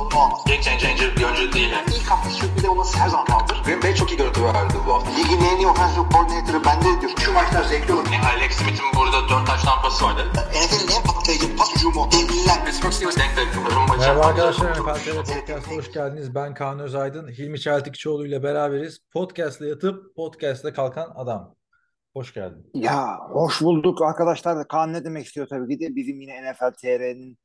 sorunu olmaz. Game changer bir oyuncu değil. Yani. İlk hafta sürpriz olması her zaman kaldır. Green Bay çok iyi görüntü verdi bu hafta. Ligin en iyi offensive coordinator'ı bende diyor. Şu maçlar zevkli olur. Yani Alex Smith'in burada 4 taş tampası vardı. NFL'in en patlayıcı pas hücumu. Devliler. Pittsburgh Steelers denk. Rumba Merhaba arkadaşlar, NFL Podcast'a hoş geldiniz. Ben Kaan Özaydın, Hilmi Çeltikçioğlu ile beraberiz. Podcast'la yatıp podcast'la kalkan adam. Hoş geldin. Ya hoş bulduk arkadaşlar. Kaan ne demek istiyor tabii ki de bizim yine NFL TR'nin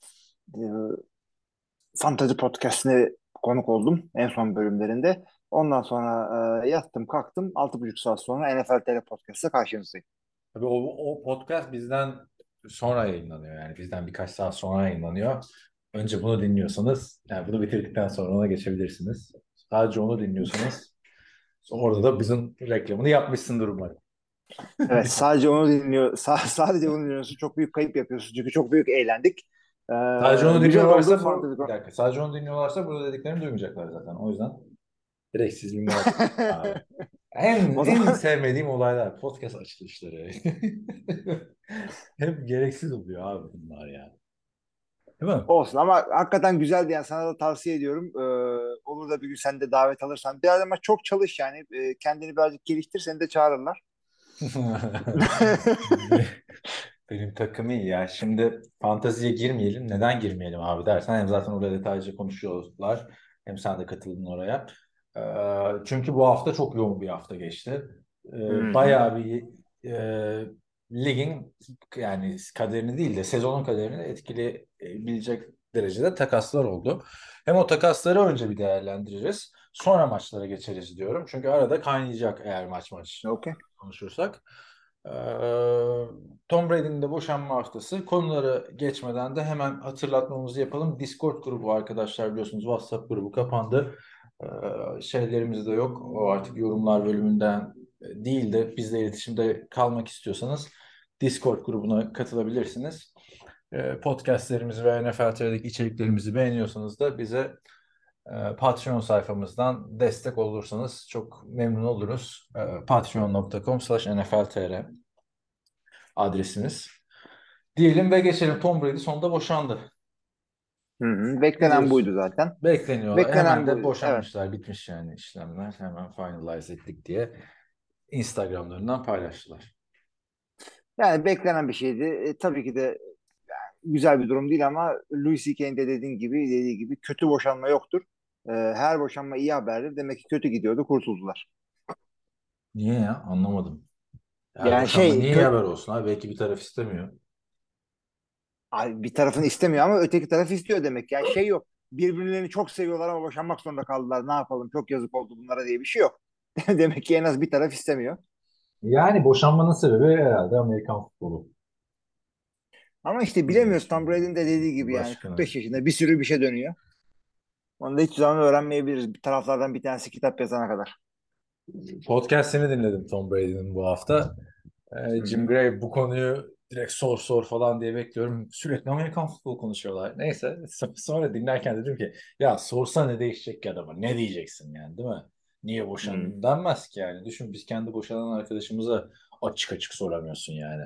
Fantasy Podcast'ine konuk oldum en son bölümlerinde. Ondan sonra e, yattım kalktım 6,5 saat sonra NFL TR Podcast'ta karşınızdayım. Tabii o, o podcast bizden sonra yayınlanıyor yani bizden birkaç saat sonra yayınlanıyor. Önce bunu dinliyorsanız, yani bunu bitirdikten sonra ona geçebilirsiniz. Sadece onu dinliyorsanız orada da bizim reklamını yapmışsındır umarım. Evet sadece onu dinliyor sa- sadece onu dinliyorsun çok büyük kayıp yapıyorsun çünkü çok büyük eğlendik. Ee, Sadece onu güzel dinliyorlarsa bu, bir dakika, sadece onu dinliyorlarsa burada dediklerimi duymayacaklar zaten. O yüzden direkt siz dinliyorsunuz. Abi. En, en sevmediğim olaylar podcast açılışları. Hep gereksiz oluyor abi bunlar ya. Değil mi? Olsun ama hakikaten güzeldi yani sana da tavsiye ediyorum. Ee, olur da bir gün sen de davet alırsan. Biraz ama çok çalış yani. Ee, kendini birazcık geliştir seni de çağırırlar. Benim takım iyi ya. Şimdi fanteziye girmeyelim. Neden girmeyelim abi dersen hem zaten orada detaylıca konuşuyorlar. Hem sen de katıldın oraya. Ee, çünkü bu hafta çok yoğun bir hafta geçti. Ee, Hı. bayağı bir e, ligin yani kaderini değil de sezonun kaderini etkileyebilecek derecede takaslar oldu. Hem o takasları önce bir değerlendireceğiz. Sonra maçlara geçeriz diyorum. Çünkü arada kaynayacak eğer maç maç Okey. konuşursak. Ee, Tom Brady'nin de boşanma haftası. Konuları geçmeden de hemen hatırlatmamızı yapalım. Discord grubu arkadaşlar biliyorsunuz WhatsApp grubu kapandı. Ee, şeylerimiz de yok. O artık yorumlar bölümünden değil de bizle iletişimde kalmak istiyorsanız Discord grubuna katılabilirsiniz. Ee, podcastlerimizi ve NFL TV'deki içeriklerimizi beğeniyorsanız da bize e, Patreon sayfamızdan destek olursanız çok memnun oluruz. E, Patreon.com slash NFLTR adresimiz. Diyelim ve geçelim. Tom Brady sonunda boşandı. Hı hı. Beklenen Biliyorsun. buydu zaten. Bekleniyor. Beklenen Hemen de buydu, boşanmışlar. Bitmiş yani işlemler. Hemen finalize ettik diye Instagram'larından paylaştılar. Yani beklenen bir şeydi. E, tabii ki de güzel bir durum değil ama Louis C.K.'in de dediğin gibi dediği gibi kötü boşanma yoktur. E, her boşanma iyi haberdir. Demek ki kötü gidiyordu, kurtuldular. Niye ya? Anlamadım. Her Yani şey, niye haber olsun abi? Belki bir taraf istemiyor. Ay, bir tarafını istemiyor ama öteki taraf istiyor demek. Yani şey yok. Birbirlerini çok seviyorlar ama boşanmak zorunda kaldılar. Ne yapalım? Çok yazık oldu bunlara diye bir şey yok. Demek ki en az bir taraf istemiyor. Yani boşanmanın sebebi herhalde Amerikan futbolu. Ama işte bilemiyoruz. Tom Brady'nin de dediği gibi yani Başka. 45 yaşında bir sürü bir şey dönüyor. Onu da hiç zaman öğrenmeyebiliriz. Bir taraflardan bir tanesi kitap yazana kadar. Podcast'ini dinledim Tom Brady'nin bu hafta. Ee, Jim Gray bu konuyu direkt sor sor falan diye bekliyorum. Sürekli Amerikan futbolu konuşuyorlar. Neyse sonra dinlerken dedim ki ya sorsa ne değişecek ki adama? Ne diyeceksin yani değil mi? Niye boşandın Hmm. denmez ki yani. Düşün biz kendi boşanan arkadaşımıza açık açık soramıyorsun yani.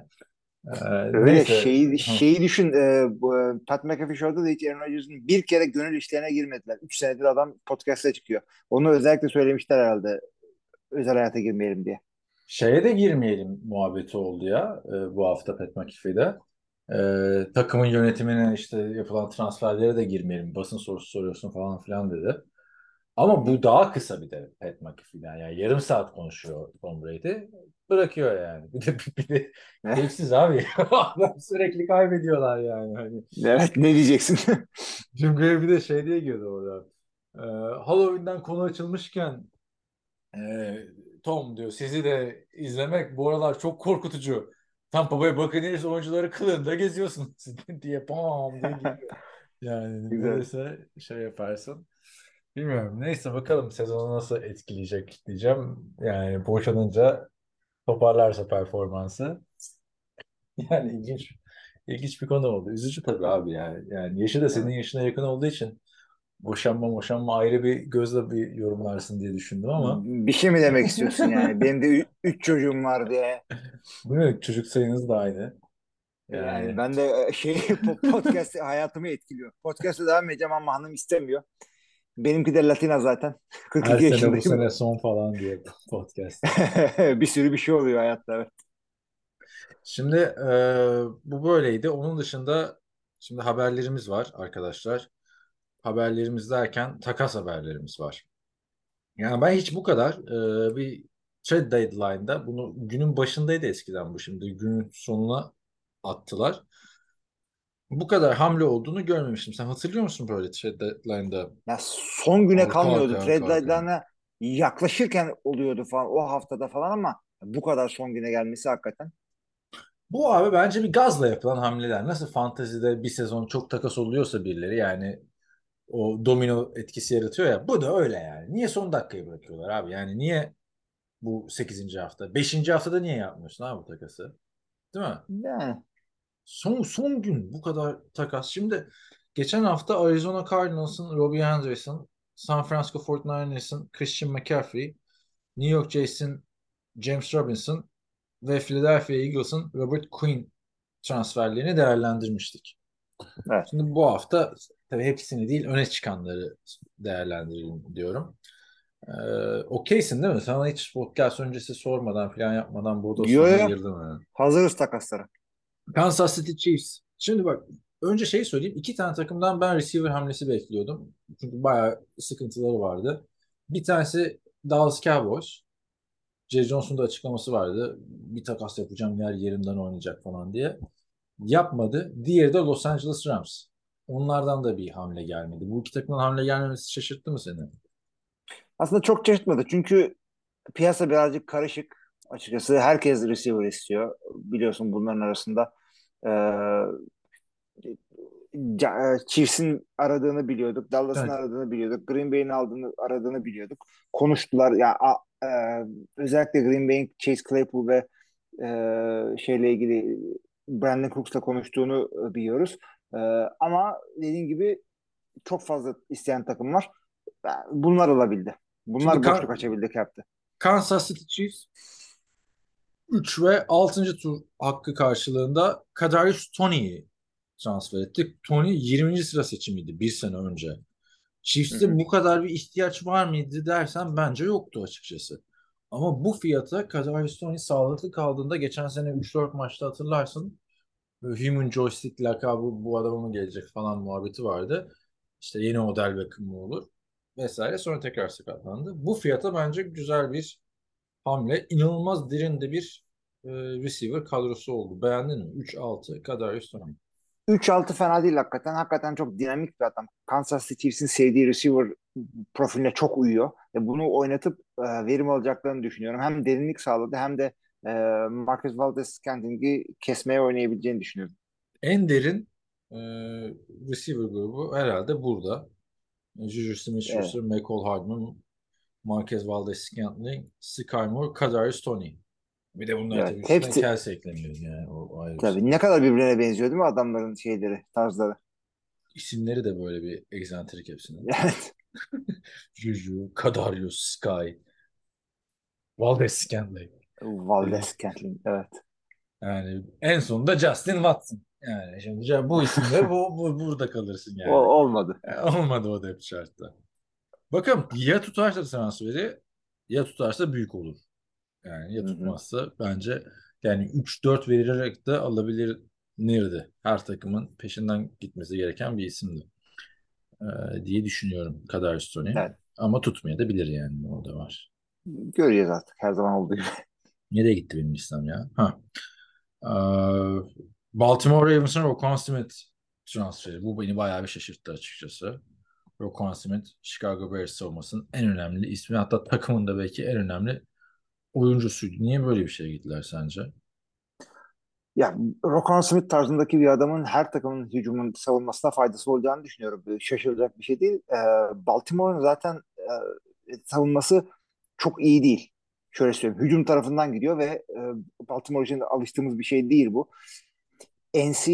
Ee, Öyle neyse. şeyi, şeyi düşün. E, bu, e, Pat McAfee Show'da da hiç Aaron Rodgers'ın bir kere gönül işlerine girmediler. 3 senedir adam podcast'a çıkıyor. Onu özellikle söylemişler herhalde. Özel hayata girmeyelim diye. Şeye de girmeyelim muhabbeti oldu ya e, bu hafta Pat McAfee'de. E, takımın yönetimine işte yapılan transferlere de girmeyelim. Basın sorusu soruyorsun falan filan dedi. Ama bu daha kısa bir de Pat McAfee'den. Yani yarım saat konuşuyor Tom Brady. Bırakıyor yani. Bir de, bir de keyifsiz abi. Adam sürekli kaybediyorlar yani. Hani Evet ne diyeceksin? Jim Gray bir de şey diye girdi orada. Ee, Halloween'den konu açılmışken e, Tom diyor sizi de izlemek bu aralar çok korkutucu. Tampa Bay Buccaneers oyuncuları kılığında geziyorsunuz diye pam diye giriyor. Yani Güzel. şey yaparsın. Bilmiyorum. Neyse bakalım sezonu nasıl etkileyecek diyeceğim. Yani boşanınca toparlarsa performansı. Yani ilginç ilginç bir konu oldu. Üzücü tabii abi yani. Yani yaşı da senin yaşına yakın olduğu için boşanma boşanma ayrı bir gözle bir yorumlarsın diye düşündüm ama Bir şey mi demek istiyorsun yani? Benim de üç çocuğum var diye. bu ne çocuk sayınız da aynı. Yani, Yani ben de e, şey po- podcast hayatımı etkiliyor. Podcast'a devam edeceğim ama hanım istemiyor. Benimki de Latina zaten. 42 her sene bu sene son falan diye podcast. bir sürü bir şey oluyor hayatta. Evet. Şimdi e, bu böyleydi. Onun dışında şimdi haberlerimiz var arkadaşlar. Haberlerimiz derken takas haberlerimiz var. Yani ben hiç bu kadar e, bir trade deadline'da bunu günün başındaydı eskiden bu şimdi günün sonuna attılar. Bu kadar hamle olduğunu görmemiştim. Sen hatırlıyor musun böyle trade deadline'da? Ya son güne Arka kalmıyordu. Trade arkaya. deadline'a yaklaşırken oluyordu falan o haftada falan ama bu kadar son güne gelmesi hakikaten. Bu abi bence bir gazla yapılan hamleler. Nasıl fantezide bir sezon çok takas oluyorsa birileri yani o domino etkisi yaratıyor ya. Bu da öyle yani. Niye son dakikayı bırakıyorlar abi? Yani niye bu 8. hafta? 5. haftada niye yapmıyorsun abi bu takası? Değil mi? Yani Son son gün bu kadar takas. Şimdi geçen hafta Arizona Cardinals'ın Robbie Anderson, San Francisco 49ers'ın Christian McCaffrey, New York Jets'in James Robinson ve Philadelphia Eagles'ın Robert Quinn transferlerini değerlendirmiştik. Evet. Şimdi bu hafta tabii hepsini değil öne çıkanları değerlendirelim diyorum. Ee, okeysin değil mi? Sana hiç podcast öncesi sormadan falan yapmadan bu Yo, yo. girdim. Yani. hazırız takaslara. Kansas City Chiefs. Şimdi bak önce şeyi söyleyeyim. İki tane takımdan ben receiver hamlesi bekliyordum. Çünkü bayağı sıkıntıları vardı. Bir tanesi Dallas Cowboys. Jerry Jones'un da açıklaması vardı. Bir takas yapacağım yer yerimden oynayacak falan diye. Yapmadı. Diğeri de Los Angeles Rams. Onlardan da bir hamle gelmedi. Bu iki takımdan hamle gelmemesi şaşırttı mı seni? Aslında çok şaşırtmadı çünkü piyasa birazcık karışık açıkçası. Herkes receiver istiyor. Biliyorsun bunların arasında e, Ca- e, Chiefs'in aradığını biliyorduk. Dallas'ın Evet. aradığını biliyorduk. Green Bay'in aldığını aradığını biliyorduk. Konuştular. Ya a- e, özellikle Green Bay'in Chase Claypool ve e, şeyle ilgili Brandon Cooks'la konuştuğunu e, biliyoruz. E, ama dediğin gibi çok fazla isteyen takım var. Bunlar alabildi. Bunlar Şimdi boşluk açabildi cap'te. Kansas City Chiefs 3 ve 6. tur hakkı karşılığında Kadarius Toney'i transfer ettik. Tony 20. sıra seçimiydi bir sene önce. Chiefs'te bu kadar bir ihtiyaç var mıydı dersen bence yoktu açıkçası. Ama bu fiyata Kadarius Toney sağlıklı kaldığında geçen sene 3-4 maçta hatırlarsın Human Joystick lakabı bu adama mı gelecek falan muhabbeti vardı. İşte yeni model Beckham mı olur vesaire. Sonra tekrar sakatlandı. Bu fiyata bence güzel bir hamle. İnanılmaz derinde bir e, receiver kadrosu oldu. Beğendin mi? 3-6 Kadarius Toney. 3-6 fena değil hakikaten. Hakikaten çok dinamik bir adam. Kansas City Chiefs'in sevdiği receiver profiline çok uyuyor. Ve bunu oynatıp e, verim alacaklarını düşünüyorum. Hem derinlik sağladı hem de e, Marcus Valdez-Scantling'i kesmeye oynayabileceğini düşünüyorum. En derin e, receiver grubu herhalde burada. Juju Smith-Schuster, Michael Hardman, Marquez Valdez-Scantling, Sky Moore, Kadarius Toney. Bir de bunlar Evet, tabii hepsi- Kelsey ekleniyor yani. O, ayrı bir şey. Tabii ne kadar birbirine benziyor değil mi adamların şeyleri, tarzları. İsimleri de böyle bir egzantrik hepsinin. Evet. Juju, Kadarius, Sky, Valdez-Scantling. Valdez-Scantling evet. Yani en sonunda Justin Watson. Yani şimdi bu isimle bu, bu burada kalırsın yani. O olmadı. E, Olmadı o depth chart'ta. Bakalım ya tutarsa transferi ya tutarsa büyük olur. Yani ya tutmazsa bence yani 3-4 vererek de alabilirdi. Her takımın peşinden gitmesi gereken bir isimdi. Ee, diye düşünüyorum Kadarius Toney. Evet. Ama tutmayabilir yani o da var. Göreceğiz artık her zaman olduğu gibi. Nereye gitti benim İslam ya? Ha. Ee, Baltimore Ravens'ın Roquan Smith transferi. Bu beni bayağı bir şaşırttı açıkçası. Roquan Smith, Chicago Bears savunmasının en önemli ismi. Hatta takımın da belki en önemli oyuncusuydu. Niye böyle bir şeye gittiler sence? Ya Roquan Smith tarzındaki bir adamın her takımın hücumun savunmasına faydası olacağını düşünüyorum. Şaşıracak bir şey değil. Ee, Baltimore'un zaten e, savunması çok iyi değil. Şöyle söyleyeyim. Hücum tarafından gidiyor ve e, Baltimore için alıştığımız bir şey değil bu. NC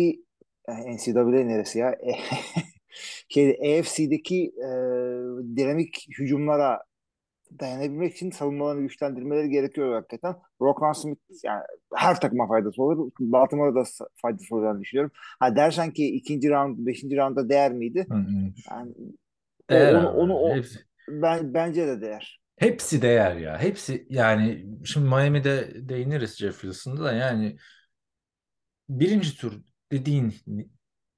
e, NCAA neresi ya? şey AFC'deki e, dinamik hücumlara dayanabilmek için savunmalarını güçlendirmeleri gerekiyor hakikaten. Roquan Smith yani her takıma faydası olur. Baltimore'a da faydası olacağını düşünüyorum. Ha dersen ki ikinci round, beşinci rounda değer miydi? Hı hı. Yani Değer onu, abi. onu o, Hepsi, ben bence de değer. hepsi değer ya. Hepsi yani şimdi Miami'de değiniriz Jeff Wilson'da da yani birinci tur dediğin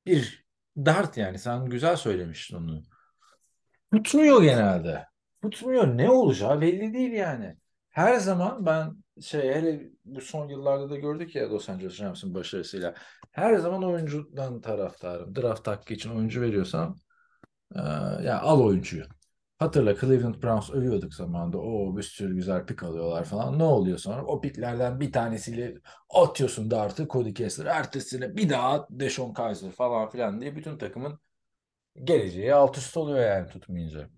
bir dart yani sen güzel söylemiştin onu. Tutmuyor genelde. Tutmuyor. Ne olacağı belli değil yani. Her zaman ben şey hele bu son yıllarda da gördük ya Los Angeles Rams'ın başarısıyla. Her zaman oyuncudan taraftarım. Draft hakkı için oyuncu veriyorsam e, ya al oyuncuyu. Hatırla Cleveland Browns övüyorduk zamanında. O bir sürü güzel pik alıyorlar falan. Ne oluyor sonra? O piklerden bir tanesiyle atıyorsun dartı Cody Kessler. Ertesine bir daha Deshaun Kaiser falan filan diye bütün takımın geleceği alt üst oluyor yani tutmayınca.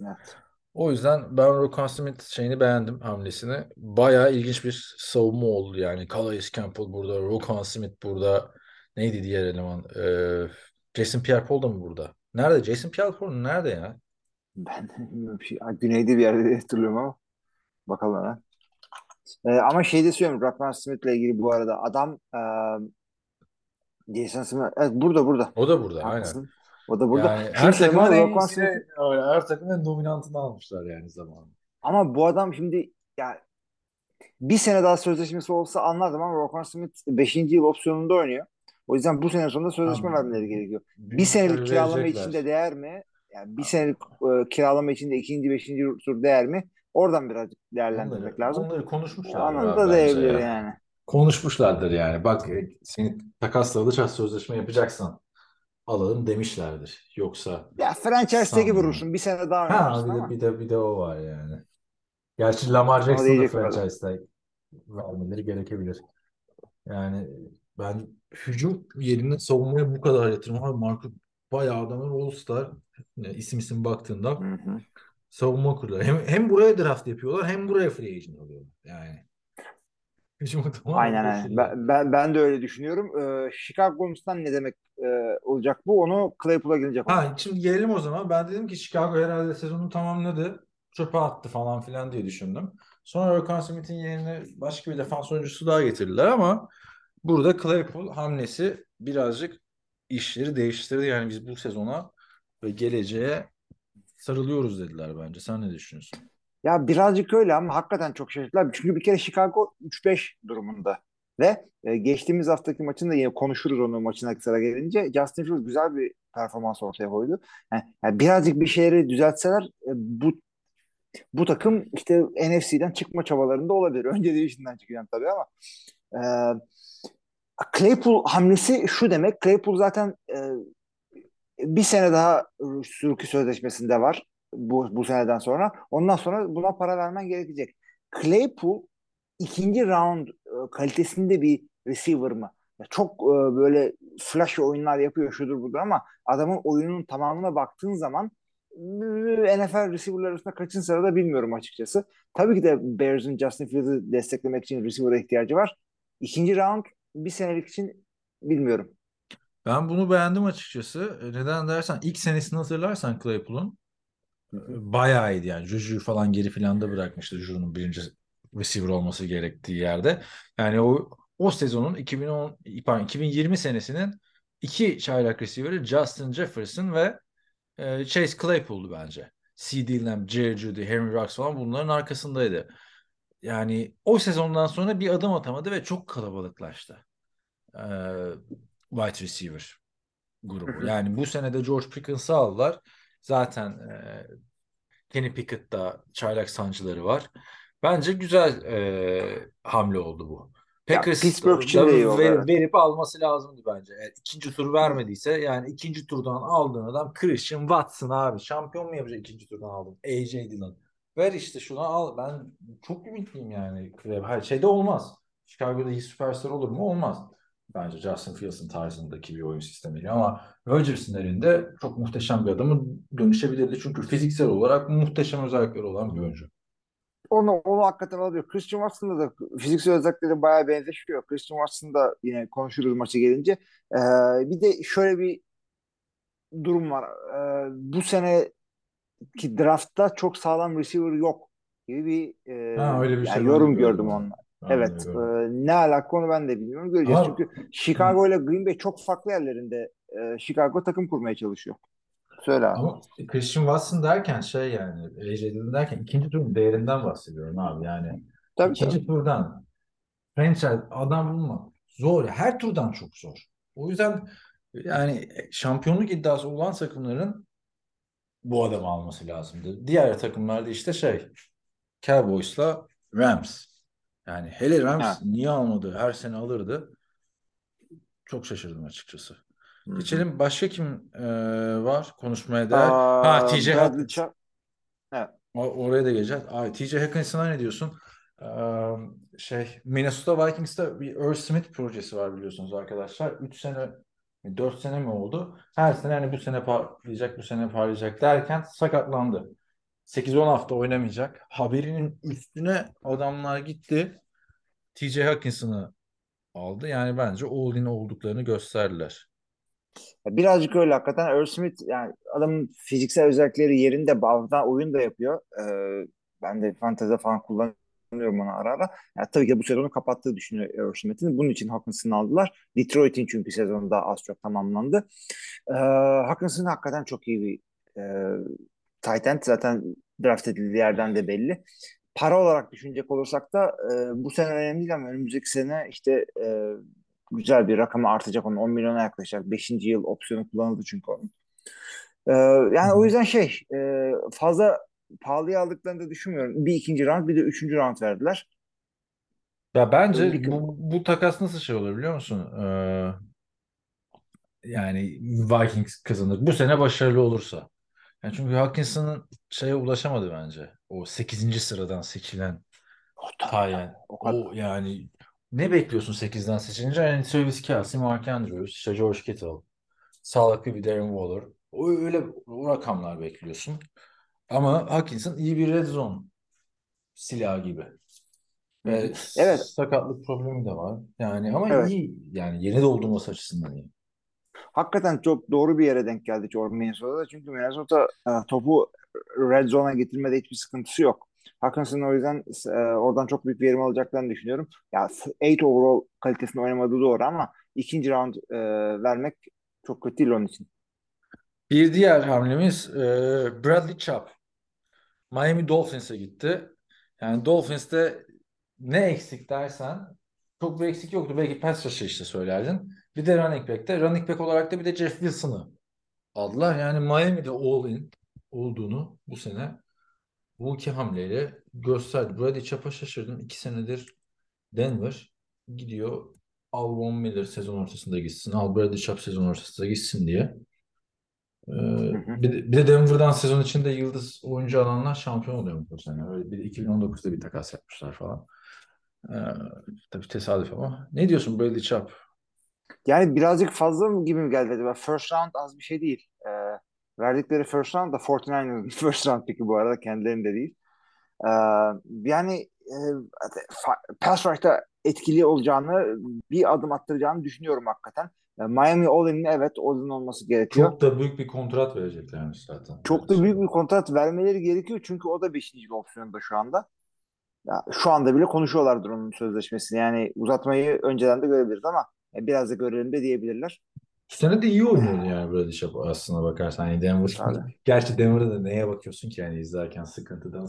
Evet. O yüzden ben Roquan Smith şeyini beğendim hamlesini. Bayağı ilginç bir savunma oldu yani. Calais Campbell burada, Roquan Smith burada. Neydi diğer eleman? Ee, Jason Pierre-Paul da mı burada? Nerede? Jason Pierre-Paul nerede ya? Ben de bilmiyorum bir şey. Güneyde bir yerde diye hatırlıyorum ama bakalım hemen. Ee, ama şey de söyleyeyim Rockman Smith'le ilgili bu arada adam e, Jason Smith evet, burada burada. O da burada aynen. Haklısın. O da burada. Yani her söyleyeyim takımın en iyisini, Smith- öyle, her takımın en dominantını almışlar yani zamanında. ama bu adam şimdi ya bir sene daha sözleşmesi olsa anlardım ama Roquan Smith 5. yıl opsiyonunda oynuyor. O yüzden bu sene sonunda sözleşme vermeleri gerekiyor. Bir senelik kiralama için de değer mi? Yani bir senelik e, kiralama için de ikinci, beşinci tur değer mi? Oradan birazcık değerlendirmek Onları, lazım. onları konuşmuşlar. Anında değebilir yani. Konuşmuşlardır yani. Bak e, seni takasla alacağız sözleşme yapacaksan alalım demişlerdir. Yoksa Ya franchise tag'i vurursun. Bir sene daha ha bir de, ama. bir de bir de o var yani. Gerçi Lamar Ama Jackson'a da franchise tag vermeleri gerekebilir. Yani ben hücum yerine savunmaya bu kadar yatırım. Abi Marcus bayağı adamın All-Star e, isim isim baktığında Hı hı. savunma kurdular. Hem, hem buraya draft yapıyorlar hem buraya free agent alıyorlar. Yani Aynen. Ben, ben, ben de öyle düşünüyorum. Ee, Chicago'nun ne demek e, olacak bu? Onu Claypool'a gelecek. Ha şimdi gelelim o zaman. Ben dedim ki Chicago herhalde sezonu tamamladı. Çöpe attı falan filan diye düşündüm. Sonra Roquan Smith'in yerine başka bir defans oyuncusu daha getirdiler ama burada Claypool hamlesi birazcık işleri değiştirdi. Yani biz bu sezona ve geleceğe sarılıyoruz dediler bence. Sen ne düşünüyorsun? Ya birazcık öyle ama hakikaten çok şaşırtılar. Çünkü bir kere Chicago 3-5 durumunda. Ve e, geçtiğimiz haftaki maçın da yine konuşuruz onun maçına sıra gelince. Justin Fields güzel bir performans ortaya koydu. Yani, yani birazcık bir şeyleri düzeltseler e, bu bu takım işte NFC'den çıkma çabalarında olabilir. Önce division'dan çıkacağım tabii ama e, Claypool hamlesi şu demek. Claypool zaten e, bir sene daha rookie sözleşmesinde var bu, bu seneden sonra. Ondan sonra buna para vermen gerekecek. Claypool ikinci round e, kalitesinde bir receiver mı? Ya çok e, böyle flash oyunlar yapıyor şudur budur ama adamın oyunun tamamına baktığın zaman NFL receiver'lar arasında kaçıncı sırada bilmiyorum açıkçası. Tabii ki de Bears'ın Justin Fields'ı desteklemek için receiver'a ihtiyacı var. İkinci round bir senelik için bilmiyorum. Ben bunu beğendim açıkçası. E, Neden dersen ilk senesini hatırlarsan Claypool'un e, bayağı iyiydi yani. Juju'yu falan geri planda bırakmıştı Juju'nun birinci receiver olması gerektiği yerde. Yani o o sezonun 2010 pardon 2020 senesinin iki çaylak receiver'ı Justin Jefferson ve e, Chase Claypool'du bence. C.D. Lamb, Jerry Jeudy, Henry Ruggs falan bunların arkasındaydı. Yani o sezondan sonra bir adım atamadı ve çok kalabalıklaştı. Ee, wide receiver grubu. Yani bu sene de George Pickens'ı aldılar. Zaten e, Kenny Pickett'da çaylak sancıları var. Bence güzel e, hamle oldu bu. Packers Pittsburgh için ver- evet. verip alması lazımdı bence. Eğer ikinci tur vermediyse yani ikinci turdan aldığın adam Christian Watson abi. Şampiyon mu yapacak ikinci turdan aldın? AJ Dillon. Ver işte şunu al. Ben çok ümitliyim yani. Hayır şeyde olmaz. Chicago'da iyi süperstar olur mu? Olmaz. Bence Justin Fields'ın tarzındaki bir oyun sistemiyle ama Rodgers'ın elinde çok muhteşem bir adamı dönüşebilirdi. Çünkü fiziksel olarak muhteşem özellikleri olan bir oyuncu. Onu, onu hakikaten alıyor. Christian Watson'da da fiziksel özellikleri bayağı benzeşiyor. Christian Watson'da yine konuşuruz maçı gelince. Ee, bir de şöyle bir durum var. Ee, bu seneki draftta çok sağlam receiver yok gibi bir, e, Ha, öyle bir yani şey yorum gördüm de Evet, e, ne alaka onu ben de bilmiyorum. Göreceğiz. Ama- Çünkü Chicago ile Green Bay çok farklı yerlerinde. E, Chicago takım kurmaya çalışıyor. Söyle abi. Ama Christian Watson derken şey yani AJ Dillon derken ikinci turun değerinden bahsediyorum abi yani. Tabii ikinci tabii. turdan franchise adam bulmak zor. Her turdan çok zor. O yüzden yani şampiyonluk iddiası olan takımların bu adamı alması lazımdı. Diğer takımlarda işte şey Cowboys'la Rams. Yani hele Rams Ha. niye almadı? Her sene alırdı. Çok şaşırdım açıkçası. Hı hı. Geçelim. Başka kim e, var konuşmaya değer? Aa, Ha TJ Bradley Hawkins. Chubb. Evet. O- oraya da geleceğiz. Ay, TJ Hawkins'ına ne diyorsun? Ee, şey Minnesota Vikings'te bir Irv Smith projesi var biliyorsunuz arkadaşlar. 3 sene 4 sene mi oldu? Her sene hani bu sene parlayacak, bu sene parlayacak derken sakatlandı. 8-10 hafta oynamayacak. Haberinin üstüne adamlar gitti. TJ Hawkins'ını aldı. Yani bence all olduklarını gösterdiler. Birazcık öyle hakikaten. Earl Smith yani adamın fiziksel özellikleri yerinde bazen oyun da yapıyor. Ee, ben de fantezide falan kullanıyorum onu ara ara. Yani tabii ki bu sezonu kapattığı düşünüyor Smith'in. Bunun için Hawkinson'ı aldılar. Detroit'in çünkü sezonu daha az çok tamamlandı. Ee, Hawkinson hakikaten çok iyi bir e, tight end. Zaten draft edildiği yerden de belli. Para olarak düşünecek olursak da e, bu sene önemli değil ama önümüzdeki sene işte e, güzel bir rakama artacak onun 10 milyona yaklaşacak. 5. yıl opsiyonu kullanıldı çünkü onun. Ee, yani o yüzden şey e, fazla pahalıya aldıklarını da düşünmüyorum. Bir ikinci round bir de üçüncü round verdiler. Ya bence Öyle bu, bu takas nasıl şey olur biliyor musun? Ee, yani Vikings kazanır. Bu sene başarılı olursa. Yani çünkü Hawkinson'ın şeye ulaşamadı bence. O 8. sıradan seçilen. Tayen. O kadar. O yani ne bekliyorsun 8'den seçilince? Yani Travis Kelce, Mark Andrews, işte George Kittle, sağlıklı bir Darren Waller. O öyle o rakamlar bekliyorsun. Ama Hawkinson iyi bir red zone silahı gibi. Ve Evet. sakatlık problemi de var. Yani ama Evet. iyi yani yeni doldurması açısından iyi. Hakikaten çok doğru bir yere denk geldi George Minnesota'da. Çünkü Minnesota e, topu red zone'a getirmede hiçbir sıkıntısı yok. Hawkinson'ın o yüzden e, oradan çok büyük verim alacaklarını düşünüyorum. Ya 8 overall kalitesinde oynamadığı doğru ama ikinci round e, vermek çok kötü değil onun için. Bir diğer hamlemiz e, Bradley Chubb. Miami Dolphins'e gitti. Yani Dolphins'te ne eksik dersen çok bir eksik yoktu. Belki pass rusher işte söylerdin. Bir de running back'te. Running back olarak da bir de Jeff Wilson'ı aldılar. Yani Miami'de all in olduğunu bu sene bu iki hamleyle gösterdi. Bradley Chubb'a şaşırdım. İki senedir Denver gidiyor. Al Von Miller sezon ortasında gitsin. Al Bradley Chubb sezon ortasında gitsin diye. Ee, bir, de, bir de Denver'dan sezon içinde yıldız oyuncu alanlar şampiyon oluyor bu sene. Öyle bir de 2019'da bir takas yapmışlar falan. Ee, tabii tesadüf ama. Ne diyorsun Bradley Chubb? Yani birazcık fazla mı gibi mi geldi acaba? First round az bir şey değil. Ee, verdikleri first round da 49ers'ın first round pick'i bu arada kendilerinde değil. Ee, yani e, pass rush'ta etkili olacağını bir adım attıracağını düşünüyorum hakikaten. Yani Miami All-in'in evet All-in olması gerekiyor. Çok da büyük bir kontrat vereceklermiş zaten. Çok da büyük bir kontrat vermeleri gerekiyor çünkü o da 5. opsiyonda şu anda. Ya, şu anda bile konuşuyorlardır onun sözleşmesini. Yani uzatmayı önceden de görebiliriz ama e, biraz da görelim de diyebilirler. Bu sene de iyi oynuyordu yani Chubb aslına bakarsan. Yani Denver. Tabii. Gerçi Denver'da da neye bakıyorsun ki yani izlerken sıkıntıdan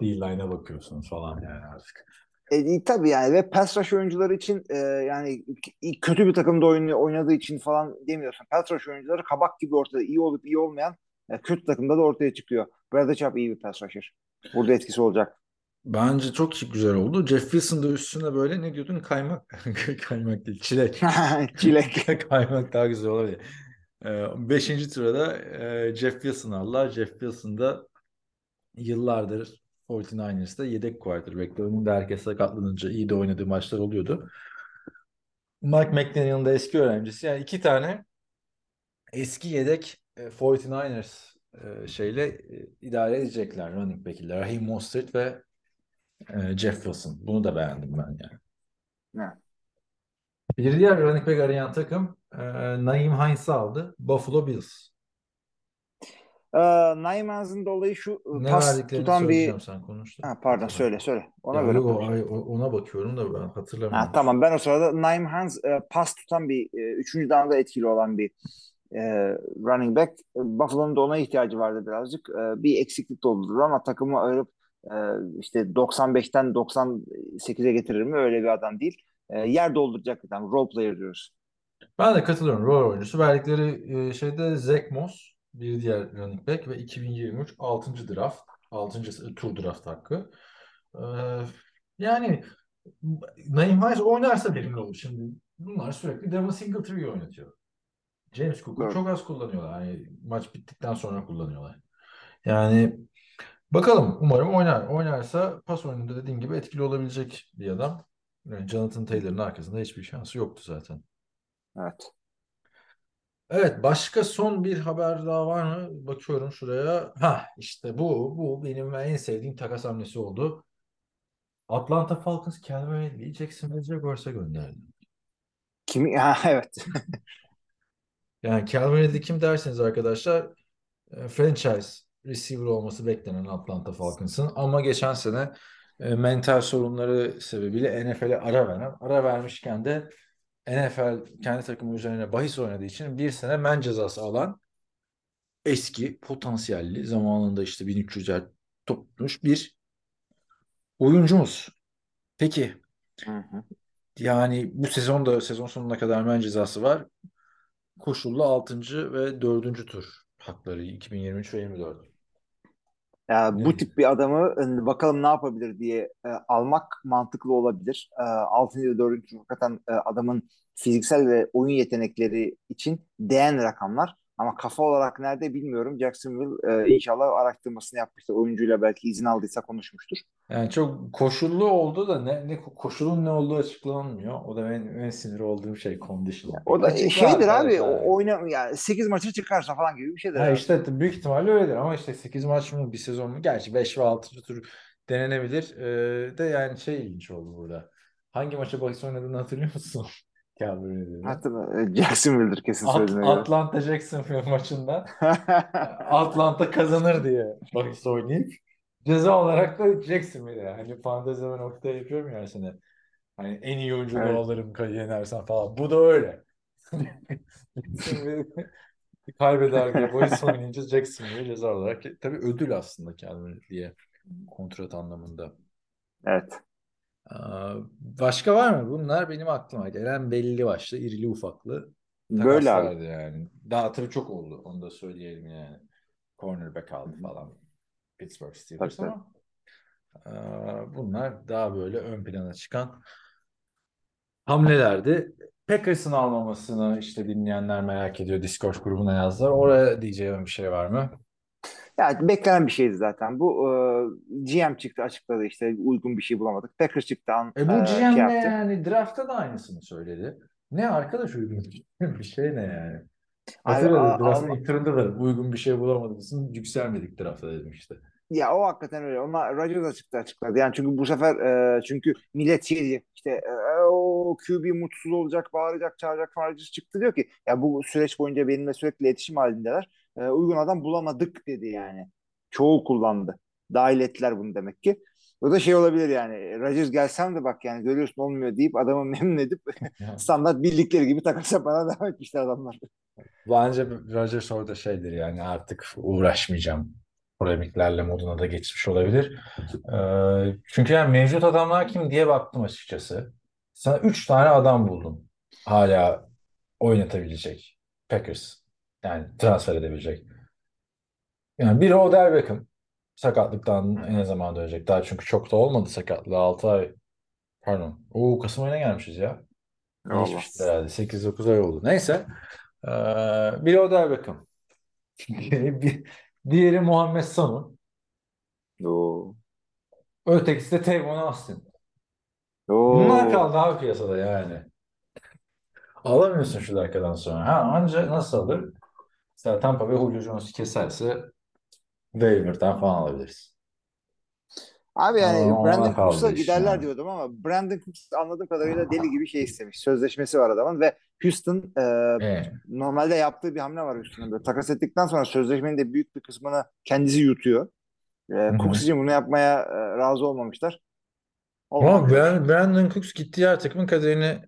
D-line'a bakıyorsun falan yani artık. E, tabii yani ve pass rush oyuncuları için e, yani kötü bir takımda oynuyor, oynadığı için falan demiyorsun. Pass rush oyuncuları kabak gibi ortada iyi olup iyi olmayan e, kötü takımda da ortaya çıkıyor. Bradley Chubb iyi bir pass rusher. Burada etkisi olacak. Bence çok güzel oldu. Jeff Wilson da üstüne böyle ne diyordun? Kaymak. Kaymak değil. Çilek. Çilek. Kaymak daha güzel olabilir. Ee, beşinci sırada e, Jeff Wilson aldılar. Jeff Wilson da yıllardır 49ers'ta yedek quarterback'ti. Önünde herkes sakatlanınca iyi de oynadığı maçlar oluyordu. Mike McDaniel'ın da eski öğrencisi. Yani iki tane eski yedek e, 49ers e, şeyle e, idare edecekler running back ile. Raheem Mostert ve e, Jeff Wilson. Bunu da beğendim ben yani. Evet. Bir diğer running back arayan takım e, Naeem Hines'ı aldı. Buffalo Bills. E, Neymans'ın da olayı şu Ne pas tutan bir sen konuş. da. ha, pardon Tamam. söyle söyle. Ona Ya göre yok, ay- ona bakıyorum da ben hatırlamıyorum. Ha, tamam ben o sırada Naim Hans e, pas tutan bir e, üçüncü down'da etkili olan bir e, running back. E, Buffalo'nun da ona ihtiyacı vardı birazcık. E, bir eksiklik doldurdu ama takımı ayırıp e, işte 95'ten 98'e getirir mi öyle bir adam değil. E, yer dolduracak bir adam. Role player diyoruz. Ben de katılıyorum. Rol oyuncusu. Verdikleri e, şeyde Zach Moss bir diğer running back ve 2023 6. draft. 6. tur draft hakkı. Ee, yani Naeem Hines oynarsa verimli olur. Şimdi bunlar sürekli Devin Singletary'i oynatıyor. James Cook'u Doğru. çok az kullanıyorlar. Yani maç bittikten sonra kullanıyorlar. Yani bakalım umarım oynar. Oynarsa pas oyununda dediğin gibi etkili olabilecek bir adam. Yani Jonathan Taylor'ın arkasında hiçbir şansı yoktu zaten. Evet. Evet, başka son bir haber daha var mı? Bakıyorum şuraya. Ha, işte bu, bu benim en sevdiğim takas hamlesi oldu. Atlanta Falcons Calvin Ridley'i Jacksonville Jaguars'a gönderdi. Kimi? Ha, evet. Yani Calvin Ridley kim derseniz arkadaşlar e, franchise receiver olması beklenen Atlanta Falcons'ın ama geçen sene e, mental sorunları sebebiyle NFL'e ara veren, ara vermişken de NFL kendi takımı üzerine bahis oynadığı için bir sene men cezası alan eski potansiyelli zamanında işte 1300'er tutmuş bir oyuncumuz. Peki Hı hı. yani bu sezonda sezon sonuna kadar men cezası var. Koşullu 6. ve 4. tur hakları 2023 ve 24. Ya, Ne? bu tip bir adamı e, bakalım ne yapabilir diye e, almak mantıklı olabilir. E, 6. ve 4. tur hakikaten e, adamın fiziksel ve oyun yetenekleri için değen rakamlar. Ama kafa olarak nerede bilmiyorum. Jacksonville e, inşallah araştırmasını yapmıştır. Oyuncuyla belki izin aldıysa konuşmuştur. Yani çok koşullu oldu da ne, ne koşulun ne olduğu açıklanmıyor. O da benim en sinir olduğum şey condition. O da Açıkla şeydir abi o oyna yani 8 maçı çıkarsa falan gibi bir şeydir. Ha abi. işte büyük ihtimalle öyledir ama işte 8 maç mı bir sezon mu? Gerçi 5 ve 6. tur denenebilir. Ee, de yani şey ilginç oldu burada. Hangi maça bahis oynadığını hatırlıyor musun? Calvin Ridley'in. Hatırla, e, Jacksonville'dir kesin At- söylediğine göre. Atlanta Jacksonville maçında Atlanta kazanır diye bahis oynayıp ceza olarak da Jacksonville yani. Hani fantezi ben nokta yapıyorum ya sene. Hani en iyi oyuncu Evet. alırım yenersen falan. Bu da öyle. Kaybeder diye bahis oynayınca Jacksonville ceza olarak. Tabii ödül aslında Calvin diye kontrat anlamında. evet. Başka var mı? Bunlar benim aklıma gelen belli başlı irili ufaklı Böyle abi. yani. Tabii çok oldu. Onu da söyleyelim yani. Cornerback aldı falan. Pittsburgh Steelers Tabii, ama bunlar daha böyle ön plana çıkan hamlelerdi. Packers'ın almamasını işte dinleyenler merak ediyor. Discord grubuna yazdılar. Oraya diyeceğim bir şey var mı? Ya beklenen bir şeydi zaten. Bu e, GM çıktı açıkladı işte uygun bir şey bulamadık. Packers çıktı an, E bu e, GM şey ne yaptı. yani? Draftta da aynısını söyledi. Ne arkadaş uygun bir şey ne yani? Hatırladım. Draft'ın ilk turunda da uygun bir şey bulamadık. yükselmedik draftta dedim işte. Ya o hakikaten öyle. Onlar Rodgers açıkta açıkladı. Yani çünkü bu sefer e, çünkü millet şey diyecek işte e, o QB mutsuz olacak, bağıracak, çağıracak falan çıktı diyor ki ya bu süreç boyunca benimle sürekli iletişim halindeler. E, uygun adam bulamadık dedi yani. Çoğu kullandı. Dahil ettiler bunu demek ki. O da şey olabilir yani. Rodgers gelsem de bak yani görüyorsun olmuyor deyip adamı memnun edip standart bildikleri gibi takas yapmana devam etmişler adamlar. Bence Rodgers orada şeydir yani artık uğraşmayacağım polemiklerle moduna da geçmiş olabilir. Ee, çünkü yani mevcut adamlar kim diye baktım açıkçası. Sana 3 tane adam buldum. Hala oynatabilecek. Packers. Yani transfer edebilecek. Yani biri Odell Beckham. Sakatlıktan en zaman dönecek. Daha çünkü çok da olmadı sakatlığı. 6 ay pardon. Oo, Kasım ayına gelmişiz ya. Geçmişti herhalde. 8-9 ay oldu. Neyse. Ee, biri Odell Beckham. Diğeri Muhammed Sanu. Oo. Ötekisi de Tavon Austin. Oo. Bunlar kaldı abi piyasada yani. Alamıyorsun şu dakikadan sonra. Ha, anca nasıl alır? Mesela Tampa ve Julio Jones'u keserse waiver'dan falan alabiliriz. Abi yani Aa, Brandon Cooks'a giderler yani. diyordum ama Brandon Cooks anladığım kadarıyla deli gibi şey istemiş. Sözleşmesi var adamın ve Houston e, Evet. normalde yaptığı bir hamle var Houston'ın. Böyle takas ettikten sonra sözleşmenin de büyük bir kısmını kendisi yutuyor. E. Cooks için bunu yapmaya e, razı olmamışlar. Ama Olmamış. Brand- Brandon Cooks gittiği her takımın kaderini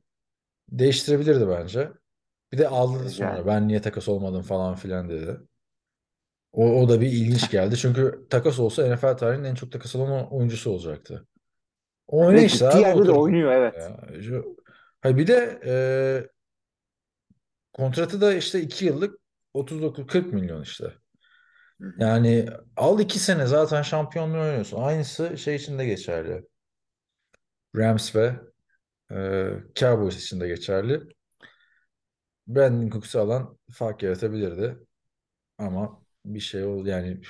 değiştirebilirdi bence. Bir de aldı sonra. Yani. Ben niye takas olmadım falan filan dedi. O, o da bir ilginç geldi. Çünkü takas olsa NFL tarihinin en çok takas olan oyuncusu olacaktı. O Ve oynayışla gittiği yerde de oynuyor evet. Ya, Hayır bir de e, kontratı da işte 2 yıllık 39-40 milyon işte. Yani al 2 sene zaten şampiyonluğu oynuyorsun. Aynısı şey için de geçerli. Rams ve e, Cowboys için de geçerli. Brandon Cooks'u alan fark yaratabilirdi. Ama bir şey oldu yani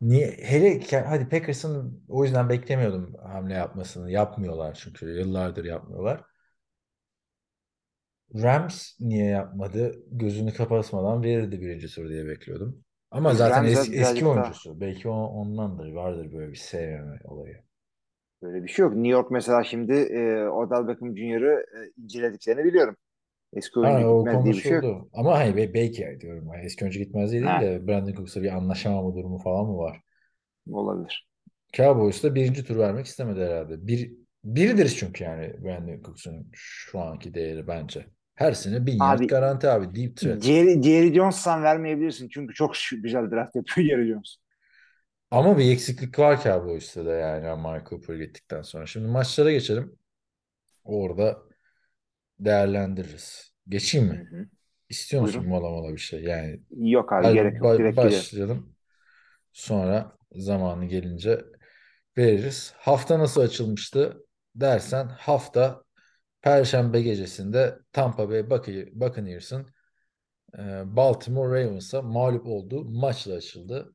niye hele hadi Packers'ın o yüzden beklemiyordum hamle yapmasını. Yapmıyorlar çünkü yıllardır yapmıyorlar. Rams niye yapmadı? Gözünü kapatmadan verirdi birinci tur diye bekliyordum. Ama zaten Rams'e eski, eski daha- oyuncusu. Belki o, ondandır. Vardır böyle bir sevmeme olayı. Böyle bir şey yok. New York mesela şimdi e, Odell Beckham Jr.'ı e, incelediklerini biliyorum. Eski oyuncu Ha, gitmez diye bir şey yok. Ama hayır be- belki diyorum. Yani eski oyuncu gitmez diye değil de Brandon Cooks'a bir anlaşamama durumu falan mı var? Olabilir. Cowboys da birinci tur vermek istemedi herhalde. Bir, biridir çünkü yani Brandon Cooks'un şu anki değeri bence. Her sene bin yard Abi, garanti abi. Deep threat. Jerry, Jerry Jones'tan vermeyebilirsin. Çünkü çok güzel draft yapıyor Jerry Jones. Ama bir eksiklik var Cowboys'ta da yani Amari Cooper gittikten sonra. Şimdi maçlara geçelim. Orada değerlendiririz. Geçeyim Hı mi? hı. İstiyor musun Buyurun. mola mola bir şey? Yani Yok abi gerek yok. ba- Direkt gidelim. başlayalım. Sonra zamanı gelince veririz. Hafta nasıl açılmıştı dersen hafta Perşembe gecesinde Tampa Bay Bucca- Buccaneers'ın e, Baltimore Ravens'a mağlup olduğu maçla açıldı.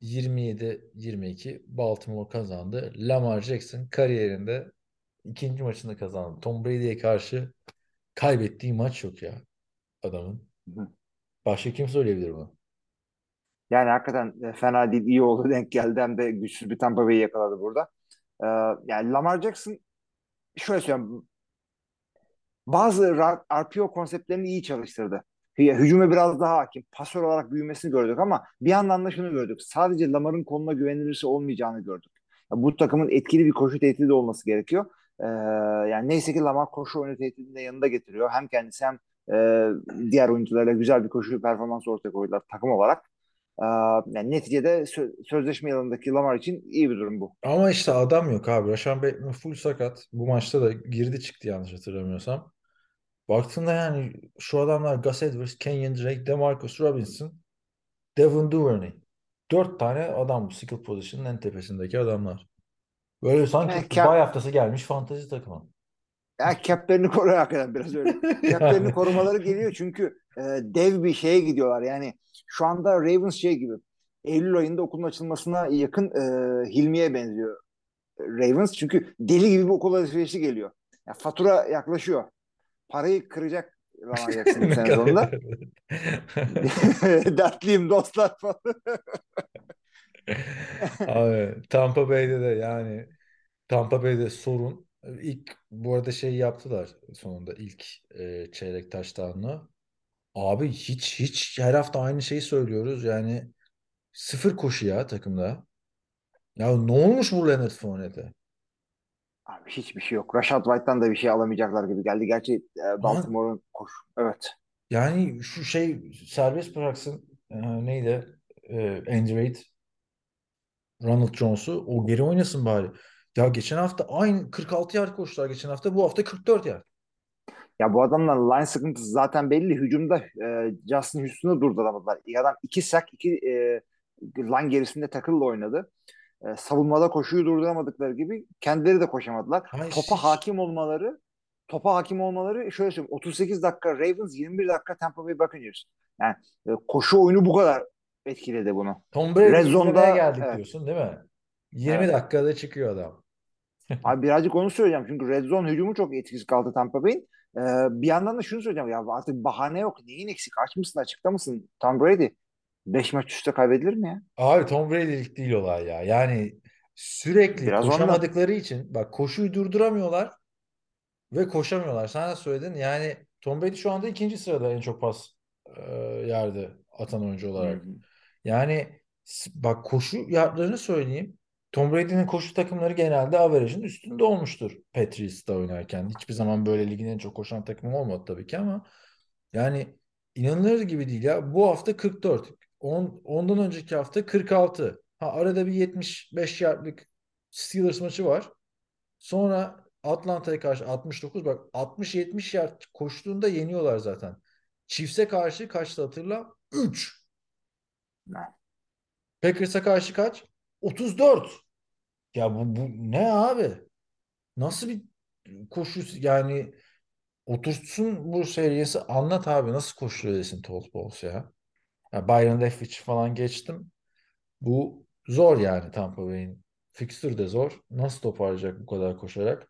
27-22 Baltimore kazandı. Lamar Jackson kariyerinde ikinci maçını kazandı. Tom Brady'ye karşı kaybettiği maç yok ya adamın. Hı. Başka kim söyleyebilir bunu? Yani hakikaten e, fena değil. iyi oldu denk geldi. Hem de güçsüz bir Tampa Bay'i yakaladı burada. Ee, yani Lamar Jackson şöyle söyleyeyim. Bazı RPO konseptlerini iyi çalıştırdı. Hü- Hücuma biraz daha hakim. Pasör olarak büyümesini gördük ama bir yandan da şunu gördük. Sadece Lamar'ın koluna güvenilirse olmayacağını gördük. Ya bu takımın etkili bir koşu tehdidi olması gerekiyor. Ee, yani neyse ki Lamar koşu oyunu tehdidini de yanında getiriyor. Hem kendisi hem e, diğer oyuncularla güzel bir koşu performansı ortaya koydular takım olarak. Ee, yani neticede sö- sözleşme yılındaki Lamar için iyi bir durum bu. Ama işte adam yok abi. Rashan Bateman full sakat. Bu maçta da girdi çıktı yanlış hatırlamıyorsam. Baktığında yani şu adamlar Gus Edwards, Kenyon Drake, DeMarcus Robinson, Devin Duvernay. Dört tane adam bu skill position'ın en tepesindeki adamlar. Böyle sanki Yani cap- bay haftası gelmiş fantezi takımı. Ya caplerini koruyor hakikaten biraz öyle. Caplerini korumaları geliyor çünkü e, dev bir şeye gidiyorlar. Yani şu anda Ravens şey gibi. Eylül ayında okulun açılmasına yakın e, Hilmi'ye benziyor Ravens. Çünkü deli gibi bir okul alışverişi geliyor. Ya fatura yaklaşıyor. Parayı kıracak Jackson bu Ne sene kadar- sonunda. Dertliyim dostlar falan. Abi, Tampa Bay'de de yani Tampa Bay'de sorun. İlk bu arada şey yaptılar sonunda ilk e, çeyrek taştanlı. Abi hiç hiç her hafta aynı şeyi söylüyoruz. Yani sıfır koşu ya takımda. Ya ne olmuş bu Leonard Fournette'e? Abi hiçbir şey yok. Rashad White'tan da bir şey alamayacaklar gibi geldi. Gerçi e, Baltimore'un koş. Evet. Yani şu şey serbest bıraksın e, neydi? E, Andy Reid Ronald Jones'u o geri oynasın bari. Ya geçen hafta aynı 46 yard koştular geçen hafta. Bu hafta 44 yard. Ya bu adamlar line sıkıntısı zaten belli. Hücumda e, Justin Houston'u durduramadılar. Adam iki sack iki e, line gerisinde tackle'la oynadı. E, savunmada koşuyu durduramadıkları gibi kendileri de koşamadılar. Ay, topa şiş. hakim olmaları topa hakim olmaları şöyle söyleyeyim 38 dakika Ravens 21 dakika Tampa Bay Buccaneers. Yani e, koşu oyunu bu kadar etkiledi bunu. Tom Brady Red izlemeye zone'da- geldik evet. diyorsun değil mi? 20 Evet. dakikada çıkıyor adam. Abi birazcık onu söyleyeceğim. Çünkü Red Zone hücumu çok etkisiz kaldı Tampa Bay'in. Ee, bir yandan da şunu söyleyeceğim. Ya artık bahane yok. Neyin eksik? Aç mısın? Açıkta mısın? Tom Brady. 5 maç üstte kaybedilir mi ya? Abi Tom Brady'lik değil olay ya. Yani sürekli Biraz koşamadıkları için bak koşuyu durduramıyorlar ve koşamıyorlar. Sen de söyledin yani Tom Brady şu anda ikinci sırada en çok pas e, yerde atan oyuncu olarak. Hı hı. Yani bak koşu yardlarını söyleyeyim. Tom Brady'nin koşu takımları genelde average'ın üstünde olmuştur Patriots'ta oynarken. Hiçbir zaman böyle ligin en çok koşan takımı olmadı tabii ki ama yani inanılır gibi değil ya. Bu hafta 44. On, ondan önceki hafta 46. Ha arada bir 75 yardlık Steelers maçı var. Sonra Atlanta'ya karşı 69 bak 60-70 yard koştuğunda yeniyorlar zaten. Chiefs'e karşı kaçtı hatırla? 3. Packers'a karşı kaç? 34. Ya bu, bu ne abi? Nasıl bir koşu yani oturtsun bu seriyesi anlat abi nasıl koşuyor desin Todd Bowles ya. ya Byron Leftwich falan geçtim. Bu zor yani Tampa Bay'in. Fixture de zor. Nasıl toparlayacak bu kadar koşarak?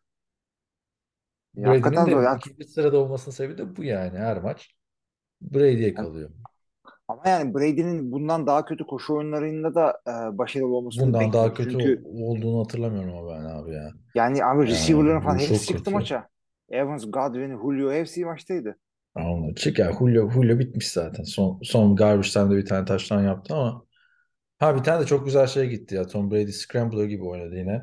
Brady'nin zor. de Yani, ikinci sırada olmasının sebebi de bu yani her maç. Brady'ye yani- kalıyor. Ama yani Brady'nin bundan daha kötü koşu oyunlarında da e, başarılı olmasını Bundan daha kötü Çünkü olduğunu hatırlamıyorum ama ben abi ya. yani abi Yani receiver'ların falan hepsi çıktı kötü. maça. Evans, Godwin, Julio hepsi maçtaydı. Ama çık ya Julio, Julio bitmiş zaten. Son, son garbage time'da bir tane taştan yaptı ama ha bir tane de çok güzel şey gitti ya. Tom Brady Scrambler gibi oynadı yine.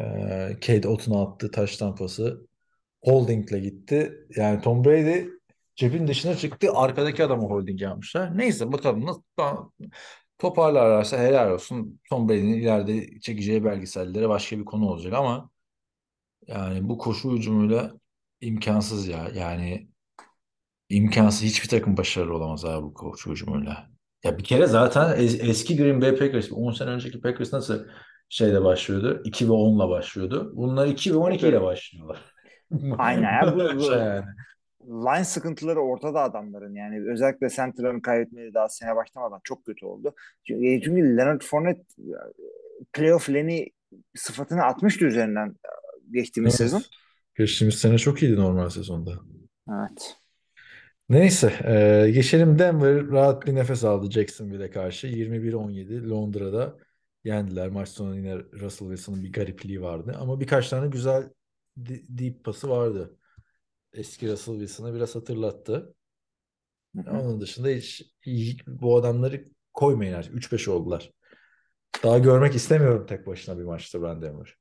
Ee, Cade Otton'a attığı taştan pası holdingle gitti. Yani Tom Brady cebin dışına çıktı. Arkadaki adamı holding yapmışlar. Neyse bakalım nasıl toparlarlarsa helal olsun. Tom Brady'nin ileride çekeceği belgesellere başka bir konu olacak ama yani bu koşu hücumuyla imkansız ya. Yani imkansız hiçbir takım başarılı olamaz abi bu koşu hücumuyla. Ya bir kere zaten es- eski Green Bay Packers 10 sene önceki Packers nasıl şeyle başlıyordu? 2 ve 10'la başlıyordu. Bunlar 2 ve 12 ile başlıyorlar. Aynen. Bu, bu Şey yani. Line sıkıntıları ortada adamların yani özellikle center'larını kaybetmeleri daha sene başlamadan çok kötü oldu. Çünkü, çünkü Leonard Fournette e, playoff Lenny sıfatını atmıştı üzerinden e, geçtiğimiz Evet. sezon. Geçtiğimiz sene çok iyiydi normal sezonda. Evet. Neyse, e, geçelim Denver rahat bir nefes aldı Jacksonville'e karşı. 21-17 Londra'da yendiler. Maç sonu yine Russell Wilson'ın bir garipliği vardı. Ama birkaç tane güzel deep pası vardı. Eski Russell Wilson'ı biraz hatırlattı. Hı hı. Onun dışında hiç, hiç bu adamları koymayın artık. 3-5 oldular. Daha görmek istemiyorum tek başına bir maçta ben Denver.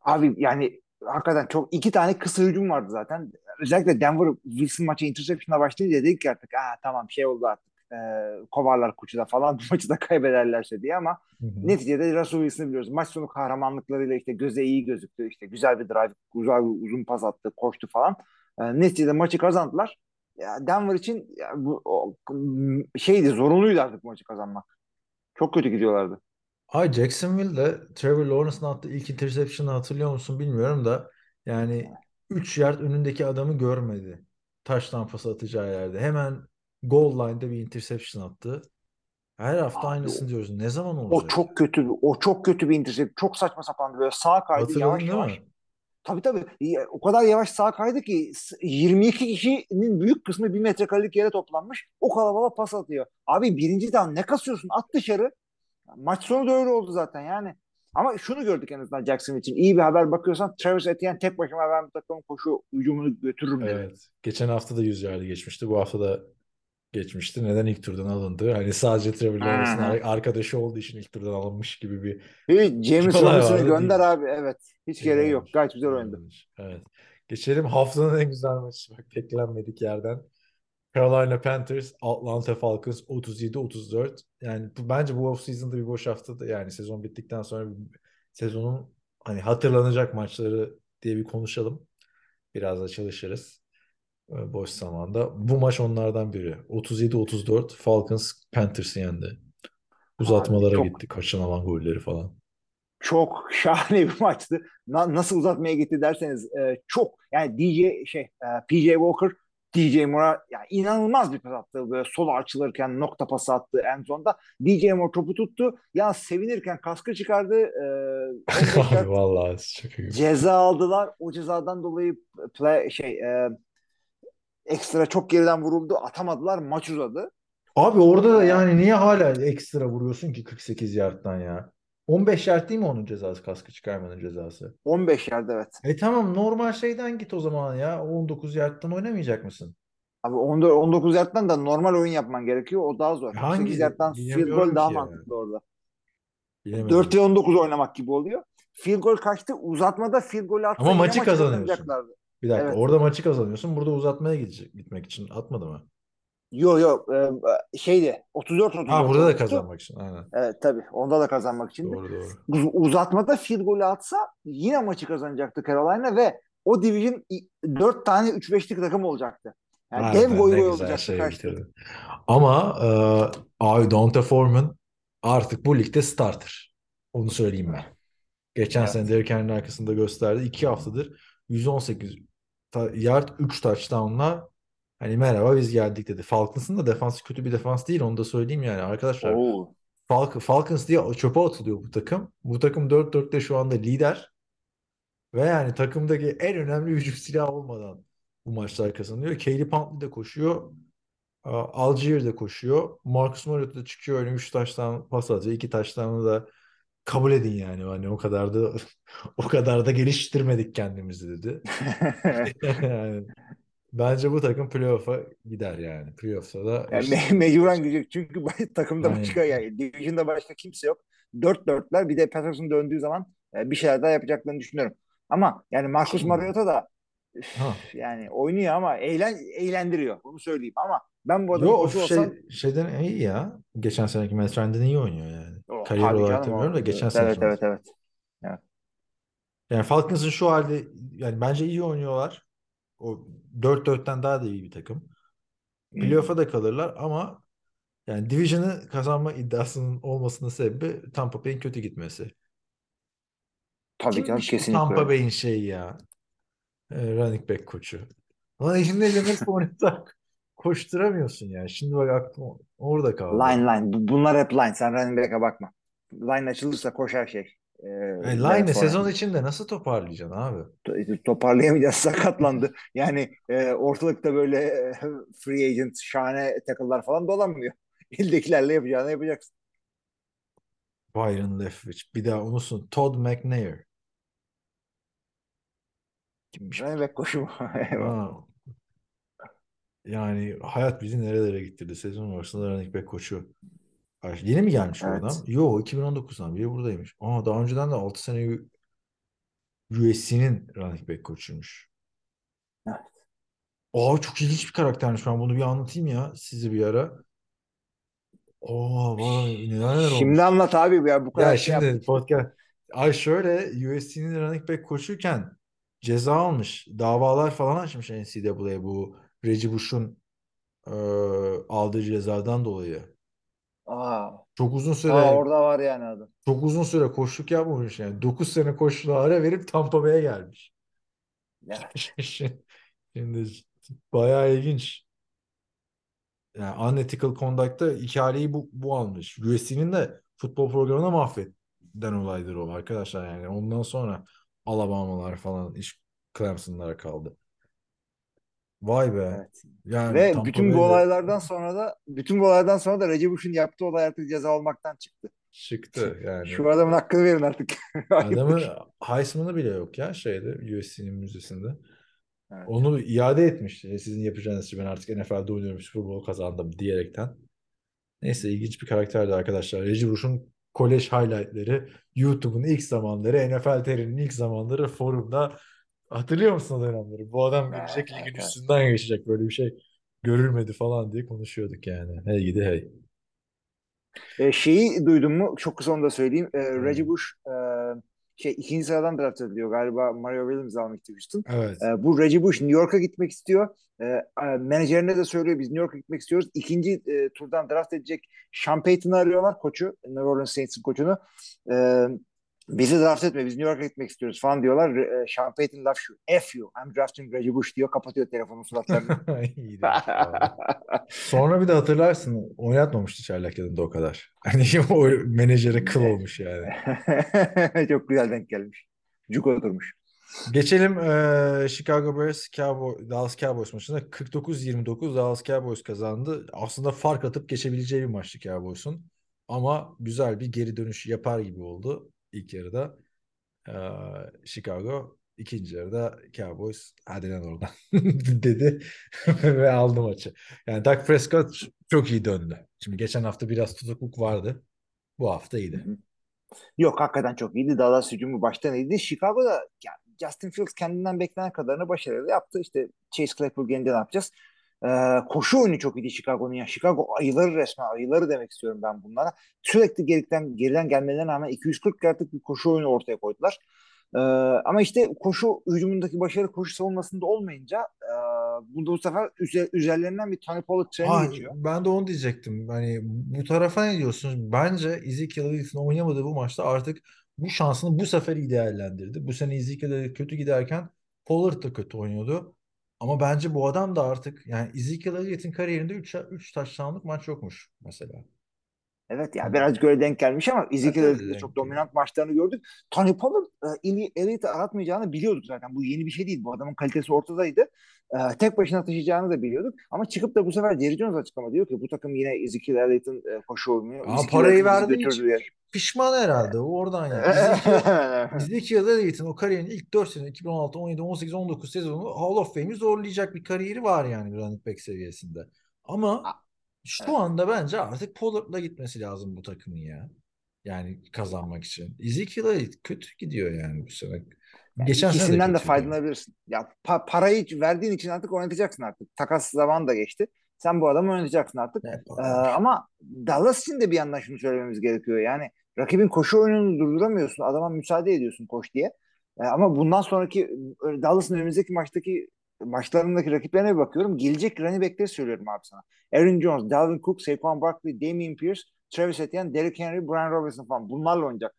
Abi yani hakikaten çok iki tane kısa hücum vardı zaten. Özellikle Denver Wilson maçı interception'a başlayınca dedik ki artık Aa, tamam şey oldu artık. E, kovarlar kuçuda falan bu maçı da kaybederlerse diye ama Hı hı. neticede Russell Wilson'ı biliyoruz. Maç sonu kahramanlıklarıyla işte göze iyi gözüktü. İşte güzel bir drive, güzel bir uzun pas attı, koştu falan. E, neticede maçı kazandılar. Ya Denver için ya bu o, şeydi zorunluydu artık maçı kazanmak. Çok kötü gidiyorlardı. Ay Jacksonville'de Trevor Lawrence'ın attığı ilk interception'ı hatırlıyor musun bilmiyorum da yani 3 yard önündeki adamı görmedi. Taş lampası atacağı yerde. Hemen goal line'da bir interception attı. Her hafta Abi aynısını diyoruz. Ne zaman O olacak? çok kötü, o çok kötü bir intercept. Çok saçma sapandı böyle sağa kaydı Hatırladın yavaş yavaş. mi? Tabii tabii. O kadar yavaş sağa kaydı ki s- 22 kişinin büyük kısmı bir metrekarelik yere toplanmış. O kalabalığa pas atıyor. Abi birinci down ne kasıyorsun? At dışarı. Maç sonu da öyle oldu zaten yani. Ama şunu gördük en azından Jackson için. İyi bir haber bakıyorsan Travis Etienne tek başıma ben bu takımın koşu hücumunu götürürüm dedi. Evet. Geçen hafta da 100 yardı geçmişti. Bu hafta da geçmişti. Neden ilk turdan alındı? Hani sadece Trevor Lawrence'ın arkadaşı olduğu için ilk turdan alınmış gibi bir Hiç James Robinson'ı gönder değil. abi. Evet. Hiç gereği yok. Gayet güzel oynadı. Evet. Geçelim haftanın en güzel maçı. Bak beklenmedik yerden. Carolina Panthers, Atlanta Falcons 37-34. Yani bu, bence bu offseason'da bir boş haftada yani sezon bittikten sonra bir- sezonun hani hatırlanacak maçları diye bir konuşalım. Biraz da çalışırız boş zamanda. Bu maç onlardan biri. 37-34 Falcons Panthers'ı yendi. Uzatmalara çok- gitti. Kaçınılan golleri falan. çok şahane bir maçtı. Na- nasıl uzatmaya gitti derseniz e, çok yani DJ şey e, PJ Walker DJ Moore'a yani inanılmaz bir pas attı. Böyle sol açılırken nokta pası attı en zonda. DJ Moore topu tuttu. Ya sevinirken kaskı çıkardı. E, 15 Abi yard vallahi çok iyi. ceza aldılar. O cezadan dolayı play, şey e, ekstra çok geriden vuruldu. Atamadılar. Maç uzadı. Abi orada da yani niye hala ekstra vuruyorsun ki 48 yardtan ya? 15 yard değil mi onun cezası kaskı çıkarmanın cezası? 15 yard evet. E tamam normal şeyden git o zaman ya. 19 yardtan oynamayacak mısın? Abi 14, 19 yardtan da normal oyun yapman gerekiyor. O daha zor. Hangi- 8 yardtan field goal daha ya. mantıklı orada. Bilemedim. 4 ve 19 oynamak gibi oluyor. Field goal kaçtı. Uzatmada field goal attı. Ama maçı kazanıyorsun. Bir dakika Evet. orada maçı kazanıyorsun. Burada uzatmaya gidecek, gitmek için atmadı mı? Yok yok e, şeydi 34 34. Ha burada da olmuştu. kazanmak için. Aynen. Evet tabii. Onda da kazanmak için. Doğru doğru. Uz- uzatmada field golü atsa yine maçı kazanacaktı Carolina ve o division 4 tane 3-5'lik takım olacaktı. Yani Harbiden dev goy ne goy güzel olacaktı şey bitirdi. Ama e, abi Donta Foreman artık bu ligde starter. Onu söyleyeyim ben. Geçen Evet. sene Derrick Henry'nin arkasında gösterdi. 2 haftadır 118 ta- yard 3 touchdown'la hani merhaba biz geldik dedi. Falcons'ın da defansı kötü bir defans değil onu da söyleyeyim yani arkadaşlar. Oo. Falc- Falcons diye çöpe atılıyor bu takım. Bu takım 4-4'te şu anda lider. Ve yani takımdaki en önemli hücum silahı olmadan bu maçlar kazanıyor. Caleb Huntley de koşuyor. Algier de koşuyor. Marcus Mariota da çıkıyor. Öyle 3 taştan pas atıyor. 2 taştanı da kabul edin yani. Hani o kadar da o kadar da geliştirmedik kendimizi dedi. Yani bence bu takım playoff'a gider yani. Playoff'ta da Yani işte- me- mecburen gidecek çünkü takımda Aynen. başka yani division'da başka kimse yok. 4-4'ler bir de Patterson döndüğü zaman e, bir şeyler daha yapacaklarını düşünüyorum. Ama yani Marcus Mariota da üf, yani oynuyor ama eğlen eğlendiriyor. Onu söyleyeyim ama ben bu adamın Yo koçu şey, olsam şeyden iyi ya. Geçen seneki Matt Ryan'den iyi oynuyor yani. O, Kariyer olarak demiyorum da geçen evet, sene evet evet evet. Yani Falcons'ın şu halde yani bence iyi oynuyorlar. O 4-4'ten daha da iyi bir takım. Playoff'a da kalırlar ama yani Division'ı kazanma iddiasının olmasının sebebi Tampa Bay'in kötü gitmesi. Tabii bu kesinlikle. Tampa. Bay'in şeyi ya. Ee, running back koçu. Lan şimdi Leonard Fournette'e koşturamıyorsun ya. Şimdi bak aklım orada kaldı. Line line. Bu- Bunlar hep line. Sen running back'e bakma. Line açılırsa koşar şey. Ee, Yani Leonard Line'ı Fournette. sezon içinde nasıl toparlayacaksın abi? To- toparlayamayacağız sakatlandı. Yani e, ortalıkta böyle e, free agent şahane tackle'lar falan dolanmıyor. Eldekilerle yapacağını yapacaksın. Byron Leftwich. Bir daha unutsun. Todd McNair. Kimmiş? Running back koşumu. Yani hayat bizi nerelere getirdi. Sezon ortasında running back koçu. Yeni mi gelmiş bu Evet. adam? Yo 2019'dan beri buradaymış. Aa daha önceden de 6 sene USC'nin running back koçuymuş. Evet. Aa çok ilginç bir karaktermiş. Ben bunu bir anlatayım ya size bir ara. Aa vay neler neler Şimdi olmuş. anlat abi ya bu kadar Ya şey şimdi yaptık. podcast. Ay şöyle USC'nin running back koşurken ceza almış. Davalar falan açmış NCAA bu Reggie Bush'un e, aldığı cezadan dolayı. Aa, Çok uzun süre aa, orada var yani adam. çok uzun süre koşluk yapmamış yani. 9 sene koşuğa ara verip Tampa Bay'e gelmiş. Evet. Şimdi bayağı ilginç. Yani unethical conduct'ta hikayeyi bu, bu almış. USC'nin de futbol programına mahveden olaydır o arkadaşlar yani. Ondan sonra Alabama'lar falan iş Clemson'lara kaldı. Vay be. Evet. Yani Ve Tampa bütün bu Bay'de olaylardan sonra da bütün bu olaylardan sonra da Recep Bush'un yaptığı olay artık ceza olmaktan çıktı. çıktı yani. Şu adamın hakkını verin artık. Adamın Heisman'ı bile yok ya şeyde USC'nin müzesinde. Evet. Onu iade etmiş. E, Sizin yapacağınız için ben artık NFL'de oynuyorum Super Bowl kazandım diyerekten. Neyse ilginç bir karakterdi arkadaşlar. Reggie Bush'un kolej highlightları, YouTube'un ilk zamanları, NFL TR'nin ilk zamanları forumda hatırlıyor musun o dönemleri? Bu adam gelecek evet, ligin evet. üstünden geçecek böyle bir şey görülmedi falan diye konuşuyorduk yani. Hey gidi hey. E, şeyi duydun mu? Çok kısa onu da söyleyeyim. E, Hmm. Reggie Bush e, şey ikinci sıradan draft ediliyor galiba. Mario Williams almıştı Houston. Evet. E, bu Reggie Bush New York'a gitmek istiyor. E, menajerine de söylüyor biz New York'a gitmek istiyoruz. İkinci e, turdan draft edecek Sean Payton'ı arıyorlar koçu. New Orleans Saints'in koçunu. E, bizi draft etme biz New York'a gitmek istiyoruz falan diyorlar. E, Sean Payton laf şu. F you. I'm drafting Reggie Bush diyor. Kapatıyor telefonun suratlarını. Sonra bir de hatırlarsın oynatmamıştı Çaylak yanında o kadar. Hani o menajere kıl olmuş yani. Çok güzel denk gelmiş. Cuk oturmuş. Geçelim eee, Chicago Bears Cowboy, Dallas Cowboys maçına 49-29 Dallas Cowboys kazandı. Aslında fark atıp geçebileceği bir maçtı Cowboys'un. Ama güzel bir geri dönüş yapar gibi oldu ilk yarıda. Ee, Chicago ikinci yarıda Cowboys hadi lan oradan dedi ve aldı maçı. Yani Dak Prescott çok iyi döndü. Şimdi geçen hafta biraz tutukluk vardı. Bu hafta iyiydi. Yok hakikaten çok iyiydi. Dallas hücumu baştan iyiydi. Chicago'da yani Justin Fields kendinden beklenen kadarını başarılı yaptı. İşte Chase Claypool gelince ne yapacağız? Ee, koşu oyunu çok iyiydi Chicago'nun ya. Chicago ayıları resmen ayıları demek istiyorum ben bunlara. Sürekli geriden, geriden gelmelerine rağmen 240 yardlık bir koşu oyunu ortaya koydular. Ee, ama işte koşu hücumundaki başarı koşu savunmasında olmayınca e, bu, bu sefer üzer, üzerlerinden bir Tony Pollard treni Ha, geçiyor. ben de onu diyecektim. Hani bu tarafa ne diyorsunuz? Bence Ezekiel Elliott'ın oynamadığı bu maçta artık bu şansını bu sefer iyi değerlendirdi. Bu sene Ezekiel kötü giderken Pollard da kötü oynuyordu. Ama bence bu adam da artık yani Ezekiel Elliott'in kariyerinde 3 3 taştanlık maç yokmuş mesela. Evet ya birazcık öyle denk gelmiş ama Ezekiel Evet, Elliott'ın denk çok dominant maçlarını gördük. Tony Pollard e, Eli- Elliott'ı aratmayacağını biliyorduk zaten. Bu yeni bir şey değil. Bu adamın kalitesi ortadaydı. E, tek başına taşıyacağını da biliyorduk. Ama çıkıp da bu sefer Jerry Jones açıklama diyor ki bu takım yine Ezekiel Elliott'ın e, koşu oyunu. Ama parayı verdiği için diye. pişman herhalde. O oradan yani. Ezekiel, Elliott'in o kariyerin ilk 4 sene 2016, 17, 18, 19 sezonu Hall of Fame'i zorlayacak bir kariyeri var yani running back seviyesinde. Ama şu anda bence artık Pollard'la gitmesi lazım bu takımın ya. Yani kazanmak için. Ezekiel kötü gidiyor yani bu sene. Geçen sene de İkisinden de kötüydü. faydalanabilirsin. Ya pa- parayı verdiğin için artık oynatacaksın artık. Takas zaman da geçti. Sen bu adamı oynatacaksın artık. Ee, ama Dallas için de bir yandan şunu söylememiz gerekiyor. Yani rakibin koşu oyununu durduramıyorsun. Adama müsaade ediyorsun koş diye. Ee, ama bundan sonraki Dallas'ın önümüzdeki maçtaki maçlarındaki rakiplerine bir bakıyorum. Gelecek running back'leri söylüyorum abi sana. Aaron Jones, Dalvin Cook, Saquon Barkley, Damian Pierce, Travis Etienne, Derrick Henry, Brian Robinson falan. Bunlarla oynayacak.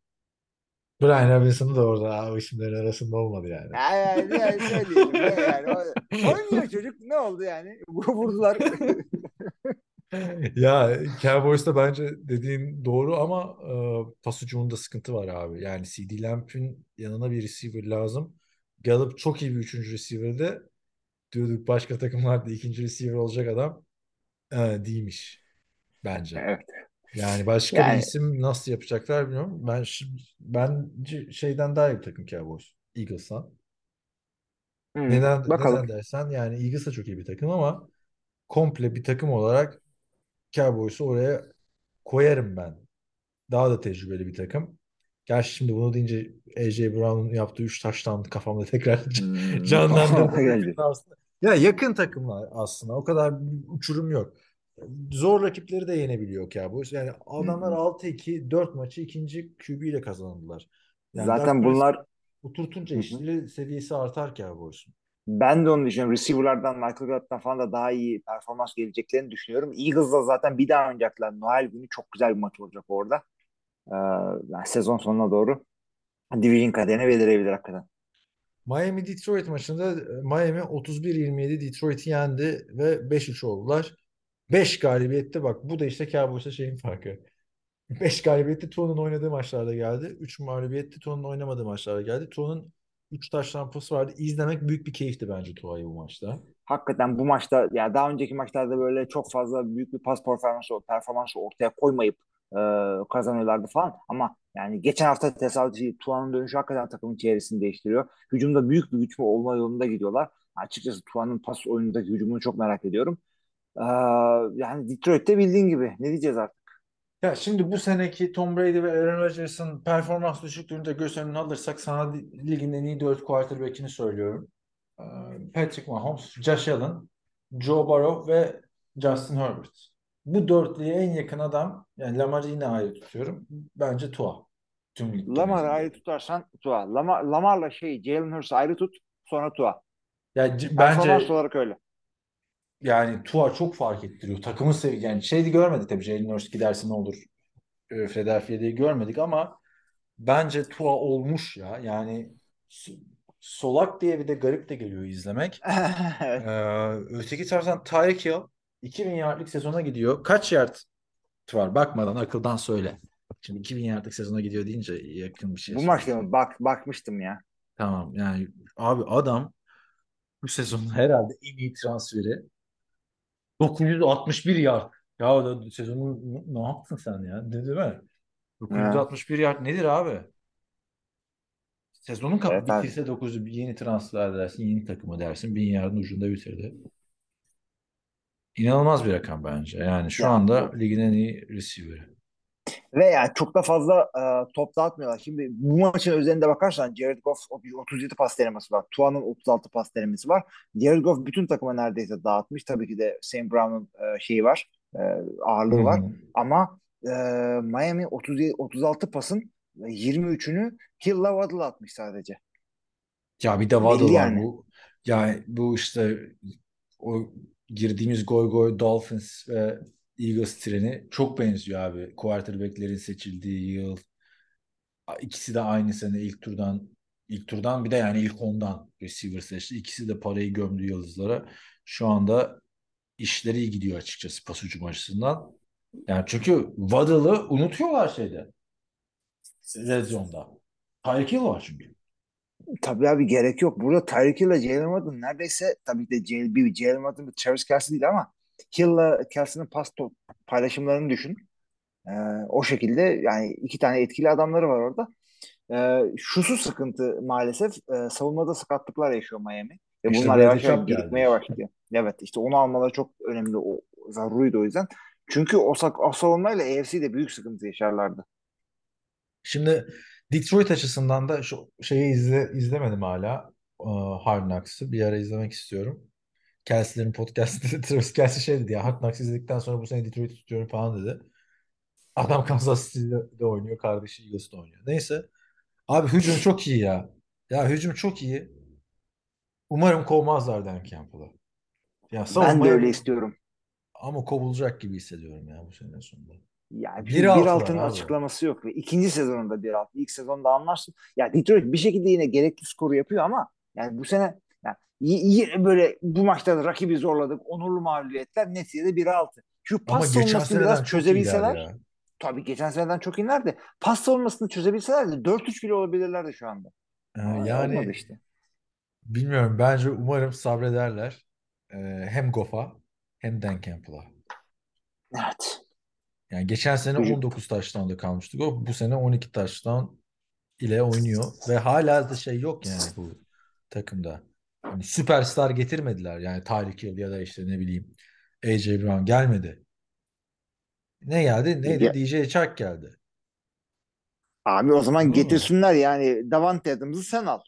Brian Robinson da orada abi isimlerin arasında olmadı yani. Yani, yani söyleyelim. Ne yani. Oynuyor çocuk. Ne oldu yani? Vurdular. Ya Cowboys'ta bence dediğin doğru ama e, pas hücumunda sıkıntı var abi. Yani CD Lamp'in yanına bir receiver lazım. Gallup çok iyi bir üçüncü receiver'de. Diyorduk başka takımlarda ikinci receiver olacak adam. E, değilmiş bence. evet. Yani başka Yani- bir isim nasıl yapacaklar bilmiyorum. Ben bence şeyden daha iyi bir takım Cowboys. Eagles'tan. Hı, Neden, Bakalım. neden dersen yani Eagles da çok iyi bir takım ama komple bir takım olarak Cowboys'u oraya koyarım ben. Daha da tecrübeli bir takım. Gerçi şimdi bunu deyince AJ Brown'un yaptığı 3 taştan kafamda tekrar Hmm. canlandırdı. Ya yakın takımlar aslında. O kadar bir uçurum yok. Zor rakipleri de yenebiliyor Cowboys. Yani adamlar Hı hı. 6-2 4 maçı ikinci QB ile kazandılar. Yani Zaten bunlar oturtunca işleri seviyesi artar Cowboys'un. ben de onu düşünüyorum. Receiver'lardan Michael Gallup'tan falan da daha iyi performans geleceklerini düşünüyorum. Eagles'la zaten bir daha oynayacaklar. Noel günü çok güzel bir maç olacak orada. Ee, yani sezon sonuna doğru Division kaderini belirebilir hakikaten. Miami Detroit maçında e, Miami 31-27 Detroit'i yendi ve 5-3 oldular. 5 galibiyette bak bu da işte Cowboys'a şeyin farkı. 5 galibiyette Tua'nın oynadığı maçlarda geldi. 3 mağlubiyette Tua'nın oynamadığı maçlarda geldi. Tua'nın 3 taş tampası vardı. İzlemek büyük bir keyifti bence Tua'yı bu maçta. Hakikaten bu maçta ya daha önceki maçlarda böyle çok fazla büyük bir pas performansı, performansı ortaya koymayıp e, kazanıyorlardı falan. Ama yani geçen hafta tesadüfi Tuan'ın dönüşü hakikaten takımın çevresini değiştiriyor. Hücumda büyük bir güç olma yolunda gidiyorlar. Açıkçası Tuan'ın pas oyunundaki hücumunu çok merak ediyorum. Ee, yani Detroit'te bildiğin gibi. Ne diyeceğiz artık? Ya şimdi bu seneki Tom Brady ve Aaron Rodgers'ın performans düşüklüğünü de göz önüne alırsak sana ligin en iyi 4 quarterback'ini söylüyorum. Ee, Patrick Mahomes, Josh Allen, Joe Burrow ve Justin Herbert. Bu dörtlüye en yakın adam yani Lamar'ı yine ayrı tutuyorum. Bence Tua. Tüm Lamar'ı ayrı tutarsan Tua. Lamar, Lamar'la şey Jalen Hurts'ı ayrı tut. Sonra Tua. Ya c- bence olarak öyle. yani Tua çok fark ettiriyor. Takımı sev yani şeydi görmedik tabii Jalen Hurts giderse ne olur e, Philadelphia'yı görmedik ama bence Tua olmuş ya. Yani solak diye bir de garip de geliyor izlemek. evet. Ee, öteki taraftan Tyreek Hill 2000 yardlık sezona gidiyor. Kaç yard var? Bakmadan akıldan söyle. Şimdi 2000 yardlık sezona gidiyor deyince yakın bir şey Bu maçta mı? Bak, bakmıştım ya. Tamam yani abi adam bu sezon herhalde en iyi transferi 961 yard. Ya o da sezonun ne yaptın sen ya? Değil mi? Evet. 961 yard nedir abi? Sezonun kapı Evet bitirse 9'u yeni transfer dersin, yeni takımı dersin. 1000 yardın ucunda bitirdi. İnanılmaz bir rakam bence. Yani şu Ya, anda ligin en iyi receiver'ı. Ve yani çok da fazla e, top dağıtmıyorlar. Şimdi bu maçın özelinde bakarsan Jared Goff o- 37 pas denemesi var. Tua'nın 36 pas denemesi var. Jared Goff bütün takıma neredeyse dağıtmış. Tabii ki de Sam Brown'un e, şeyi var. e, ağırlığı var. Ama e, Miami 37, 36 pasın 23'ünü Hill'la Waddle atmış sadece. Ya bir de Waddle var yani. bu. Yani bu işte o girdiğimiz goy goy Dolphins ve Eagles treni çok benziyor abi. Quarterback'lerin seçildiği yıl. İkisi de aynı sene ilk turdan ilk turdan bir de yani ilk ondan receiver seçti. İkisi de parayı gömdü yıldızlara. Şu anda işleri iyi gidiyor açıkçası pas hücum açısından. Yani çünkü Waddle'ı unutuyorlar şeyde. Red Zone'da. Tyreek Hill var çünkü. Tabii abi gerek yok. Burada Tyreek Hill'la Jalen Waddle neredeyse tabii ki de Jalen, bir Jalen Waddle bir Travis Kelce değil ama Hill'la Kelce'nin pas top paylaşımlarını düşün. Ee, o şekilde yani iki tane etkili adamları var orada. Ee, şusu sıkıntı maalesef. Ee, savunmada sakatlıklar yaşıyor Miami. Ve İşte bunlar yavaş yavaş birikmeye başlıyor. Evet işte onu almaları çok önemli. O, zaruriydi o yüzden. Çünkü o, sak- o savunmayla AFC'de büyük sıkıntı yaşarlardı. Şimdi Detroit açısından da şu şeyi izle, izlemedim hala. Ee, Hard Knocks'ı. Bir ara izlemek istiyorum. Kelsey'lerin podcast'ında Travis Kelsey şey dedi ya Hard Knocks izledikten sonra bu sene Detroit'i tutuyorum falan dedi. Adam Kansas City'de oynuyor. Kardeşi Eagles'da oynuyor. Neyse. Abi hücum çok iyi ya. Ya hücum çok iyi. Umarım kovmazlar Dan Campbell'ı. Ya Ben de öyle istiyorum. ama kovulacak gibi hissediyorum ya bu sene sonunda. Yani Bir bir abi. açıklaması yok. Ve ikinci sezonunda bir altı. İlk sezonda anlarsın. Ya Detroit bir şekilde yine gerekli skoru yapıyor ama yani bu sene yani yine böyle bu maçta rakibi zorladık. Onurlu mağlubiyetler. Neticede bir altı. Şu pas savunmasını biraz çözebilseler ya. tabii geçen seneden çok iyiler de pas savunmasını çözebilseler de 4-3 bile olabilirlerdi şu anda. Ee, olmadı yani işte. bilmiyorum. Bence umarım sabrederler. Ee, hem Goff'a hem Dan Campbell'a. Evet. Yani geçen sene Hücum. 19 taştanla kalmıştık. O bu sene 12 taştan ile oynuyor ve hala da şey yok yani bu takımda. Hani süperstar getirmediler. Yani Tyreek Hill ya da işte ne bileyim AJ Brown gelmedi. Ne geldi? Neydi? Ya- DJ Chark geldi. Abi o zaman mı? getirsinler yani Davante Adams'ı sen al.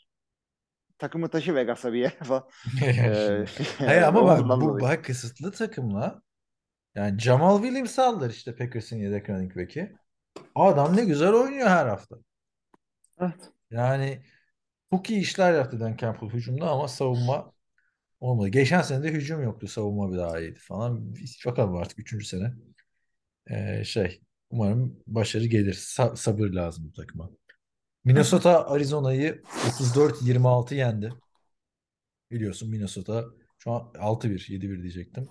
Takımı taşı Vegas'a bir yere falan. Ee, Hayır ama bak bu bak kısıtlı takımla yani Jamal Williams aldılar işte Packers'ın yedek running back'i. Adam ne güzel oynuyor her hafta. Evet. Yani çok iyi işler yaptı Dan Campbell hücumda ama savunma olmadı. Geçen sene de hücum yoktu. Savunma bir daha iyiydi falan. Bakalım artık üçüncü sene. Ee, şey umarım başarı gelir. Sa- sabır lazım bu takıma. Minnesota Arizona'yı 34-26 yendi. Biliyorsun Minnesota şu an 6-1, 7-1 diyecektim.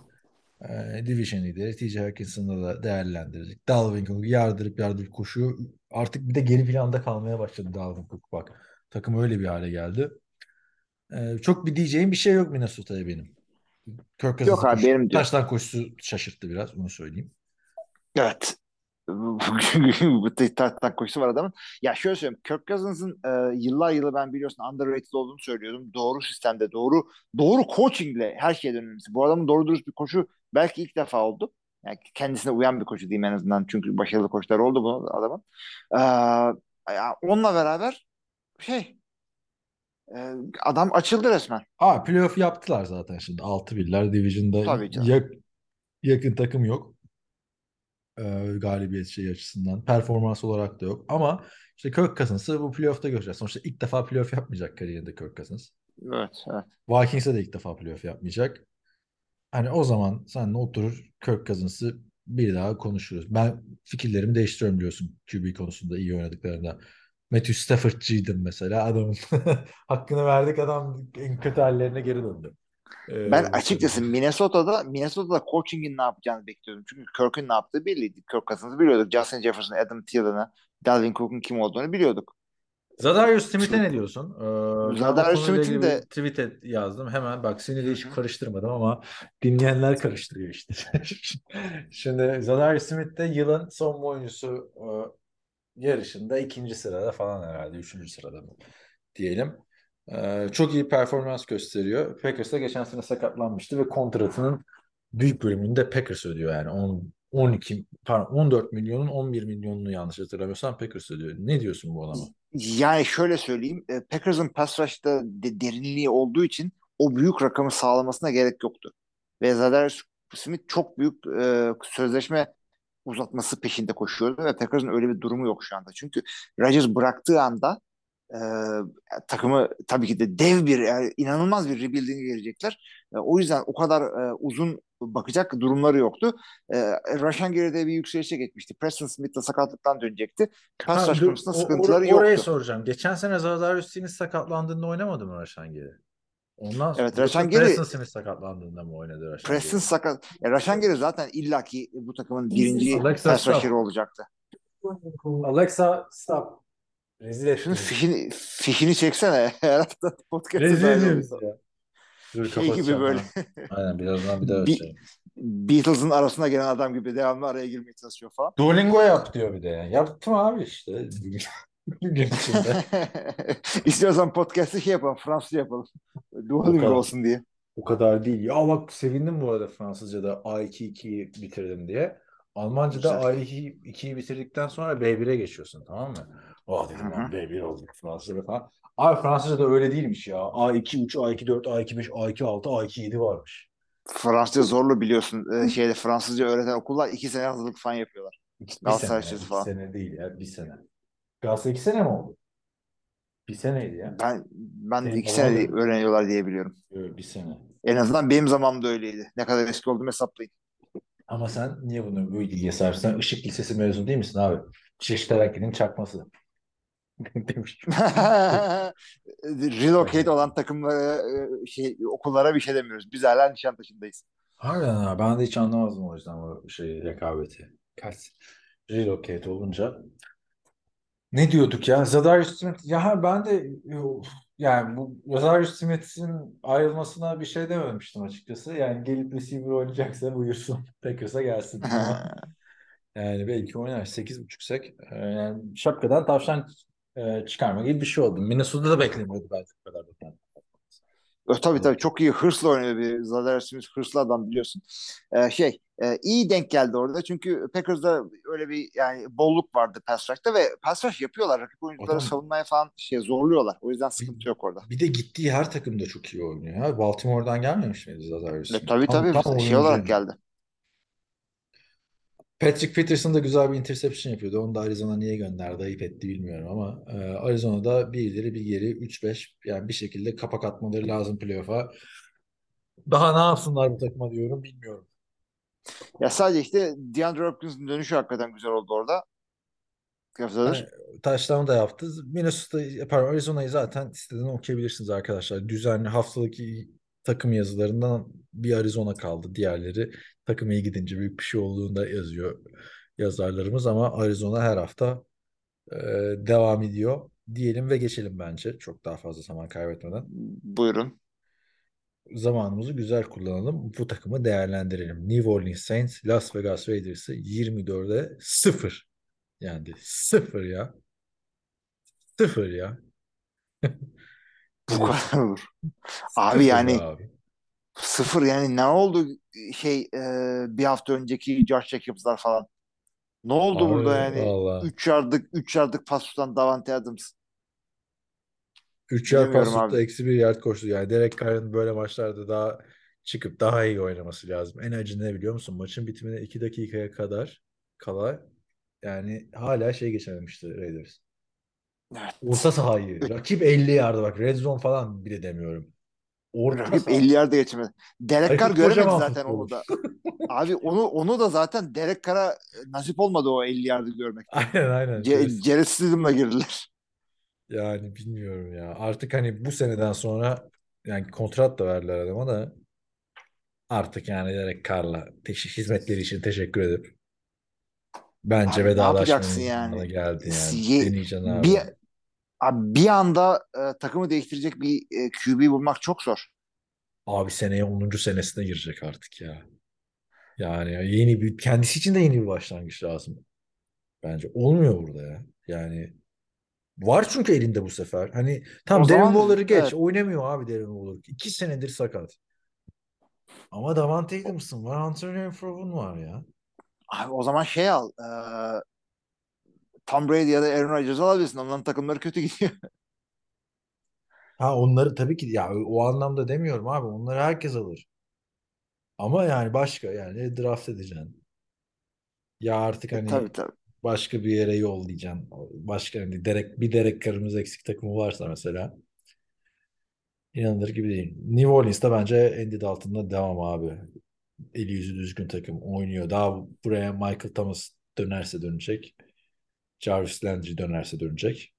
Ee, Division lideri TJ Hawkinson'ı da değerlendirdik. Dalvin Cook yardırıp yardırıp koşuyor. Artık bir de geri planda kalmaya başladı Dalvin Cook bak. Takım öyle bir hale geldi. Ee, çok bir diyeceğim bir şey yok Minnesota'ya benim. Kirk Yok Cousins'ın abi koşu, benim de yok. taştan koşusu şaşırttı biraz onu söyleyeyim. Evet. Bu tahtak koşusu var adamın. Ya şöyle söyleyeyim. Kirk Cousins'ın e, yıllar yılı ben biliyorsun underrated olduğunu söylüyordum. Doğru sistemde, doğru doğru coachingle her şeyden önemlisi. Bu adamın doğru dürüst bir koşu belki ilk defa oldu. Yani kendisine uyan bir koşu diyeyim en azından. Çünkü başarılı koçlar oldu bu adamın. Ee, ya onunla beraber şey e, adam açıldı resmen. Aa playoff yaptılar zaten şimdi 6-1'ler Division'da Tabii canım. yak- yakın takım yok. Ee, galibiyet şeyi açısından. Performans olarak da yok. Ama işte Kirk Cousins'ı bu playoff'ta göreceğiz. Sonuçta ilk defa playoff yapmayacak kariyerinde Kirk Cousins. Evet, evet. Vikings'e de ilk defa playoff yapmayacak. Hani o zaman seninle oturur Kirk Cousins'ı bir daha konuşuruz. Ben fikirlerimi değiştiriyorum biliyorsun QB konusunda iyi oynadıklarında. Matthew Stafford'cıydım mesela adamın hakkını verdik adam en kötü hallerine geri döndü. Ee, Ben bu açıkçası. Minnesota'da Minnesota'da coaching'in ne yapacağını bekliyordum. Çünkü Kirk'ün ne yaptığı belliydi. Kirk Cousins'ı biliyorduk. Justin Jefferson, Adam Thielen'ı, Dalvin Cook'un kim olduğunu biliyorduk. Zadarius Smith'e ne diyorsun? Ee, Zadarius Smith'in de- tweet et, yazdım. Hemen bak seni de hiç karıştırmadım ama dinleyenler karıştırıyor işte. Şimdi Zadarius Smith de yılın son oyuncusu e, yarışında ikinci sırada falan herhalde. Üçüncü sırada mı diyelim. Ee, çok iyi performans gösteriyor. Packers'ta geçen sene sakatlanmıştı ve kontratının büyük bölümünü de Packers ödüyor yani. 10, 12 pardon 14 milyonun 11 milyonunu yanlış hatırlamıyorsam Packers ödüyor. Ne diyorsun bu adama? Yani şöyle söyleyeyim. e, Packers'ın pass rush'ta de derinliği olduğu için o büyük rakamı sağlamasına gerek yoktu. Ve Zadarius Smith çok büyük e, sözleşme uzatması peşinde koşuyordu ve Packers'ın öyle bir durumu yok şu anda. Çünkü Rodgers bıraktığı anda e, takımı tabii ki de dev bir yani inanılmaz bir rebuilding'e girecekler. E, o yüzden o kadar e, uzun bakacak durumları yoktu. E, Rashan Gary'de bir yükselişe geçmişti. Preston Smith de sakatlıktan dönecekti. Pass rush konusunda sıkıntıları or- Orayı yoktu. soracağım. Geçen sene Zadarius Smith sakatlandığında oynamadı mı Rashan Gary? Ondan sonra Evet, Rashan Gary- Preston Smith sakatlandığında mı oynadı Rashan Preston Gary? sakat. Ya Rashan Gary zaten illaki bu takımın birinci Alexa pass rusher'ı olacaktı. Alexa stop. Rezil Şunun ettin. fişini, fişini çeksene. Her hafta podcast'ı Rezil ediyoruz ya. Dur Şey gibi böyle. Aynen birazdan bir daha Bir- açacağım. Beatles'ın arasına gelen adam gibi devamlı araya girmeye çalışıyor falan. Duolingo yap diyor bir de. Yaptım abi işte. Gün içinde. İstiyorsan podcast'ı şey yapalım. Fransızca yapalım. Duolingo olsun diye. O kadar değil. Ya bak sevindim bu arada Fransızca'da A2-2'yi bitirdim diye. Almanca'da A2-2'yi bitirdikten sonra B1'e geçiyorsun tamam mı? Oh dedim lan B1 olacak Fransızca'da falan. Abi Fransızca'da öyle değilmiş ya. A2, 3, A2, 4, A2, 5, A2, 6, A2, 7 varmış. Fransızca zorlu biliyorsun. Ee, şeyde Fransızca öğreten okullar iki sene hazırlık falan yapıyorlar. İki, bir sene, bir falan. sene değil ya bir sene. Galatasaray iki sene mi oldu? Bir seneydi ya. Ben ben de iki sene da- öğreniyorlar diye biliyorum. Yok, bir sene. En azından benim zamanımda öyleydi. Ne kadar eski olduğumu hesaplayın. Ama sen niye bunu bu ilgiye? Sen Işık Lisesi mezunu değil misin abi? Şiş Terakki'nin çakması. Demiş. Relocate olan takımlara e, şey okullara bir şey demiyoruz. Biz hala Nişantaşı'ndayız. Harbiden ha. Ben de hiç anlamazdım o yüzden o şey rekabeti. Kaç relocate olunca. Ne diyorduk ya? Zadarius Smith. Ya ben de yani bu Zadarius Smith'in ayrılmasına bir şey dememiştim açıkçası. Yani gelip receiver oynayacaksa buyursun. Packers'a gelsin. Ama yani belki oynar. 8.5 sek. Ee, Yani şapkadan tavşan e, çıkarma gibi bir şey oldu. Minnesota'da da beklemiyordu belki bu kadar. Ö, tabii tabii çok iyi hırsla oynuyor bir Zadarius Smith hırslı adam biliyorsun. Ee, şey e, iyi denk geldi orada çünkü Packers'da öyle bir yani bolluk vardı pass rush'ta ve pass rush yapıyorlar. Rakip oyuncuları savunmaya falan şey zorluyorlar. O yüzden sıkıntı yok orada. Bir de gittiği her takımda çok iyi oynuyor. Ya. Baltimore'dan gelmemiş miydi Zadarius E, Smith? tabii Tam- tabii tam şey olarak geldi. Patrick Peterson da güzel bir interception yapıyordu. Onu da Arizona niye gönderdi ayıp etti bilmiyorum ama e, Arizona'da bir ileri bir geri 3-5 yani bir şekilde kapak atmaları lazım playoff'a. Daha ne yapsınlar bu takıma diyorum bilmiyorum. Ya sadece işte DeAndre Hopkins'in dönüşü hakikaten güzel oldu orada. Yani, touchdown da yaptı. Minnesota, pardon Arizona'yı zaten istediğini okuyabilirsiniz arkadaşlar. Düzenli haftalık takım yazılarından bir Arizona kaldı. Diğerleri takım iyi gidince büyük bir şey olduğunda yazıyor yazarlarımız ama Arizona her hafta e, devam ediyor diyelim ve geçelim bence. Çok daha fazla zaman kaybetmeden. Buyurun. Zamanımızı güzel kullanalım. Bu takımı değerlendirelim. New Orleans Saints, Las Vegas Raiders'ı 24'e 0. Yani 0 ya. 0 ya. Bu kadar olur. Abi yani abi. sıfır yani ne oldu şey e, bir hafta önceki Josh Jacobs'lar falan. Ne oldu Abi, burada yani? vallahi. 3 yardık 3 yardık pas tutan Davante Adams. 3 yard pas tuttu, eksi 1 yard koştu. Yani Derek Carr'ın böyle maçlarda daha çıkıp daha iyi oynaması lazım. En acı ne biliyor musun? Maçın bitimine 2 dakikaya kadar kala yani hala şey geçememişti Raiders. Evet. Orta sahayı. Rakip 50 yardı bak. Red zone falan bile demiyorum. Rakip saha. 50 yerde geçemedi. Derek Rakip Carr göremedi kocaman zaten onu da. Abi onu onu da zaten Derek Carr'a e, nasip olmadı o 50 yardı görmek. Aynen aynen. Ce Jared Stidham'la girdiler. Yani bilmiyorum ya. Artık hani bu seneden sonra yani kontrat da verdiler adama da artık yani Derek teş- hizmetleri için teşekkür edip bence Abi ne vedalaşmanın yapacaksın zamanı yani? geldi yani. Ye- Deneyeceksin abi. Bir Abi bir anda e, takımı değiştirecek bir e, QB bulmak çok zor. Abi seneye 10. senesine girecek artık ya. Yani yeni bir kendisi için de yeni bir başlangıç lazım. Bence olmuyor burada ya. Yani var çünkü elinde bu sefer. Hani tam O Darren zaman Waller'ı geç. evet. Oynamıyor abi Darren Waller. İki senedir sakat. Ama Davante Adams'ın var. Hunter Renfrow'un var ya. Abi o zaman şey al. e, Tom Brady ya da Aaron Rodgers'ı alabilirsin. Onların takımları kötü gidiyor. Ha onları tabii ki ya o anlamda demiyorum abi. Onları herkes alır. Ama yani başka yani draft edeceksin. Ya artık E, hani tabii tabii. başka bir yere yollayacaksın. Başka hani Derek, bir Derek Carr'ımız eksik takımı varsa mesela inanılır gibi değil. New Orleans'ta bence Andy Dalton'la devam abi. Eli yüzü düzgün takım oynuyor. Daha buraya Michael Thomas dönerse dönecek. Jarvis Landry dönerse dönecek.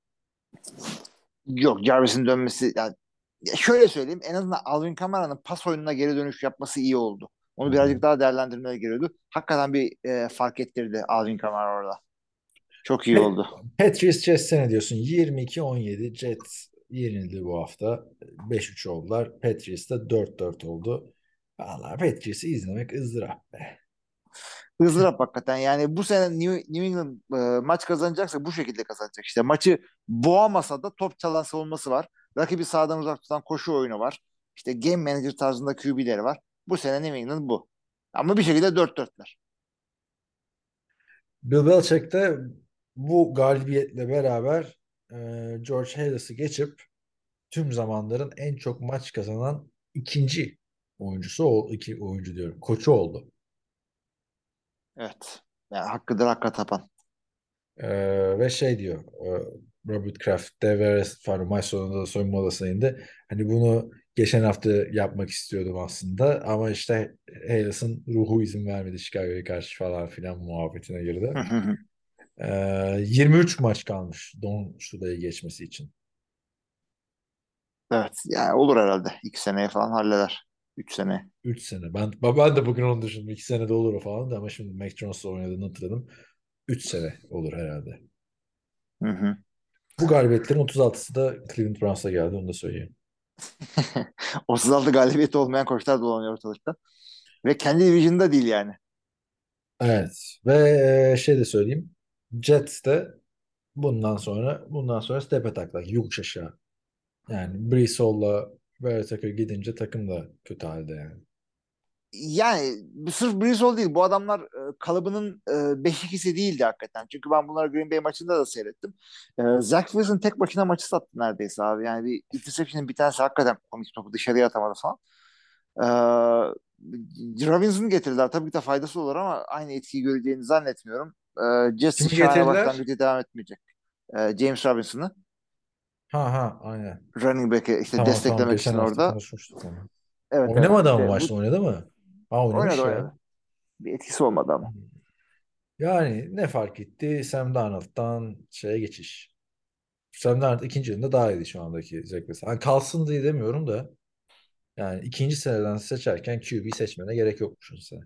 Yok Jarvis'in dönmesi yani ya şöyle söyleyeyim en azından Alvin Kamara'nın pas oyununa geri dönüş yapması iyi oldu. Onu birazcık daha değerlendirmeye geliyordu. Hakikaten bir e, fark ettirdi Alvin Kamara orada. Çok iyi oldu. Patriots Jets'e ne diyorsun? 22-17 Jets yenildi bu hafta. 5-3 oldular. Patriots da 4-4 oldu. Valla Patriots'ı izlemek ızdırap be. Hızlı hakikaten. Yani bu sene New, New England e, maç kazanacaksa bu şekilde kazanacak. İşte maçı boğamasa da top çalan savunması var. Rakibi sağdan uzak tutan koşu oyunu var. İşte game manager tarzında QB'leri var. Bu sene New England bu. Ama bir şekilde 4-4'ler. Bill Belichick de bu galibiyetle beraber e, George Halas'ı geçip tüm zamanların en çok maç kazanan ikinci oyuncusu, o iki oyuncu diyorum, koçu oldu. Evet. Yani hakkıdır hakka tapan. E, ve şey diyor e, Robert Kraft de ve Faruk maç sonunda da soyunma odasına indi. Hani bunu geçen hafta yapmak istiyordum aslında ama işte Halas'ın ruhu izin vermedi Chicago'ya karşı falan filan muhabbetine girdi. E, 23 maç kalmış Don Shula'yı geçmesi için. Evet. Yani olur herhalde. İki seneye falan halleder. Üç sene. 3 sene. Ben, ben de bugün onu düşündüm. 2 senede olur o falan da ama şimdi Mac Jones'la oynadığını hatırladım. 3 sene olur herhalde. Hı hı. Bu galibiyetlerin 36'sı da Cleveland Browns'a geldi onu da söyleyeyim. 36 galibiyeti olmayan koçlar dolanıyor ortalıkta. Ve kendi division'da değil yani. Evet ve e, şey de söyleyeyim. Jets de bundan sonra bundan sonra step taklak yokuş aşağı. Yani Brees Hall'la Whitaker gidince takım da kötü halde yani. Yani sırf Hall değil. Bu adamlar e, kalıbının e, 5-2'si değildi hakikaten. Çünkü ben bunları Green Bay maçında da seyrettim. E, Zach Wilson tek başına maçı sattı neredeyse abi. Yani bir interception'ın bir tanesi hakikaten komik topu dışarıya atamadı falan. E, Robinson'ı getirdiler. Tabii ki de faydası olur ama aynı etkiyi göreceğini zannetmiyorum. E, şahane getirdiler? başlangıcı devam etmeyecek. E, James Robinson'ı Ha ha aynen. running back'e işte Tamam desteklemek tamam için geçen hafta orada. konuşmuştuk onu. Evet, evet. Oynamadı ama İşte bu- oynadı mı? Ha oynamış oynadı ya. oynadı. Bir etkisi olmadı ama. Yani ne fark etti? Sam Darnold'dan şeye geçiş. Sam Darnold ikinci yılında daha iyiydi şu andaki Zach Wilson. Hani kalsın diye demiyorum da yani ikinci seneden seçerken QB seçmene gerek yokmuş sen.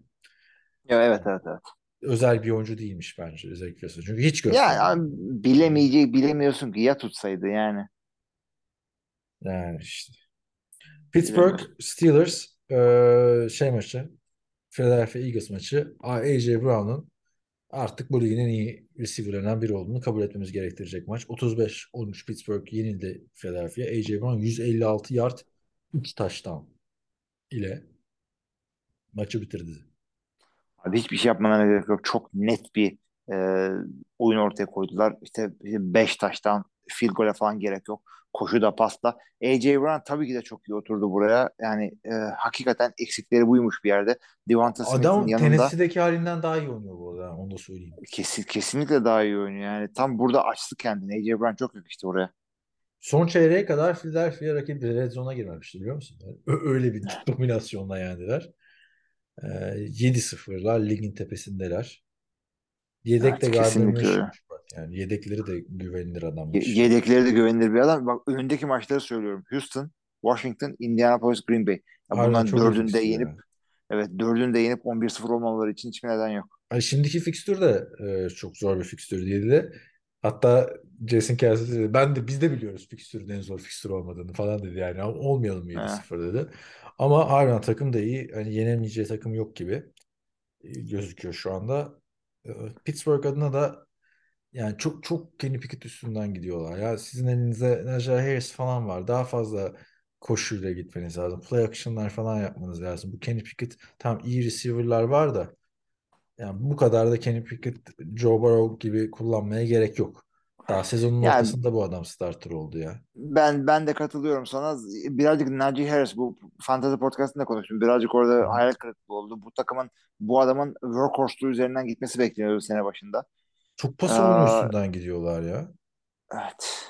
Ya, evet evet evet. Özel bir oyuncu değilmiş bence Zach Wilson. Çünkü hiç Ya göstermedi. abi, bilemeyecek bilemiyorsun ki ya tutsaydı yani. Yani işte. Pittsburgh Steelers eee, şey maçı Philadelphia Eagles maçı A.J. Brown'un artık bu ligin en iyi receiver'larından biri olduğunu kabul etmemiz gerektirecek maç. 35-13 Pittsburgh yenildi Philadelphia. A.J. Brown 156 yard 3 touchdown ile maçı bitirdi. Abi hiçbir şey yapmana gerek yok. Çok net bir e, oyun ortaya koydular. İşte 5 taştan field goal'e falan gerek yok. Koşu da pasta. A.J. Brown tabii ki de çok iyi oturdu buraya. Yani e, hakikaten eksikleri buymuş bir yerde. Devonta Smith'in Adam yanında Tennessee'deki halinden daha iyi oynuyor bu arada. Onu da söyleyeyim. kesin, kesinlikle daha iyi oynuyor. Yani tam burada açtı kendini. A.J. Brown çok yakıştı oraya. Son çeyreğe kadar Philadelphia rakibi Red Zone'a girmemişti biliyor musun? Ö- Öyle bir dominasyonla yendiler. Ee, 7-0'lar ligin tepesindeler. Yedek de Evet, Gardner kesinlikle öyle. Minshew'muş bak. Yani yedekleri de güvenilir Ye- adammış. Yedekleri de güvenilir bir adam. Bak önündeki maçları söylüyorum. Houston, Washington, Indianapolis, Green Bay. Ya iyi dördünü de yenip ya. evet dördünü de yenip 11-0 olmamaları için hiçbir neden yok. Ay, şimdiki fikstür de e, çok zor bir fikstür değildi. Hatta Jason Kelsey dedi ben de biz de biliyoruz fikstürün en zor fikstür olmadığını falan dedi yani olmayalım 7-0 dedi. Ama harbiden takım da iyi. Hani yenemeyeceği takım yok gibi e, gözüküyor şu anda. E, Pittsburgh adına da yani çok çok Kenny Pickett üstünden gidiyorlar. Ya sizin elinizde Najee Harris falan var. Daha fazla koşuyla gitmeniz lazım. Play action'lar falan yapmanız lazım. Bu Kenny Pickett tam iyi receiver'lar var da yani bu kadar da Kenny Pickett, Joe Burrow gibi kullanmaya gerek yok. Daha sezonun Yani ortasında bu adam starter oldu ya. ben ben de katılıyorum sana. Birazcık Najee Harris bu Fantasy Podcast'ında konuştum. Birazcık orada hayal kırıklığı oldu. Bu takımın bu adamın workhorse'luğu üzerinden gitmesi bekleniyordu sene başında. Çok pas Ee, oyunu üstünden gidiyorlar ya. evet.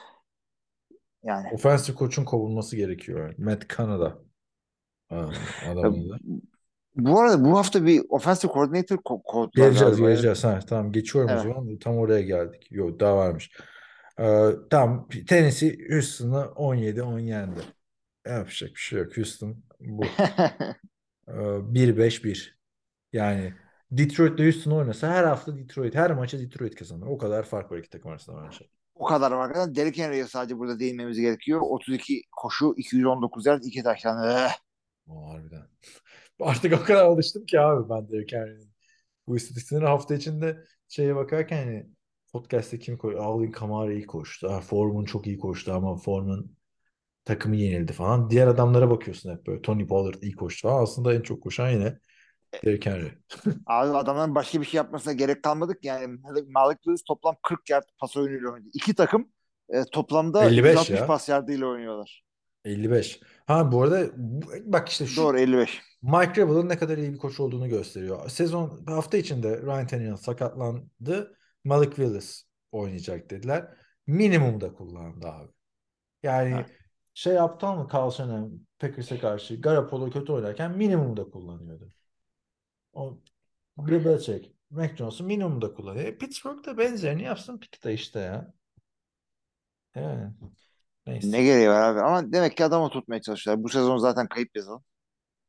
Yani Offensive koçun kovulması gerekiyor. Matt Canada Aa, Ya, adamın da. Bu arada bu hafta bir offensive coordinator ko- kovdular Geleceğiz galiba. Geleceğiz. Ha, tamam geçiyorum o Evet. zaman. Tam oraya geldik. Yok daha varmış. Ee, tamam Tennessee Houston'ı 17-10 yendi. Yapacak bir şey yok. Houston bu. Ee, 1-5-1. Yani Detroit ile Houston oynasa her hafta Detroit, her maçı Detroit kazanır. O kadar fark var iki takım arasında bence. O kadar var. arkadaşlar. Derrick Henry'e sadece burada değinmemiz gerekiyor. 32 koşu, 219 yard, 2 taştan. Eh. O harbiden. Artık o kadar alıştım ki abi ben de Henry'nin. Bu istatistikleri hafta içinde şeye bakarken hani podcast'te kim koy? Alvin Kamara iyi koştu. Ha, Foreman çok iyi koştu ama Foreman takımı yenildi falan. Diğer adamlara bakıyorsun hep böyle. Tony Pollard iyi koştu falan. Aslında en çok koşan yine Derrick Henry. Abi adamların başka bir şey yapmasına gerek kalmadı ki. Yani Malik Willis toplam 40 yard pas oyunuyla oynadı. İki takım e, toplamda 55 160 ya. pas yardıyla oynuyorlar. 55. Ha bu arada bak işte şu Doğru 55. Mike Vrabel'ın ne kadar iyi bir koç olduğunu gösteriyor. Sezon hafta içinde Ryan Tannehill sakatlandı. Malik Willis oynayacak dediler. Minimumda kullandı abi. Yani Evet. şey aptal mı Carl Shanahan Packers'e karşı Garoppolo kötü oynarken minimumda kullanıyordu. O Bill Belichick, Mac Jones'u minimumda kullanıyor. E, Pittsburgh'da benzerini yapsın Pick'te işte ya. Yani neyse. Ne gereği var abi? Ama demek ki adamı tutmaya çalışıyorlar. Bu sezon zaten kayıp yazalım.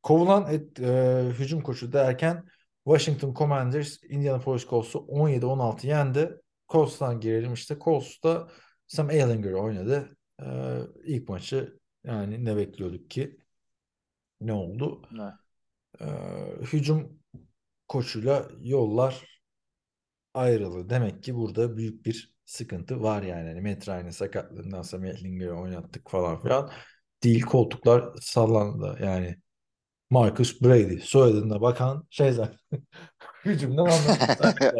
Kovulan et, e, hücum koçu derken Washington Commanders Indianapolis Colts'u 17-16 yendi. Colts'tan girelim işte. Colts'ta Sam Ehlinger oynadı. E, ilk maçı yani ne bekliyorduk ki? Ne oldu? Evet. E, hücum koçuyla yollar ayrıldı. Demek ki burada büyük bir sıkıntı var yani. Matt Ryan'ın sakatlığından Sam Ehlinger'i oynattık falan filan. Değil koltuklar sallandı yani. Marcus Brady soyadına bakan şey zaten hücumdan zaten.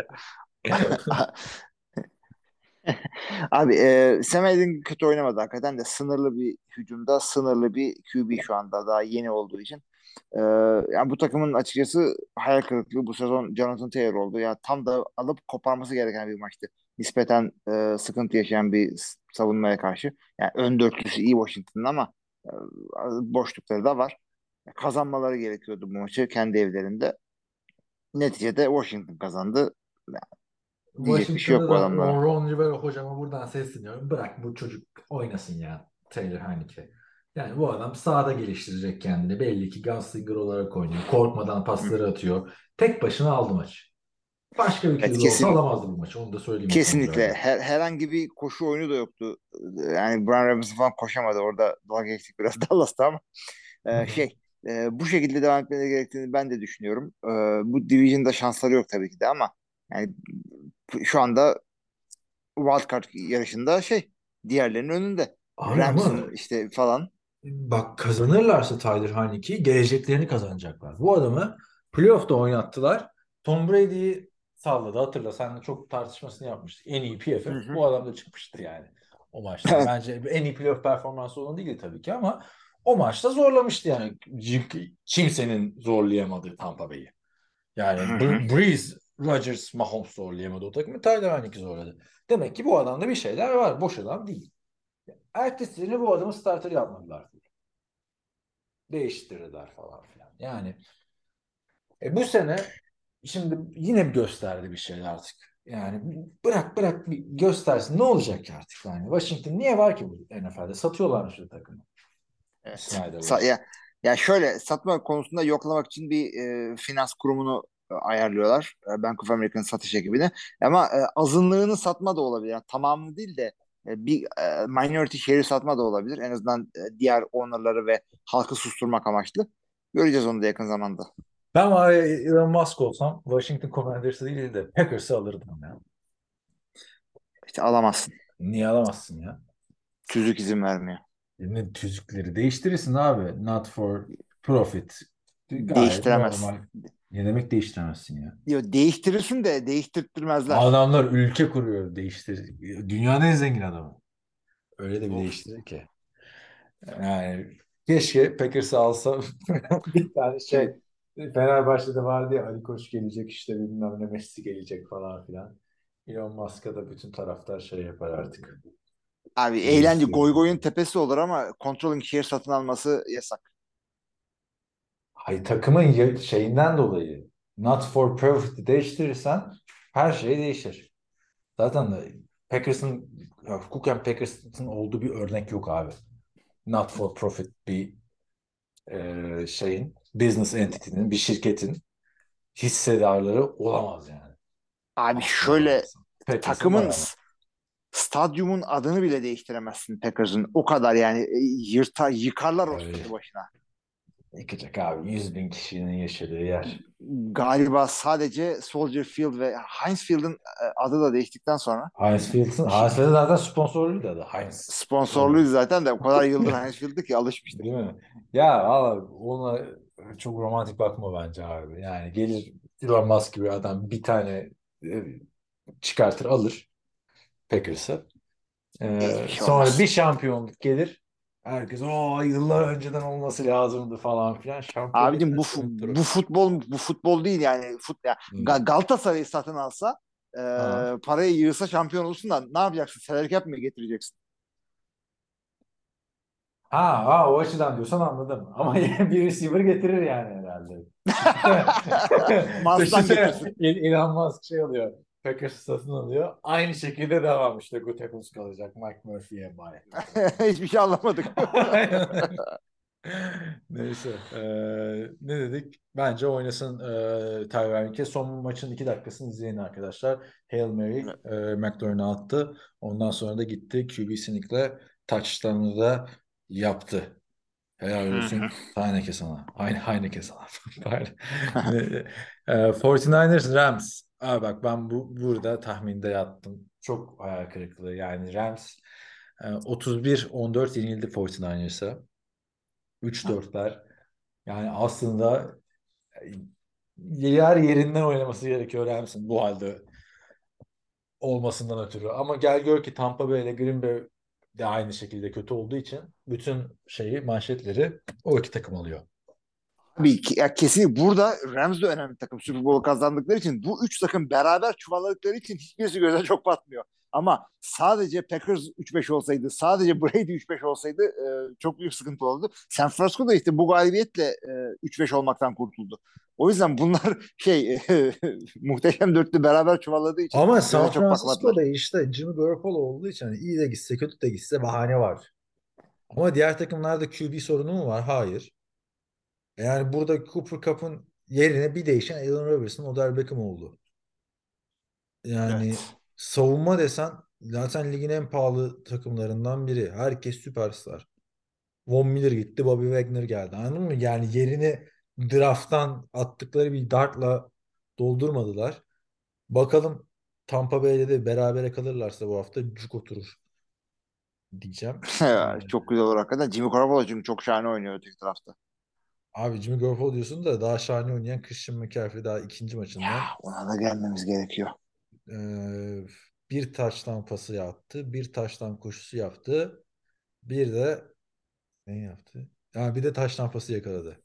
Abi e, Sam Ehlinger kötü oynamadı hakikaten de sınırlı bir hücumda sınırlı bir QB şu anda daha yeni olduğu için. E, yani bu takımın açıkçası hayal kırıklığı bu sezon Jonathan Taylor oldu. Yani tam da alıp koparması gereken bir maçtı. Nispeten e, sıkıntı yaşayan bir savunmaya karşı. Yani ön dörtlüsü iyi Washington'ın ama e, boşlukları da var. Kazanmaları gerekiyordu bu maçı kendi evlerinde. Neticede Washington kazandı. Diyecek bir şey yok bu Washington'da da adamlara. Ron Rivera hocama buradan sesleniyorum. Bırak bu çocuk oynasın ya Taylor Heineke. Yani bu adam sahada geliştirecek kendini. Belli ki Gunslinger olarak oynuyor. Korkmadan pasları atıyor. Tek başına aldı maçı. Başka bir Evet, QB olsa kesin, alamazdı bu maçı. Onu da söyleyeyim. kesinlikle. Her, herhangi bir koşu oyunu da yoktu. Yani Brian Robinson falan koşamadı. Orada dalga geçtik biraz Dallas'ta ama e, şey e, bu şekilde devam etmeleri gerektiğini ben de düşünüyorum. E, bu division'da şansları yok tabii ki de ama yani şu anda wildcard yarışında şey diğerlerinin önünde. Rams'ın işte falan. Bak kazanırlarsa Tyler Heineke'yi geleceklerini kazanacaklar. Bu adamı playoff'ta oynattılar. Tom Brady'yi salladı. Hatırla sen de çok tartışmasını yapmıştık. En iyi PFF. Hı hı. Bu adam da çıkmıştı yani o maçta. Bence en iyi playoff performansı olan değildi tabii ki ama o maçta zorlamıştı yani. Kimsenin zorlayamadığı Tampa Bay'i. Yani. Br- Breeze, Rodgers, Mahomes zorlayamadı o takımı. Tyler Heineke zorladı. Demek ki bu adamda bir şeyler var. Boş adam değil. Ertesi sene bu adamı starter yapmadılar. Değiştirdiler falan filan. Yani e, bu sene şimdi yine gösterdi bir şey artık. Yani bırak bırak bir göstersin. Ne olacak ki artık yani? Washington niye var ki bu NFL'de? Satıyorlar şu takımı. Evet. Snyder Sa- ya, ya şöyle satma konusunda yoklamak için bir e, finans kurumunu e, ayarlıyorlar. E, Bank of America'nın satış ekibine. Ama e, azınlığını satma da olabilir. Yani tamamını değil de e, bir e, minority share'i satma da olabilir. En azından e, diğer owner'ları ve halkı susturmak amaçlı. Göreceğiz onu da yakın zamanda. Ben var ya Elon Musk olsam Washington Commanders'ı değil de Packers'ı alırdım ya. İşte alamazsın. Niye alamazsın ya? Tüzük izin vermiyor. Ne tüzükleri değiştirirsin abi. Not for profit. Gayet Değiştiremezsin. normal. Ne demek değiştiremezsin ya? Yo, değiştirirsin de değiştirtmezler. Adamlar ülke kuruyor, değiştir. Dünyanın en zengin adamı. Öyle de bir Of. değiştirir ki. Yani keşke Packers'ı alsa bir tane şey Fenerbahçe'de vardı ya Ali Koç gelecek işte bilmem ne Messi gelecek falan filan. Elon Musk'a da bütün taraftar şey yapar artık. Abi eğlence goy goyun tepesi olur ama controlling share satın alması yasak. Hay takımın ya- şeyinden dolayı not for profit değiştirirsen her şey değişir. Zaten de Packers'ın ya hukuken Packers'ın olduğu bir örnek yok abi. Not for profit bir e, şeyin business entity'nin bir şirketin hissedarları olamaz yani. Abi şöyle. Packers'ın takımın var ama. Stadyumun adını bile değiştiremezsin Packers'ın. O kadar yani e, yırtar yıkarlar o stadı başına. Yıkacak abi 100 bin kişinin yaşadığı yer. Galiba sadece Soldier Field ve Heinz Field'ın e, adı da değiştikten sonra Heinz Field'ın Heinz Field'ın zaten sponsorluydu adı Heinz. sponsorluydu zaten de o kadar yıldır Heinz Field'dı ki alışmıştık. Değil mi? Ya valla ona çok romantik bakma bence abi. Yani gelir Elon Musk gibi adam bir tane e, çıkartır alır Packers'ı. Ee, Hiçbir şey sonra olmaz. bir şampiyonluk gelir. Herkes o yıllar önceden olması lazımdı falan filan. Şampiyon Abicim bu fu- bu futbol bu futbol değil yani fut ya. Ga- Galatasaray'ı satın alsa e, Ha. parayı yığsa şampiyon olsun da ne yapacaksın? Salary cap mi getireceksin? Ha, ha o açıdan diyorsan anladım. Ama bir receiver getirir yani herhalde. Düşünsene, getirsin. Musk şey alıyor. Packers'ı satın alıyor. Aynı şekilde devam işte. Gutekunst kalacak. Mike Murphy'ye emanet. Hiçbir şey anlamadık. Neyse. eee, ne dedik? Bence oynasın Tyler Hink'e. Son maçın iki dakikasını izleyin arkadaşlar. Hail Mary eee McLaurin'a attı. Ondan sonra da gitti. QB Sneak'le touchdown'ı da yaptı. Helal olsun. Heineke sana. Aynı Heineke sana. Eee, 49ers Rams. Aa bak ben bu burada tahminde yattım. Çok hayal kırıklığı. Yani Rams eee, 31-14 yenildi 49ers'a. 3-4'ler. Yani aslında e, yer yerinden oynaması gerekiyor Rams'in bu halde olmasından ötürü. Ama gel gör ki Tampa Bay ile Green Bay de aynı şekilde kötü olduğu için bütün şeyi manşetleri o iki takım alıyor. Abi ki- ya kesin burada Rams de önemli takım. Super Bowl kazandıkları için bu üç takım beraber çuvalladıkları için hiçbirisi göze çok batmıyor. Ama sadece Packers 3-5 olsaydı, sadece Brady 3-5 olsaydı e, çok büyük sıkıntı oldu. San Francisco da işte bu galibiyetle e, 3-5 olmaktan kurtuldu. O yüzden bunlar şey muhteşem dörtlü beraber çuvalladığı için Ama San. Francisco'da işte Jimmy Garoppolo olduğu için hani iyi de gitse kötü de gitse bahane var. Ama diğer takımlarda QB sorunu mu var? Hayır. Yani burada Cooper Cup'ın yerine bir değişen Allen Robertson, Odell Beckham oldu. Yani Evet. savunma desen zaten ligin en pahalı takımlarından biri. Herkes süperstar. Von Miller gitti, Bobby Wagner geldi. Anladın mı? Yani yerini draft'tan attıkları bir dartla doldurmadılar. Bakalım Tampa Bay'de de berabere kalırlarsa bu hafta cuk oturur diyeceğim. çok güzel olur hakikaten. Jimmy Garoppolo çünkü çok şahane oynuyor öteki tarafta. Abi Jimmy Garoppolo diyorsun da daha şahane oynayan Christian McCaffrey daha ikinci maçından Ya ona da gelmemiz gerekiyor. eee, bir taştan pası yaptı, bir taştan koşusu yaptı, bir de ne yaptı? Ya bir de taştan pası yakaladı.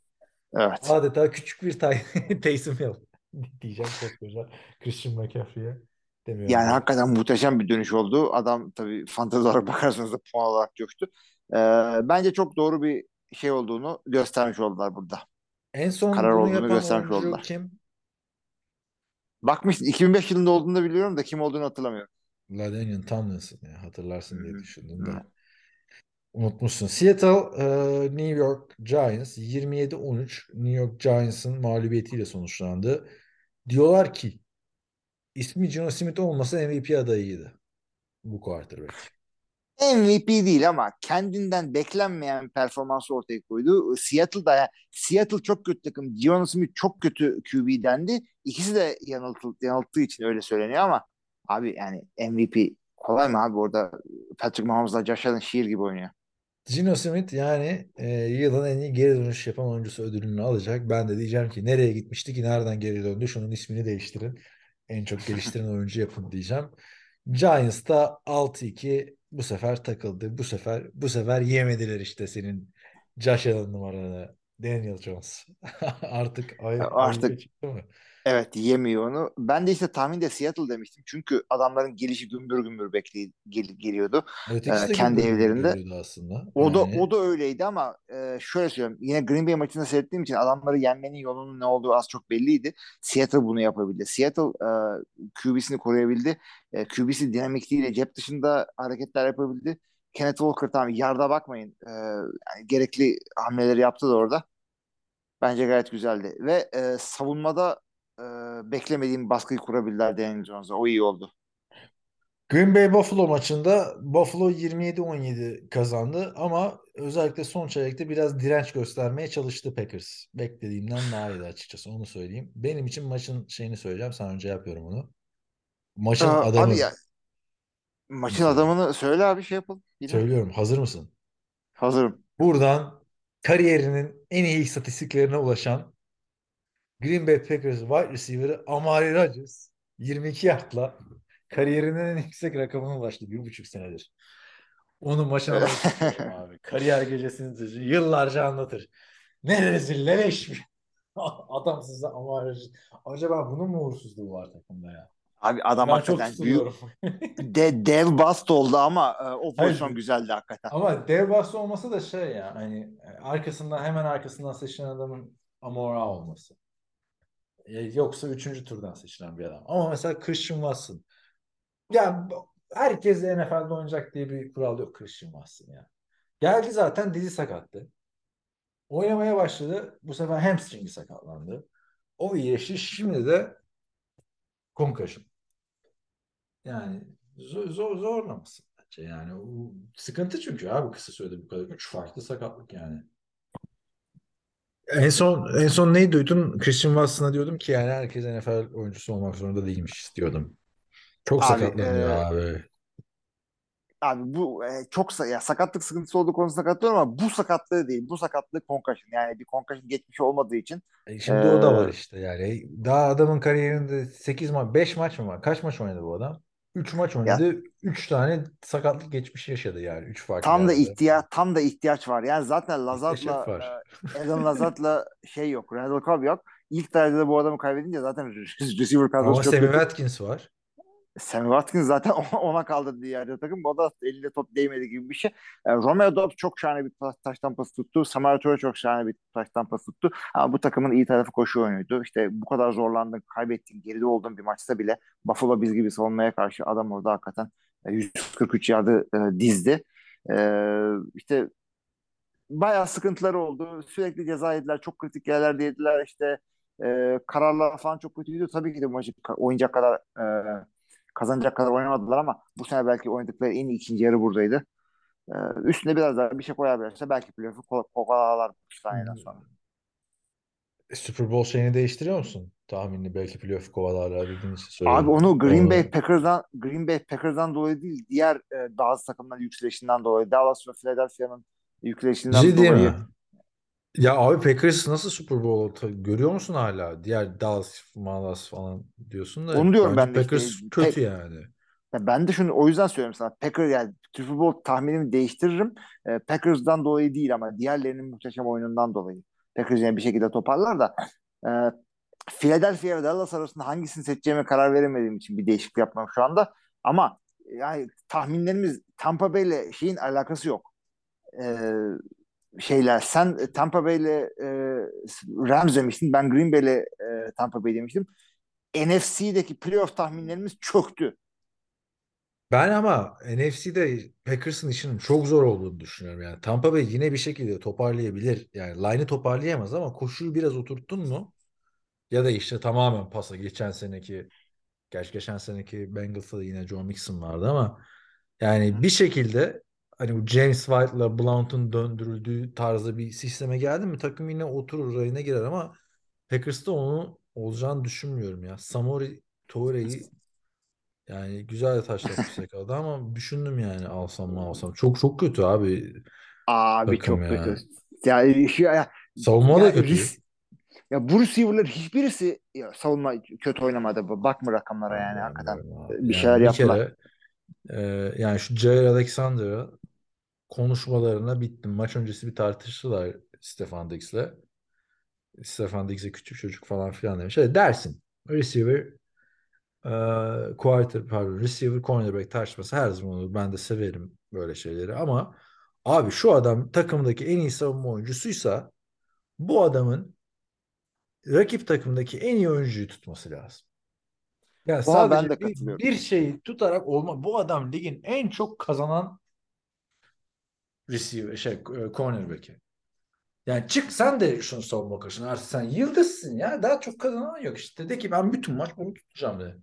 Evet. Adeta küçük bir tay Taysom Hill diyeceğim koskoca Christian McCaffrey'e demiyorum. Yani hakikaten muhteşem bir dönüş oldu. Adam tabii fantezi olarak bakarsanız da puan olarak coştu. Ee, bence çok doğru bir şey olduğunu göstermiş oldular burada. En son karar bunu olduğunu göstermiş oldular. kim? Bakmıştım 2005 yılında olduğunu da biliyorum da kim olduğunu hatırlamıyorum. LaDainian Tomlinson ya hatırlarsın diye düşündüm de. Unutmuşsun. Seattle, e, New York Giants 27-13 New York Giants'ın mağlubiyetiyle sonuçlandı. Diyorlar ki ismi Geno Smith olmasa MVP adayıydı bu quarterback. MVP değil ama kendinden beklenmeyen performansı ortaya koydu. Seattle'da yani Seattle çok kötü takım. Geno Smith çok kötü QB dendi. İkisi de yanıltı, yanılttığı için öyle söyleniyor ama abi yani MVP kolay mı abi orada Patrick Mahomes'la Josh Allen şiir gibi oynuyor. Geno Smith yani e, yılın en iyi geri dönüş yapan oyuncusu ödülünü alacak. Ben de diyeceğim ki nereye gitmişti ki nereden geri döndü? Şunun ismini değiştirin. En çok geliştiren oyuncu yapın diyeceğim. Giants da 6-2 bu sefer takıldı. Bu sefer bu sefer yemediler işte senin Josh Allen numaranı. Daniel Jones. Artık ay, Artık- çıktı mı? Evet yemiyor onu. Ben de işte tahminde Seattle demiştim. Çünkü adamların gelişi gümbür gümbür bekliyor, gel- geliyordu. Ötekisi Ee, kendi evlerinde. aslında. O da Yani o da öyleydi ama e, şöyle söyleyeyim. Yine Green Bay maçında seyrettiğim için adamları yenmenin yolunun ne olduğu az çok belliydi. Seattle bunu yapabildi. Seattle e, QB'sini koruyabildi. E, QB'si dinamikliğiyle cep dışında hareketler yapabildi. Kenneth Walker tamam yarda bakmayın. E, yani gerekli hamleleri yaptı da orada. Bence gayet güzeldi. Ve e, savunmada e, beklemediğim baskıyı kurabildiler Daniel Jones'a. O iyi oldu. Green Bay Buffalo maçında Buffalo 27-17 kazandı ama özellikle son çeyrekte biraz direnç göstermeye çalıştı Packers. Beklediğimden daha iyiydi açıkçası onu söyleyeyim. Benim için maçın şeyini söyleyeceğim. Sen önce yapıyorum onu. Maçın Aa, adamı. abi ya, maçın adamını söyle abi şey yapalım. Yine. Söylüyorum. Hazır mısın? Hazırım. Buradan kariyerinin en iyi istatistiklerine ulaşan Green Bay Packers wide receiver'ı Amari Rodgers 22 yardla kariyerinin en yüksek rakamına ulaştı bir buçuk senedir. Onu maçın adamı seçiyorum abi. Kariyer gecesini. Yıllarca anlatır. Ne rezil ne leş bir adamsız da Amari. Acaba bunun mu uğursuzluğu var takımda ya? Abi adam Ben çok hakikaten büyük de, dev bast oldu ama e, o Hayır. pozisyon güzeldi hakikaten. Ama dev bahsi olması da şey ya hani e, arkasından hemen arkasından seçilen adamın Amora olması. E, Yoksa üçüncü turdan seçilen bir adam. Ama mesela Christian Watson. Ya bu- herkes de NFL'de oynayacak diye bir kural yok Christian Watson ya. Geldi zaten dizi sakattı. Oynamaya başladı. Bu sefer hamstringi sakatlandı. O iyileşti. Şimdi de concussion. Yani zor, zor zorlamasın bence yani. Sıkıntı çünkü abi kısa sürede bu kadar. Üç farklı sakatlık yani. En son en son neyi duydun? Christian Watson'a diyordum ki yani herkes NFL oyuncusu olmak zorunda değilmiş diyordum. Çok Abi, sakatlanıyor e, abi. Abi bu e, çok ya sakatlık sıkıntısı olduğu konusunda katılıyorum ama bu sakatlığı değil. Bu sakatlık concussion. Yani bir concussion geçmişi olmadığı için E şimdi o da var e, işte yani. Daha adamın kariyerinde 8 maç, 5 maç mı var? Kaç maç oynadı bu adam? 3 maç oynadı. 3 tane sakatlık geçmişi yaşadı yani. 3 farklı tam da yerde. ihtiyaç tam da ihtiyaç var. Yani zaten Lazard'la e, Adam Lazard'la şey yok. Randall Cobb yok. İlk derecede bu adamı kaybedince zaten receiver kadrosu Ama çok Sammy kötü. Watkins var. Sammy Watkins zaten ona kaldı yerde takım. O da elinde top değmedi gibi bir şey. E, Romeo Dobbs çok şahane bir taş, taş tampası tuttu. Samara Toure çok şahane bir taş tampası tuttu. Ama bu takımın iyi tarafı koşu oyunuydu. İşte bu kadar zorlandın, kaybettin, geride olduğun bir maçta bile Buffalo Bills gibi savunmaya karşı adam orada hakikaten e, 143 yardı e, dizdi. E, işte bayağı sıkıntıları oldu. Sürekli ceza yediler. Çok kritik yerlerde yediler. İşte e, kararlar falan çok kötüydü. Tabii ki de bu maçı oynayacak kadar e, kazanacak kadar oynamadılar ama bu sene belki oynadıkları en iyi ikinci yarı buradaydı. E, üstüne biraz daha bir şey koyabilirse belki playoff'u ko- kovalarlar bu saniyeden sonra. E, Super Bowl şeyini değiştiriyor musun? Tahminini belki playoff kovalarlar dediğin için söylüyorum. Abi onu Green Onu- Bay Packers'dan Green Bay Packers'dan dolayı değil, diğer e, bazı takımların yükselişinden dolayı, Dallas ve Philadelphia'nın yükselişinden diyeyim dolayı. mi? Ya abi Packers nasıl Super Bowl görüyor musun hala? Diğer Dallas, Malas falan diyorsun da Onu diyorum ben de işte. Packers Pe- kötü yani. Ya ben de şunu o yüzden söylüyorum sana. Packers yani Super Bowl tahminimi değiştiririm. E, Packers'dan dolayı değil ama diğerlerinin muhteşem oyunundan dolayı. Packers yani bir şekilde toparlar da e, Philadelphia ve Dallas arasında hangisini seçeceğime karar veremediğim için bir değişiklik yapmam şu anda. Ama yani tahminlerimiz Tampa Bay ile şeyin alakası yok. E, şeyler sen Tampa Bay ile e, Rams demiştin. Ben Green Bay ile e, Tampa Bay demiştim. NFC'deki playoff tahminlerimiz çöktü. Ben ama NFC'de Packers'ın işinin çok zor olduğunu düşünüyorum. Yani Tampa Bay yine bir şekilde toparlayabilir. Yani line'ı toparlayamaz ama koşuyu biraz oturttun mu Ya da işte tamamen pasa geçen seneki gerçi geçen seneki Bengals'ta yine Joe Mixon vardı ama yani bir şekilde hani bu James White'la Blount'un döndürüldüğü tarzda bir sisteme geldi mi takım yine oturur rayına girer ama Packers'ta onu olacağını düşünmüyorum ya. Samori Toure'yi yani güzel de taşlatmış yakaladı ama düşündüm yani alsam mı alsam. Çok çok kötü abi Abi çok ya. kötü. Yani şu ya, Savunma da ya kötü. ris- ya bu receiver'ların hiçbirisi ya, savunma kötü oynamadı. Bakma rakamlara yani hakikaten. Bilmiyorum abi. Bir Yani şeyler bir yaptılar. kere e, yani şu Jair Alexander'a konuşmalarına bittim. Maç öncesi bir tartıştılar Stefan Diggs'le. Stefan Diggs'e küçük çocuk falan filan demiş. Hadi dersin. Receiver e, quarter pardon receiver cornerback tartışması her zaman olur. Ben de severim böyle şeyleri ama abi şu adam takımdaki en iyi savunma oyuncusuysa bu adamın rakip takımdaki en iyi oyuncuyu tutması lazım. Yani Buna ben sadece de bir, bir şeyi tutarak olma. Bu adam ligin en çok kazanan receiver şey e, cornerback'i. Yani çık sen de şunu savunma koşun. Artık sen yıldızsın ya. Daha çok kazanan yok işte. De ki ben bütün maç bunu tutacağım de.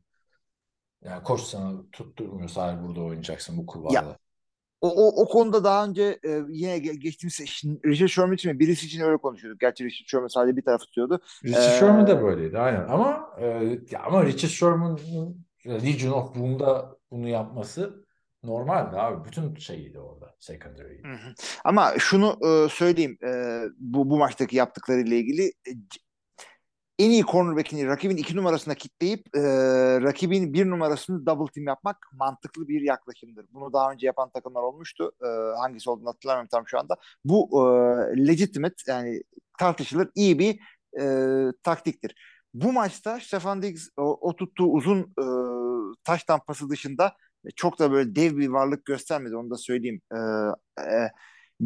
Yani koç sana tutturmuyor. Sadece burada oynayacaksın bu kulvarda. O, o, o konuda daha önce e, yine ge- geçtiğimiz Richard Sherman için mi? Birisi için öyle konuşuyorduk. Gerçi Richard Sherman sadece bir taraf tutuyordu. Richard Ee, Sherman da böyleydi aynen. Ama e, ama Richard Sherman'ın Legion of Boom'da bunu yapması normaldi abi. Bütün şeyiydi orada. Secondary. Ama şunu e, söyleyeyim e, bu, bu maçtaki yaptıklarıyla ilgili e, en iyi cornerback'ini rakibin iki numarasına kitleyip e, rakibin bir numarasını double team yapmak mantıklı bir yaklaşımdır. Bunu daha önce yapan takımlar olmuştu. E, hangisi olduğunu hatırlamıyorum tam şu anda. Bu e, legitimate yani tartışılır iyi bir e, taktiktir. Bu maçta Stefan Diggs o, o tuttuğu uzun e, taş tampası dışında çok da böyle dev bir varlık göstermedi onu da söyleyeyim. E, e,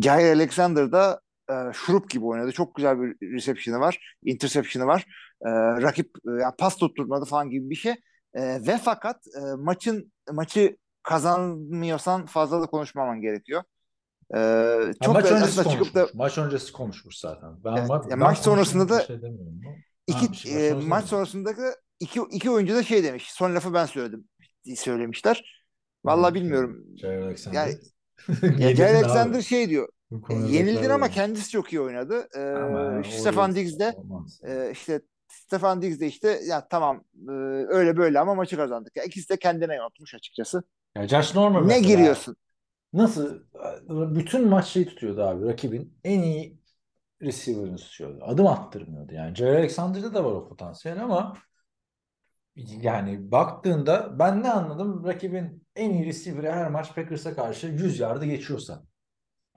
Jair Alexander da e, şurup gibi oynadı. Çok güzel bir reception'ı var. Interception'ı var. E, rakip e, yani pas tutturmadı falan gibi bir şey. E, ve fakat e, maçın maçı kazanmıyorsan fazla da konuşmaman gerekiyor. E, Ha, çok maç öncesi çıkıp da. Maç öncesi konuşmuş zaten. Ben, Evet, ben, ya ben maç sonrasında da şey. Ha, iki bir şey- e, maç sonrasında maç sonrasındaki iki iki oyuncu da şey demiş. Son lafı ben söyledim söylemişler. Vallahi bilmiyorum. Jair Alexander? Yani ya abi. Alexander şey diyor. E, yenildin ama kendisi çok iyi oynadı. E, Ama o Stefan Diggs de olmaz. e, işte Stefan Diggs de işte ya tamam e, öyle böyle ama maçı kazandık. Ya ikisi de kendine yanıltmış açıkçası. Ya Josh Norman Ne mesela giriyorsun? nasıl bütün maç şey tutuyordu abi rakibin en iyi receiver'ını tutuyordu. Adım attırmıyordu. Yani Jair Alexander'da da var o potansiyel ama yani baktığında ben ne anladım? Rakibin en iyi receiver'ı her maç Packers'a karşı 100 yardı geçiyorsa.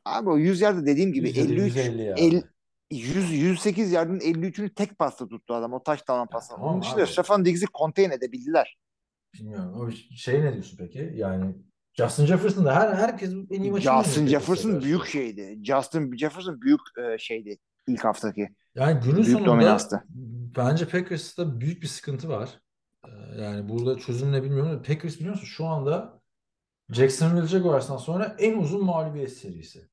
Abi o 100 yarda dediğim gibi 100 ya da 53 150 yardı. el, 100 108 yardın 53'ünü tek pasta tuttu adam. O taş tavan pası. tamam Onun dışında abi. Stefan Diggs'i contain edebildiler. Bilmiyorum. O şey ne diyorsun peki? Yani Justin Jefferson da her herkes en iyi maçını Justin Jefferson büyük şeydi. Justin Jefferson büyük e, şeydi ilk haftaki. Yani günün Büyük sonunda dominanstı. bence Packers'ta büyük bir sıkıntı var. Ee, Yani burada çözüm ne bilmiyorum da Packers biliyor musun şu anda Jacksonville Jaguars'tan sonra en uzun mağlubiyet serisi.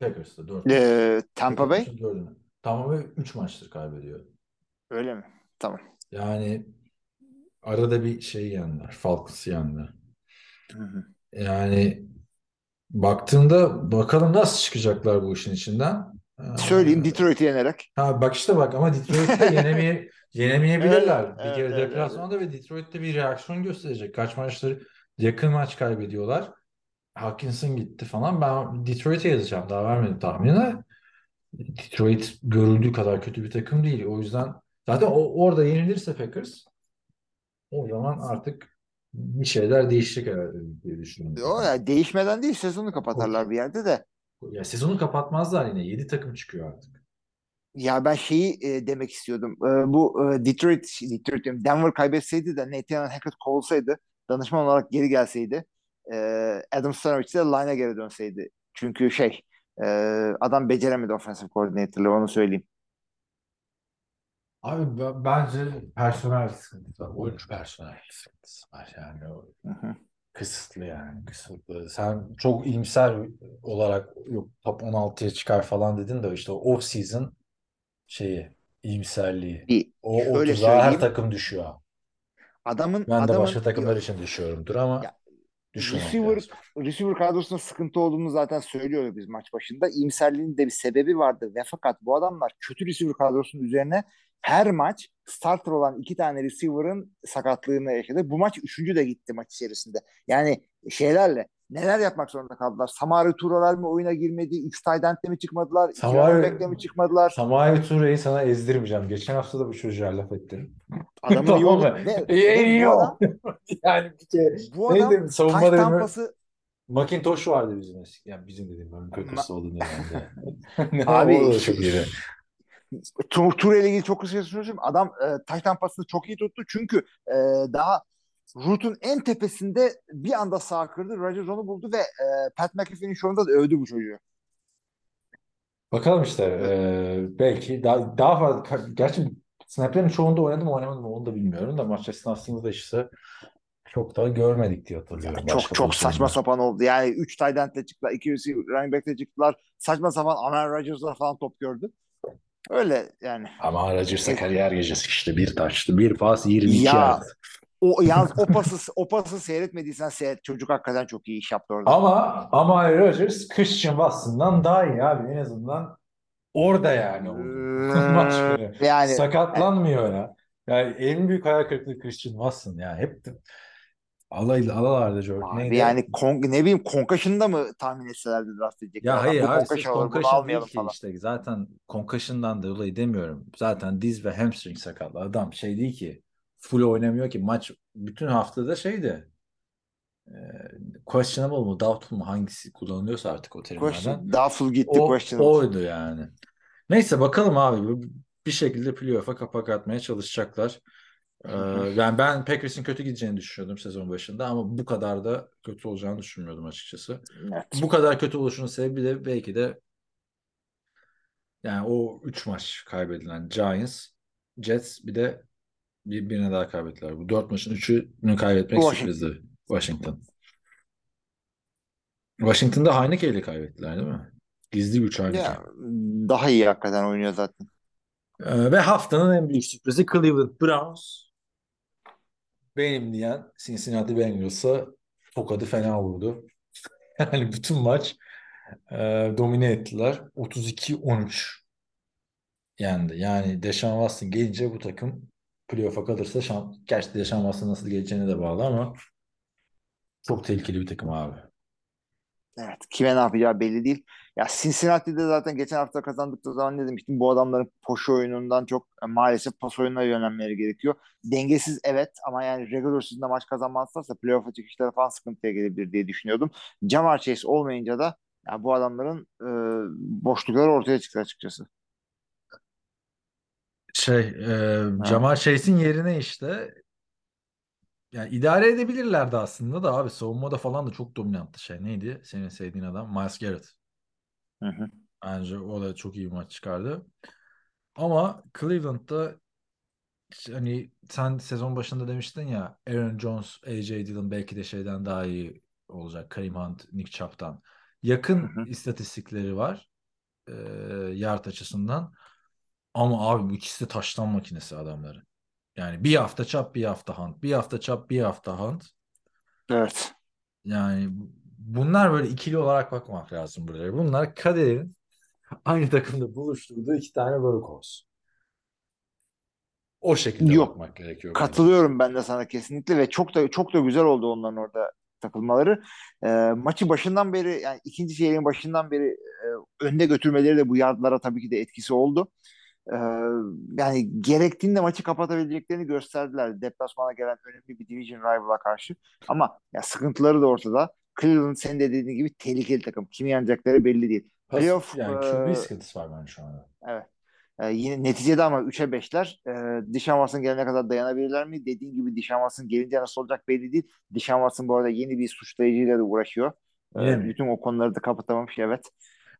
Packers'ta 4 E, Tampa Bay Tampa Bay 3 maçtır kaybediyor. öyle mi? Tamam. Yani arada bir şey yendiler. Falcons'ı yendiler. Yani baktığında bakalım nasıl çıkacaklar bu işin içinden. Ee, Söyleyeyim Detroit'i yenerek. Ha bak işte bak ama Detroit'te yenemeye, yenemeyebilirler. Evet, bir evet, kere evet, deplasmanda ve Detroit'te bir reaksiyon gösterecek. Kaç maçtır yakın maç kaybediyorlar. Hawkinson gitti falan. Ben Detroit'e yazacağım. Daha vermedim tahmini. Detroit görüldüğü kadar kötü bir takım değil. O yüzden zaten o, orada yenilirse Packers o zaman artık bir şeyler değişecek herhalde diye düşünüyorum. O yani değişmeden değil sezonu kapatarlar bir yerde de. Ya sezonu kapatmazlar yine. 7 takım çıkıyor artık. Ya ben şeyi e, demek istiyordum. E, bu e, Detroit, Detroit diyorum, Denver kaybetseydi de Nathaniel Hackett kovulsaydı, danışman olarak geri gelseydi, e, Adam Stanovich de line'a geri dönseydi. Çünkü şey, e, adam beceremedi offensive coordinator'lığı onu söyleyeyim. Abi bence personel sıkıntısı var. Oyuncu personel sıkıntısı var. Yani o kısıtlı yani kısıtlı. Sen çok iyimser olarak yok top 16'ya çıkar falan dedin de işte off season şeyi İyimserliği. Bir O şöyle 30'a her söyleyeyim. takım düşüyor. Adamın Ben de adamın başka takımlar için düşüyorumdur ama Ya, receiver, lazım. receiver kadrosunda sıkıntı olduğunu zaten söylüyoruz biz maç başında. İyimserliğin de bir sebebi vardı ve fakat bu adamlar kötü receiver kadrosunun üzerine her maç starter olan iki tane receiver'ın sakatlığını yaşadı. Bu maç üçüncü de gitti maç içerisinde. Yani şeylerle neler yapmak zorunda kaldılar? Samari Turalar mı oyuna girmedi? Üç tight end'le mi çıkmadılar? İki Samari- back'le mi çıkmadılar? Samayi Ture'yi sana ezdirmeyeceğim. Geçen hafta da bu çocuğa laf ettim. Adamın Tamam yolu İyi, iyi bu o. adam, Yani bir kere bu neydi? adam Savunma taş tampası Macintosh vardı bizim eski. Yani bizim dediğim ben Packers'ta olduğunda yani. Abi, o da çok iyiydi. Tur, Tur ile ilgili çok kısa şey söyleyeyim. Adam e, taş tampasını çok iyi tuttu. Çünkü e, daha Root'un en tepesinde bir anda sağ kırdı. Rodgers onu buldu ve e, Pat McAfee'nin şovunda da övdü bu çocuğu. Bakalım işte. eee, belki daha, daha fazla. Gerçi snaplerin çoğunda oynadım mı oynamadım mı onu da bilmiyorum da maç esnasında da işte çok da görmedik diye hatırlıyorum. Çok başka çok saçma sapan oldu. Yani 3 tight end'le çıktılar. 2 receiver, running back'le çıktılar. Saçma sapan Aaron Rodgers'la falan top gördü. Öyle yani. Ama Rodgers'a kariyer gecesi işte bir taştı. Bir pas 22 Ya, yard. O yalnız o pası o pası seyretmediysen seyret. Çocuk hakikaten çok iyi iş yaptı orada. Ama ama Rodgers Christian Watson'dan daha iyi abi. En azından orada yani oldu. Maç yani Sakatlanmıyor ya. Yani en büyük hayal kırıklığı Christian Watson ya. Hep de alay alalarda George Abi neydi? yani kon, ne bileyim Concussion'da mı tahmin etselerdi draft edecekler? Ya hayır abi sırf concussion değil almayalım ki falan. işte. Zaten concussion'dan da dolayı demiyorum. Zaten diz ve hamstring sakatlı. Adam şey değil ki. Full oynamıyor ki. Maç bütün haftada şeydi. E, questionable mu, doubtful mu hangisi kullanılıyorsa artık o terimlerden. Question, full gitti O, questionable. oydu yani. Neyse bakalım abi. Bir şekilde playoff'a kapak atmaya çalışacaklar. Ee, yani ben Packers'in kötü gideceğini düşünüyordum sezon başında ama bu kadar da kötü olacağını düşünmüyordum açıkçası. Evet. Bu kadar kötü oluşunun sebebi de belki de yani o 3 maç kaybedilen Giants, Jets bir de bir, birine daha kaybettiler. Bu 4 maçın 3'ünü kaybetmek Washington. sürprizdi. Washington. Washington'da Heineke ile kaybettiler değil mi? Gizli güç Heineke. Ya, daha iyi hakikaten oynuyor zaten. Ee, ve haftanın en büyük sürprizi Cleveland Browns. Benim diyen Cincinnati Bengals'a tokadı fena vurdu. Yani bütün maç e, domine ettiler. 32-13 yendi. Yani Deshaun Watson gelince bu takım playoff'a kalırsa şan, gerçi Deshaun Watson nasıl geleceğine de bağlı ama çok tehlikeli bir takım abi. Evet. Kime ne yapacağı belli değil. Ya Cincinnati'de zaten geçen hafta kazandıkları zaman ne demiştim? Bu adamların koşu oyunundan çok e, maalesef pas oyununa yönelmeleri gerekiyor. Dengesiz evet ama yani regular season'da maç kazanmazlarsa playoff'a çıkışları falan sıkıntıya gelebilir diye düşünüyordum. Jamar Chase olmayınca da ya bu adamların e, boşlukları ortaya çıktı açıkçası. Şey, e, Jamar Chase'in yerine işte yani idare edebilirlerdi aslında da abi savunmada falan da çok dominanttı şey. Neydi? Senin sevdiğin adam Miles Garrett. Hı hı. Bence o da çok iyi bir maç çıkardı. Ama Cleveland'da hani sen sezon başında demiştin ya Aaron Jones, A.J. Dillon belki de şeyden daha iyi olacak. Kareem Hunt, Nick Chubb'dan. Yakın Hı hı. istatistikleri var. E, yard açısından. Ama abi bu ikisi de taştan makinesi adamları. Yani bir hafta Chubb, bir hafta Hunt. Bir hafta Chubb, bir hafta Hunt. Evet. Yani bunlar böyle ikili olarak bakmak lazım buraya. Bunlar kaderin aynı takımda buluşturduğu iki tane workhorse. O şekilde Yok, bakmak gerekiyor. bence. Katılıyorum ben de sana kesinlikle ve çok da çok da güzel oldu onların orada takılmaları. E, maçı başından beri yani ikinci çeyreğin başından beri e, önde götürmeleri de bu yardlara tabii ki de etkisi oldu. E, yani gerektiğinde maçı kapatabileceklerini gösterdiler. Deplasmana gelen önemli bir division rival'a karşı. Ama ya sıkıntıları da ortada. Cleveland senin de dediğin gibi tehlikeli takım. Kimi yenecekleri belli değil. Pas- Playoff, yani e, QB sıkıntısı var bence şu anda. Evet. Ee, yine neticede ama 3'e 5'ler. Ee, Deshaun Watson gelene kadar dayanabilirler mi? Dediğin gibi Deshaun Watson gelince nasıl olacak belli değil. Deshaun Watson bu arada yeni bir suçlayıcıyla da uğraşıyor. Mi? bütün o konuları da kapatamamış evet.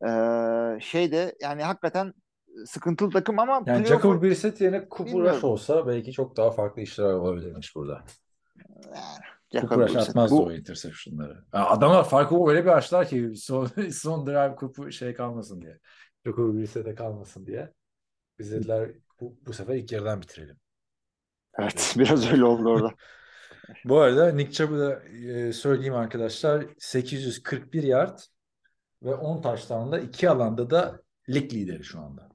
Ee, şey de yani hakikaten sıkıntılı takım ama Yani Jacob Brissett yerine. Rush olsa belki çok daha farklı işler olabilirmiş burada. Rush Brissett. atmazdı Bu- o interceptionları. Ya adamlar farkı öyle bir açtılar ki son, son drive Cooper şey kalmasın diye. Jacob Brissett'e kalmasın diye. Biz dediler bu, bu sefer ilk yarıdan bitirelim. Evet biraz öyle oldu orada. Bu arada Nick Chubb'ı da e, söyleyeyim arkadaşlar 841 yard ve 10 taştanla iki alanda da lig lideri şu anda.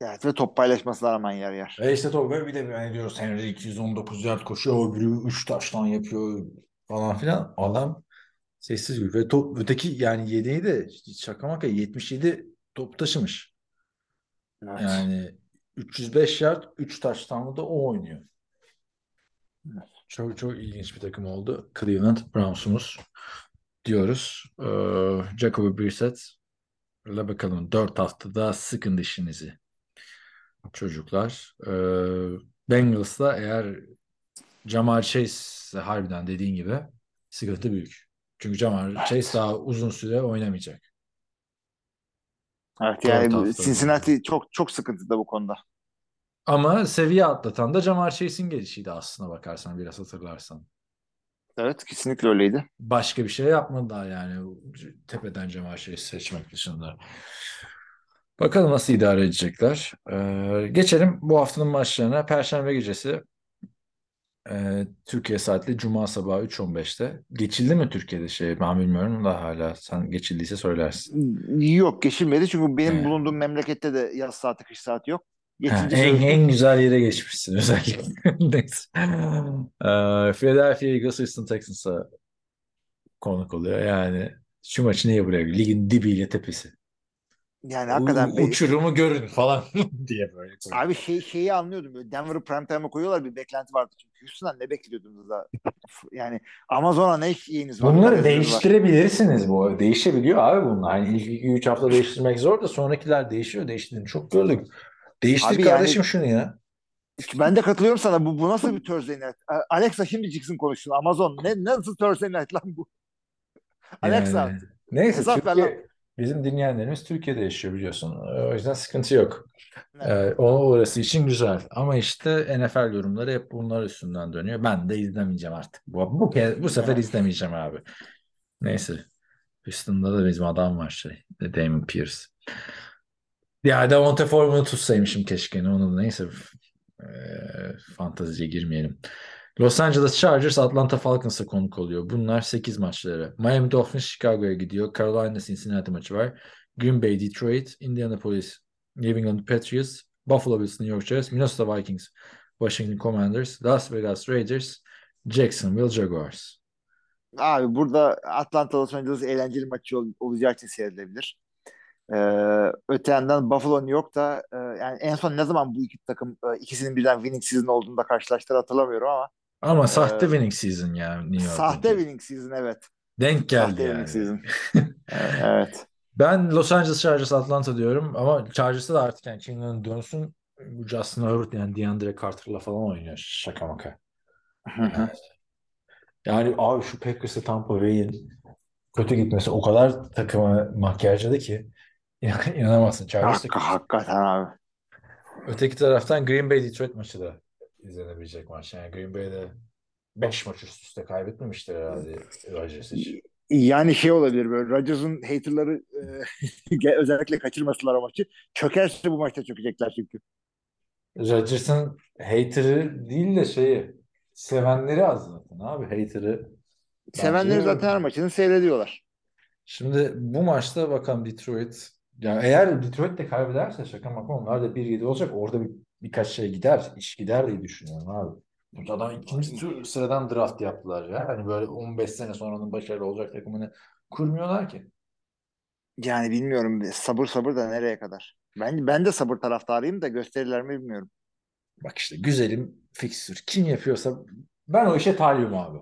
Evet ve top paylaşmasına rağmen yer yer. E işte Tolga bir de yani diyoruz Henry 219 yard koşuyor, öbürü 3 taştan yapıyor falan filan. Adam sessiz gibi. Ve top, öteki yani yedeği de şaka maka 77 top taşımış. Evet. Yani 305 yard 3 taştanlı da o oynuyor. Çok çok ilginç bir takım oldu. Cleveland Browns'umuz diyoruz. Ee, Jacoby Brissett bakalım 4 haftada sıkın dişinizi çocuklar. Ee, Bengals'da eğer Jamar Chase harbiden dediğin gibi sıkıntı büyük. Çünkü Jamar Chase daha uzun süre oynamayacak. Evet Dört yani hafta. Cincinnati çok çok sıkıntıda bu konuda. Ama seviye atlatan da Jamar Chase'in gelişiydi aslına bakarsan biraz hatırlarsan. Evet kesinlikle öyleydi. Başka bir şey yapmadılar yani tepeden Jamar Chase'i seçmek dışında. Bakalım nasıl idare edecekler. Ee, geçelim bu haftanın maçlarına. Perşembe gecesi e, Türkiye saatli Cuma sabahı 3.15'te. Geçildi mi Türkiye'de şey ben bilmiyorum da hala sen geçildiyse söylersin. Yok geçilmedi çünkü benim Evet. bulunduğum memlekette de yaz saati kış saati yok. Ha, en, en güzel yere geçmişsin özellikle. Neyse. Ee, Philadelphia Eagles Houston Texans'a konuk oluyor. Yani şu maçı niye buraya Ligin dibiyle tepesi. Yani hakikaten U- be- uçurumu görün falan diye böyle. abi şey şeyi anlıyordum. Böyle Denver'ı prime time'a koyuyorlar bir beklenti vardı çünkü. Houston'dan ne bekliyordunuz da? Yani Amazon'a ne şeyiniz var? Bunları Haberiniz var. değiştirebilirsiniz bu. Değişebiliyor abi bunlar. Hani ilk 2-3 hafta değiştirmek zor da sonrakiler değişiyor. Değiştiğini çok gördük. Değiştir Abi kardeşim yani- şunu ya. Ben de katılıyorum sana. Bu, bu nasıl bir Thursday night? Alexa şimdi çıksın konuşsun. Amazon ne nasıl Thursday night lan bu? Alexa Yani, neyse hesap ver Türkiye, bizim dinleyenlerimiz Türkiye'de yaşıyor biliyorsun. O yüzden sıkıntı yok. Evet. Ee, o orası için güzel. Ama işte NFL yorumları hep bunlar üstünden dönüyor. Ben de izlemeyeceğim artık. Bu, bu, kez, bu sefer izlemeyeceğim abi. Neyse. Houston'da da bizim adam var şey. Damon Pierce. Ya Devonta Foreman'ı tutsaymışım keşke. Onu da neyse. Ee, fanteziye girmeyelim. Los Angeles Chargers Atlanta Falcons'a konuk oluyor. Bunlar 8 maçları. Miami Dolphins Chicago'ya gidiyor. Carolina Cincinnati maçı var. Green Bay Detroit, Indianapolis New England Patriots, Buffalo Bills New York Jets, Minnesota Vikings Washington Commanders, Las Vegas Raiders, Jacksonville Jaguars. Abi burada Atlanta Los Angeles eğlenceli maçı ol- olacağı için seyredilebilir. Ee, öte yandan Buffalo New York da e, yani en son ne zaman bu iki takım e, ikisinin birden winning season olduğunda karşılaştılar hatırlamıyorum ama Ama sahte Ee, winning season yani New York'taki. sahte winning season evet. Denk geldi Sahte yani. winning season. Ee, evet. Ben Los Angeles Chargers Atlanta diyorum ama Chargers'ta da artık yani King'den dönsün. Bu Justin Herbert yani DeAndre Carter'la falan oynuyor. Şaka maka. Yani abi şu Packers'e Tampa Bay'in kötü gitmesi o kadar takımı makyajladı ki inan- inanamazsın. Chargers Hakka, hakikaten abi. Öteki taraftan Green Bay Detroit maçı da izlenebilecek maç. Yani Green Bay'de 5 maç üst üste kaybetmemiştir herhalde Rodgers hiç. Yani şey olabilir böyle Rodgers'ın haterları e, özellikle kaçırmasınlar o maçı. Çökerse bu maçta çökecekler çünkü. Rodgers'ın hater'ı değil de şeyi sevenleri az zaten abi hater'ı. Sevenleri zaten her maçını seyrediyorlar. Şimdi bu maçta bakalım Detroit yani eğer Detroit de kaybederse şaka maka onlar da 1-7 olacak. Orada bir, birkaç şey gider. iş gider diye düşünüyorum abi. Adam ikinci tur sıradan draft yaptılar ya. Hani böyle 15 sene sonranın başarılı olacak takımını kurmuyorlar ki. Yani bilmiyorum sabır sabır da nereye kadar. Ben ben de sabır taraftarıyım da gösterirler mi bilmiyorum. Bak işte güzelim fixture. Kim yapıyorsa ben o işe talibim abi.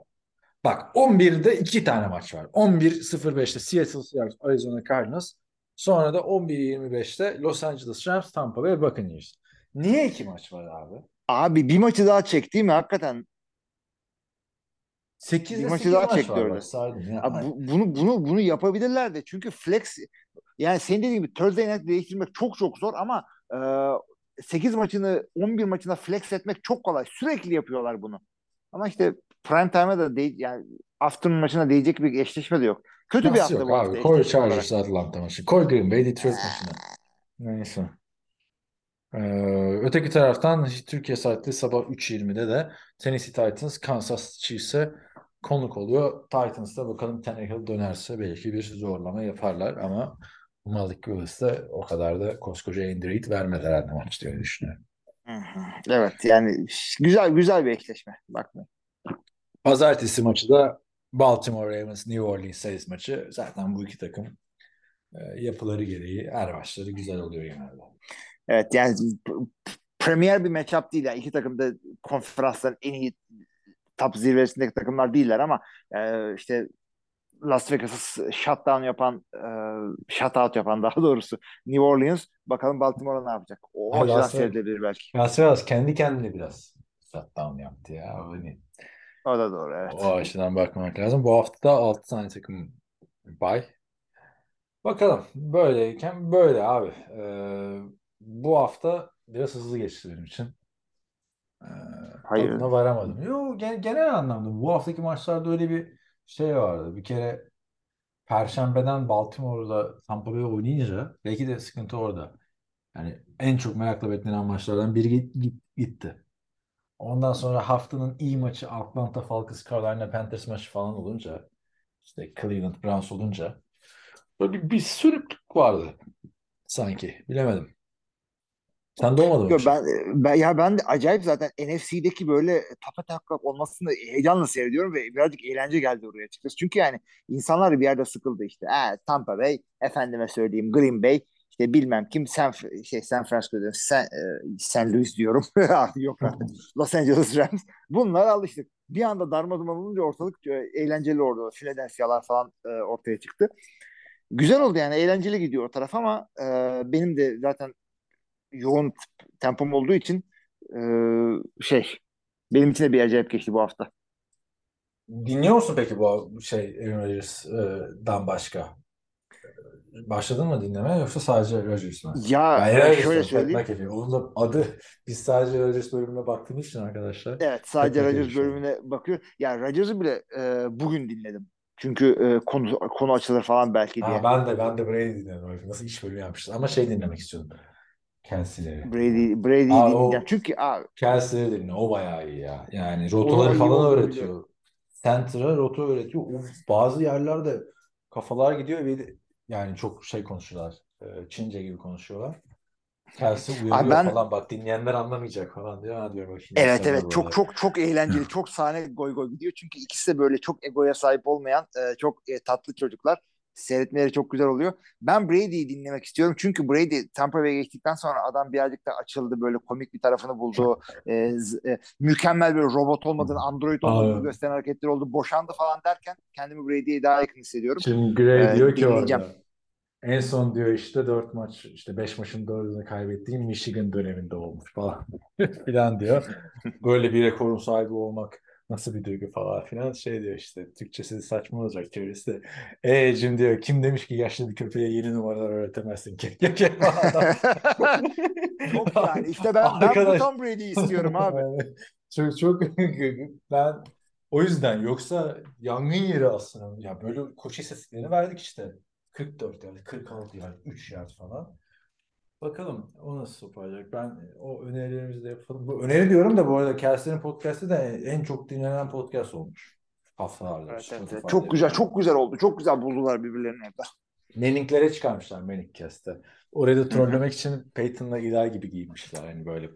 Bak 11'de iki tane maç var. 11.05'te Seattle Seahawks, Arizona Cardinals. Sonra da 11.25'te Los Angeles Rams, Tampa Bay Buccaneers. Niye iki maç var abi? Abi bir maçı daha çek değil mi hakikaten? 8'de Bir maçı 8 daha maç çekti orada. ya. Abi bu- bunu bunu bunu yapabilirler de çünkü flex yani senin dediğin gibi Thursday night değiştirmek çok çok zor ama e, 8 maçını 11 maçına flex etmek çok kolay. Sürekli yapıyorlar bunu. Ama işte prime time'a da değil yani afternoon maçına değecek bir eşleşme de yok. Kötü bir Nasıl hafta yok bu abi? hafta Koy eşleşme olarak. Chargers Atlanta maçı. Koy Green Bay Detroit maçını. Neyse. Ee, öteki taraftan Türkiye saati sabah 3.20'de de Tennessee Titans Kansas Chiefs'e konuk oluyor. Titans'ta bakalım Tannehill dönerse belki bir zorlama yaparlar ama Malik Willis de o kadar da koskoca Andy Reid vermez herhalde maç diye düşünüyorum. Evet yani güzel güzel bir eşleşme. Bakmayın. Pazartesi maçı da Baltimore Ravens New Orleans Saints maçı. Zaten bu iki takım e, yapıları gereği her maçları güzel oluyor genelde. Evet yani premier bir matchup değil. Yani iki takım da konferansların en iyi top zirvesindeki takımlar değiller ama e, işte Las Vegas'ı shutdown yapan e, shutout yapan daha doğrusu New Orleans bakalım Baltimore'a ne yapacak? O Ha, Las seyredilebilir belki. Las Vegas kendi kendine biraz shutdown yaptı ya. Hani O da doğru evet. o açıdan bakmak lazım. Bu hafta da 6 tane takım bay. Bakalım. Böyleyken böyle abi. Ee, bu hafta biraz hızlı geçti benim için. Ee, Hayır. tadına varamadım. Yo, gen- genel anlamda bu haftaki maçlarda öyle bir şey vardı. Bir kere Perşembeden Baltimore'da Tampa Bay oynayınca belki de sıkıntı orada. Yani en çok merakla beklenen maçlardan biri git- git- gitti. Ondan sonra haftanın iyi maçı Atlanta Falcons Carolina Panthers maçı falan olunca işte Cleveland Browns olunca böyle bir, bir sürüklük vardı sanki. Bilemedim. Sen de olmadı mı? Yo, bir şey? ben, ben ya ben de acayip zaten NFC'deki böyle tapataklak olmasını heyecanla seyrediyorum ve birazcık eğlence geldi oraya açıkçası. Çünkü yani insanlar bir yerde sıkıldı işte. Ha, Tampa Bay, efendime söyleyeyim Green Bay, işte bilmem kim San şey San Francisco diyorum. San, e, San Luis diyorum. Yok artık. Los Angeles Rams. Bunlar alıştık. Bir anda darmaduman olunca ortalık e, eğlenceli orada. Philadelphia'lar falan e, ortaya çıktı. Güzel oldu yani eğlenceli gidiyor o taraf ama e, benim de zaten yoğun tempom olduğu için e, şey benim için de bir acayip geçti bu hafta. Dinliyor musun peki bu şey Aaron Rodgers'dan başka? Başladın mı dinlemeye yoksa sadece Rodgers mı? Ya Ben e, şöyle Pat söyleyeyim. Onun da adı biz sadece Rodgers bölümüne baktığımız için arkadaşlar. Evet sadece Rodgers bölümüne bakıyor. Ya Rodgers'ı bile e, bugün dinledim. Çünkü e, konu konu açılır falan belki diye. Ha, ben de ben de Brady dinledim. Nasıl iş bölümü yapmışlar. Ama şey dinlemek istiyordum. Kelsey'leri. Brady Brady'yi Aa, o-. Çünkü abi, Kelsey'leri dinle. O bayağı iyi ya. Yani rotaları falan öğretiyor. Center'a rota öğretiyor. O bazı yerlerde kafalar gidiyor ve yani çok şey konuşuyorlar. e, Çince gibi konuşuyorlar. Kelsey uyarıyor ben- falan. Bak dinleyenler anlamayacak falan diyor. Ha diyorum bakayım. evet insanlar evet çok böyle. çok çok eğlenceli, çok sahne goy goy gidiyor. Çünkü ikisi de böyle çok egoya sahip olmayan e, çok e, tatlı çocuklar. Seyretmeleri çok güzel oluyor. Ben Brady'yi dinlemek istiyorum. Çünkü Brady Tampa Bay'e geçtikten sonra adam birazcık da açıldı. Böyle komik bir tarafını buldu. E, e, mükemmel bir robot olmadığını, android olmadığını Abi. gösteren hareketler oldu. Boşandı falan derken kendimi Brady'ye daha yakın hissediyorum. Şimdi Gray Ee, diyor ki orada en son diyor işte 4 maç işte 5 maçın 4'ünü kaybettiğim Michigan döneminde olmuş falan filan diyor. Böyle bir rekorun sahibi olmak nasıl bir duygu falan filan şey diyor işte Türkçesi saçma olacak çevirisi de. Eee diyor kim demiş ki yaşlı bir köpeğe yeni numaralar öğretemezsin ki. Çok yani. İşte ben, ben bu Arkadaş- Tom Brady'yi istiyorum abi. Çok çok ben o yüzden yoksa yangın yeri aslında. Ya böyle koşu istatistiklerini verdik işte. 44 yani 46 yani 3 yard falan. Bakalım o nasıl toparlayacak. Ben o önerilerimizi de yapalım. Bu öneri diyorum da bu arada Kelsey'nin podcast'i de en çok dinlenen podcast olmuş. Haftalardır. Evet, evet, evet. Çok güzel, çok güzel oldu. Çok güzel buldular birbirlerini orada. Manning'lere çıkarmışlar Cast'te. Orayı da trollemek için Peyton'la Eli gibi giymişler. Hani böyle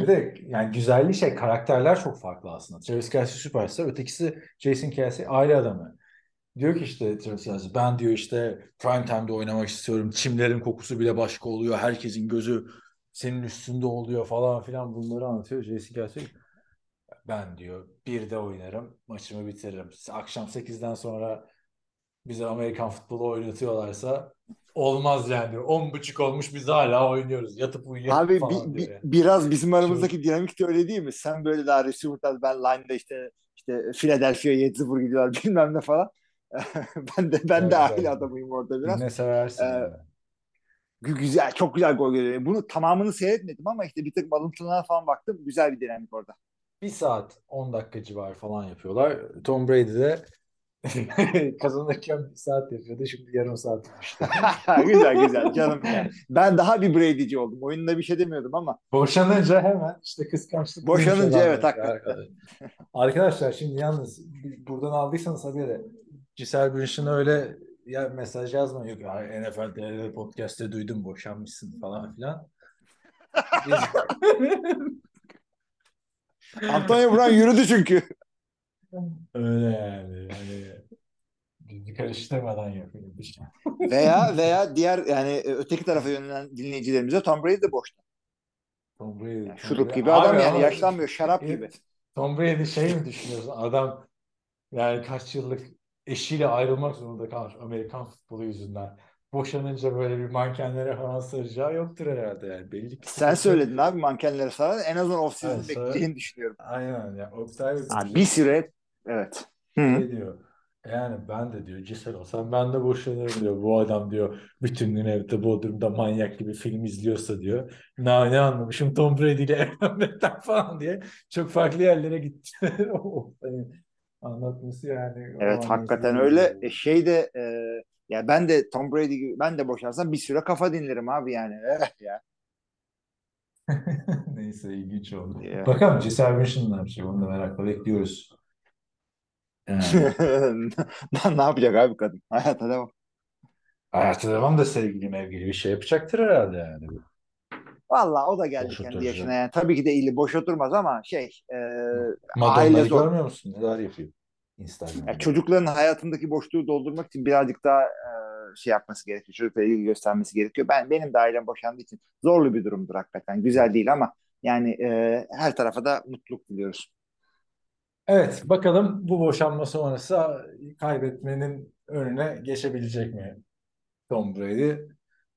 Bir de yani güzelliği şey karakterler çok farklı aslında. Travis Kelce süperstar. Ötekisi Jason Kelsey aile adamı. Diyor ki işte Kelce ben diyor işte prime time'da oynamak istiyorum. Çimlerin kokusu bile başka oluyor. Herkesin gözü senin üstünde oluyor falan filan bunları anlatıyor. Jason Kelsey ben diyor bir de oynarım maçımı bitiririm. Akşam 8'den sonra bize Amerikan futbolu oynatıyorlarsa olmaz yani diyor. 10.30 olmuş biz hala oynuyoruz. Yatıp uyuyalım Abi falan bi- bi- yani. biraz bizim aramızdaki dinamik de öyle değil mi? Sen böyle daha receiver'dan ben line'da işte işte Philadelphia 7-0 gidiyorlar bilmem ne falan. ben de ben de Güzel, aile güzel. adamıyım orada biraz. Dinle seversin. Ee, yani. Güzel, çok güzel gol geliyor. Bunu tamamını seyretmedim ama işte bir takım alıntılarına falan baktım. Güzel bir dinamik orada. Bir saat 10 dakika civarı falan yapıyorlar. Tom Brady de Kazanırken bir saat yapıyordu. Şimdi yarım saat yapmıştı. güzel güzel canım ya. Ben daha bir Brady'ci oldum. Oyunda bir şey demiyordum ama. Boşanınca hemen işte kıskançlık. Boşanınca duymuş evet, hakikaten. Arkadaşlar şimdi yalnız buradan aldıysanız haberi Giselle Bündchen öyle ya mesaj yazmayın. Yok ya NFL TR podcast'te duydum boşanmışsın falan filan. Antonio Brown yürüdü çünkü. öyle yani. yani karıştırmadan yapıyor. Veya veya diğer yani e, öteki tarafa yönelen dinleyicilerimize Tom Brady de boşta. Tom Brady. Yani Tom şurup Brady- gibi adam Abi yani yaşlanmıyor şarap gibi. Tom Brady şey mi düşünüyorsun? Adam yani kaç yıllık eşiyle ayrılmak zorunda kalmış Amerikan futbolu yüzünden. Boşanınca böyle bir mankenlere falan saracağı yoktur herhalde yani. Belli ki Sen söyledin abi mankenlere sarar en azından off season Evet, bekleyeceğini düşünüyorum. Aynen ya. Oktay Ha, bir süre evet. Hı. şey diyor. Yani ben de diyor Cisel olsam ben de boşanırım diyor. Bu adam diyor bütün gün evde Bodrum'da manyak gibi film izliyorsa diyor. Ne, ne anlamışım Tom Brady ile evlenmekten falan diye. Çok farklı yerlere gitti. Anlatması yani. Evet hakikaten öyle. E, şey de e, ya ben de Tom Brady gibi ben de boşansam bir süre kafa dinlerim abi yani. Eh ya. Neyse ilginç oldu. Ya. Bakalım Giselle Bündchen ne yapacak onu da merakla bekliyoruz. Yani, ne ne yapacak abi kadın? Hayata devam. hayatı devam da sevgili mevgili bir şey yapacaktır herhalde yani. Valla o da geldi Boş kendi oturacak. yaşına yani. Tabii ki de iyi boş oturmaz ama şey e, Madonna'yı aile zor. görmüyor musun? Neler yapıyor Instagram'da. Yani çocukların hayatındaki boşluğu doldurmak için birazcık daha e, şey yapması gerekiyor. Çocuklara ilgi göstermesi gerekiyor. Ben benim de ailem boşandığı için zorlu bir durumdur hakikaten. Güzel değil ama yani e, her tarafa da mutluluk diliyoruz. Evet, bakalım bu boşanma sonrası kaybetmenin önüne geçebilecek mi Tom Brady?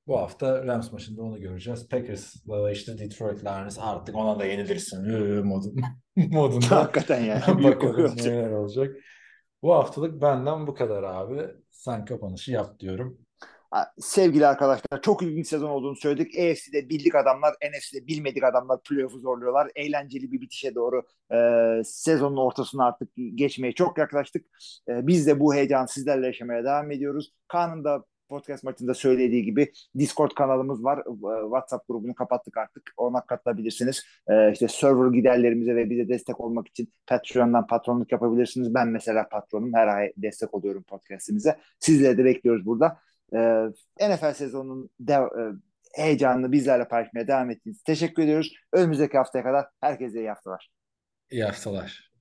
Bu hafta Rams maçında onu göreceğiz. Packers'la işte Detroit Lions artık ona da yenilirsin ee, modun, modunda. hakikaten yani. Bakalım neler olacak. Bu haftalık benden bu kadar abi. Sen kapanışı yap diyorum. Sevgili arkadaşlar çok ilginç sezon olduğunu söyledik. AFC'de bildik adamlar, NFC'de bilmedik adamlar playoff'u zorluyorlar. Eğlenceli bir bitişe doğru e, sezonun ortasına artık geçmeye çok yaklaştık. E, biz de bu heyecanı sizlerle yaşamaya devam ediyoruz. Kaan'ın da podcast maçında söylediği gibi Discord kanalımız var. E, WhatsApp grubunu kapattık artık. Ona katılabilirsiniz. E, işte server giderlerimize ve bize destek olmak için Patreon'dan patronluk yapabilirsiniz. Ben mesela patronum. Her ay destek oluyorum podcastimize. Sizleri de bekliyoruz burada. Ee, NFL sezonunun dev- e, heyecanını bizlerle paylaşmaya devam ettiğiniz teşekkür ediyoruz. Önümüzdeki haftaya kadar herkese iyi haftalar. İyi haftalar.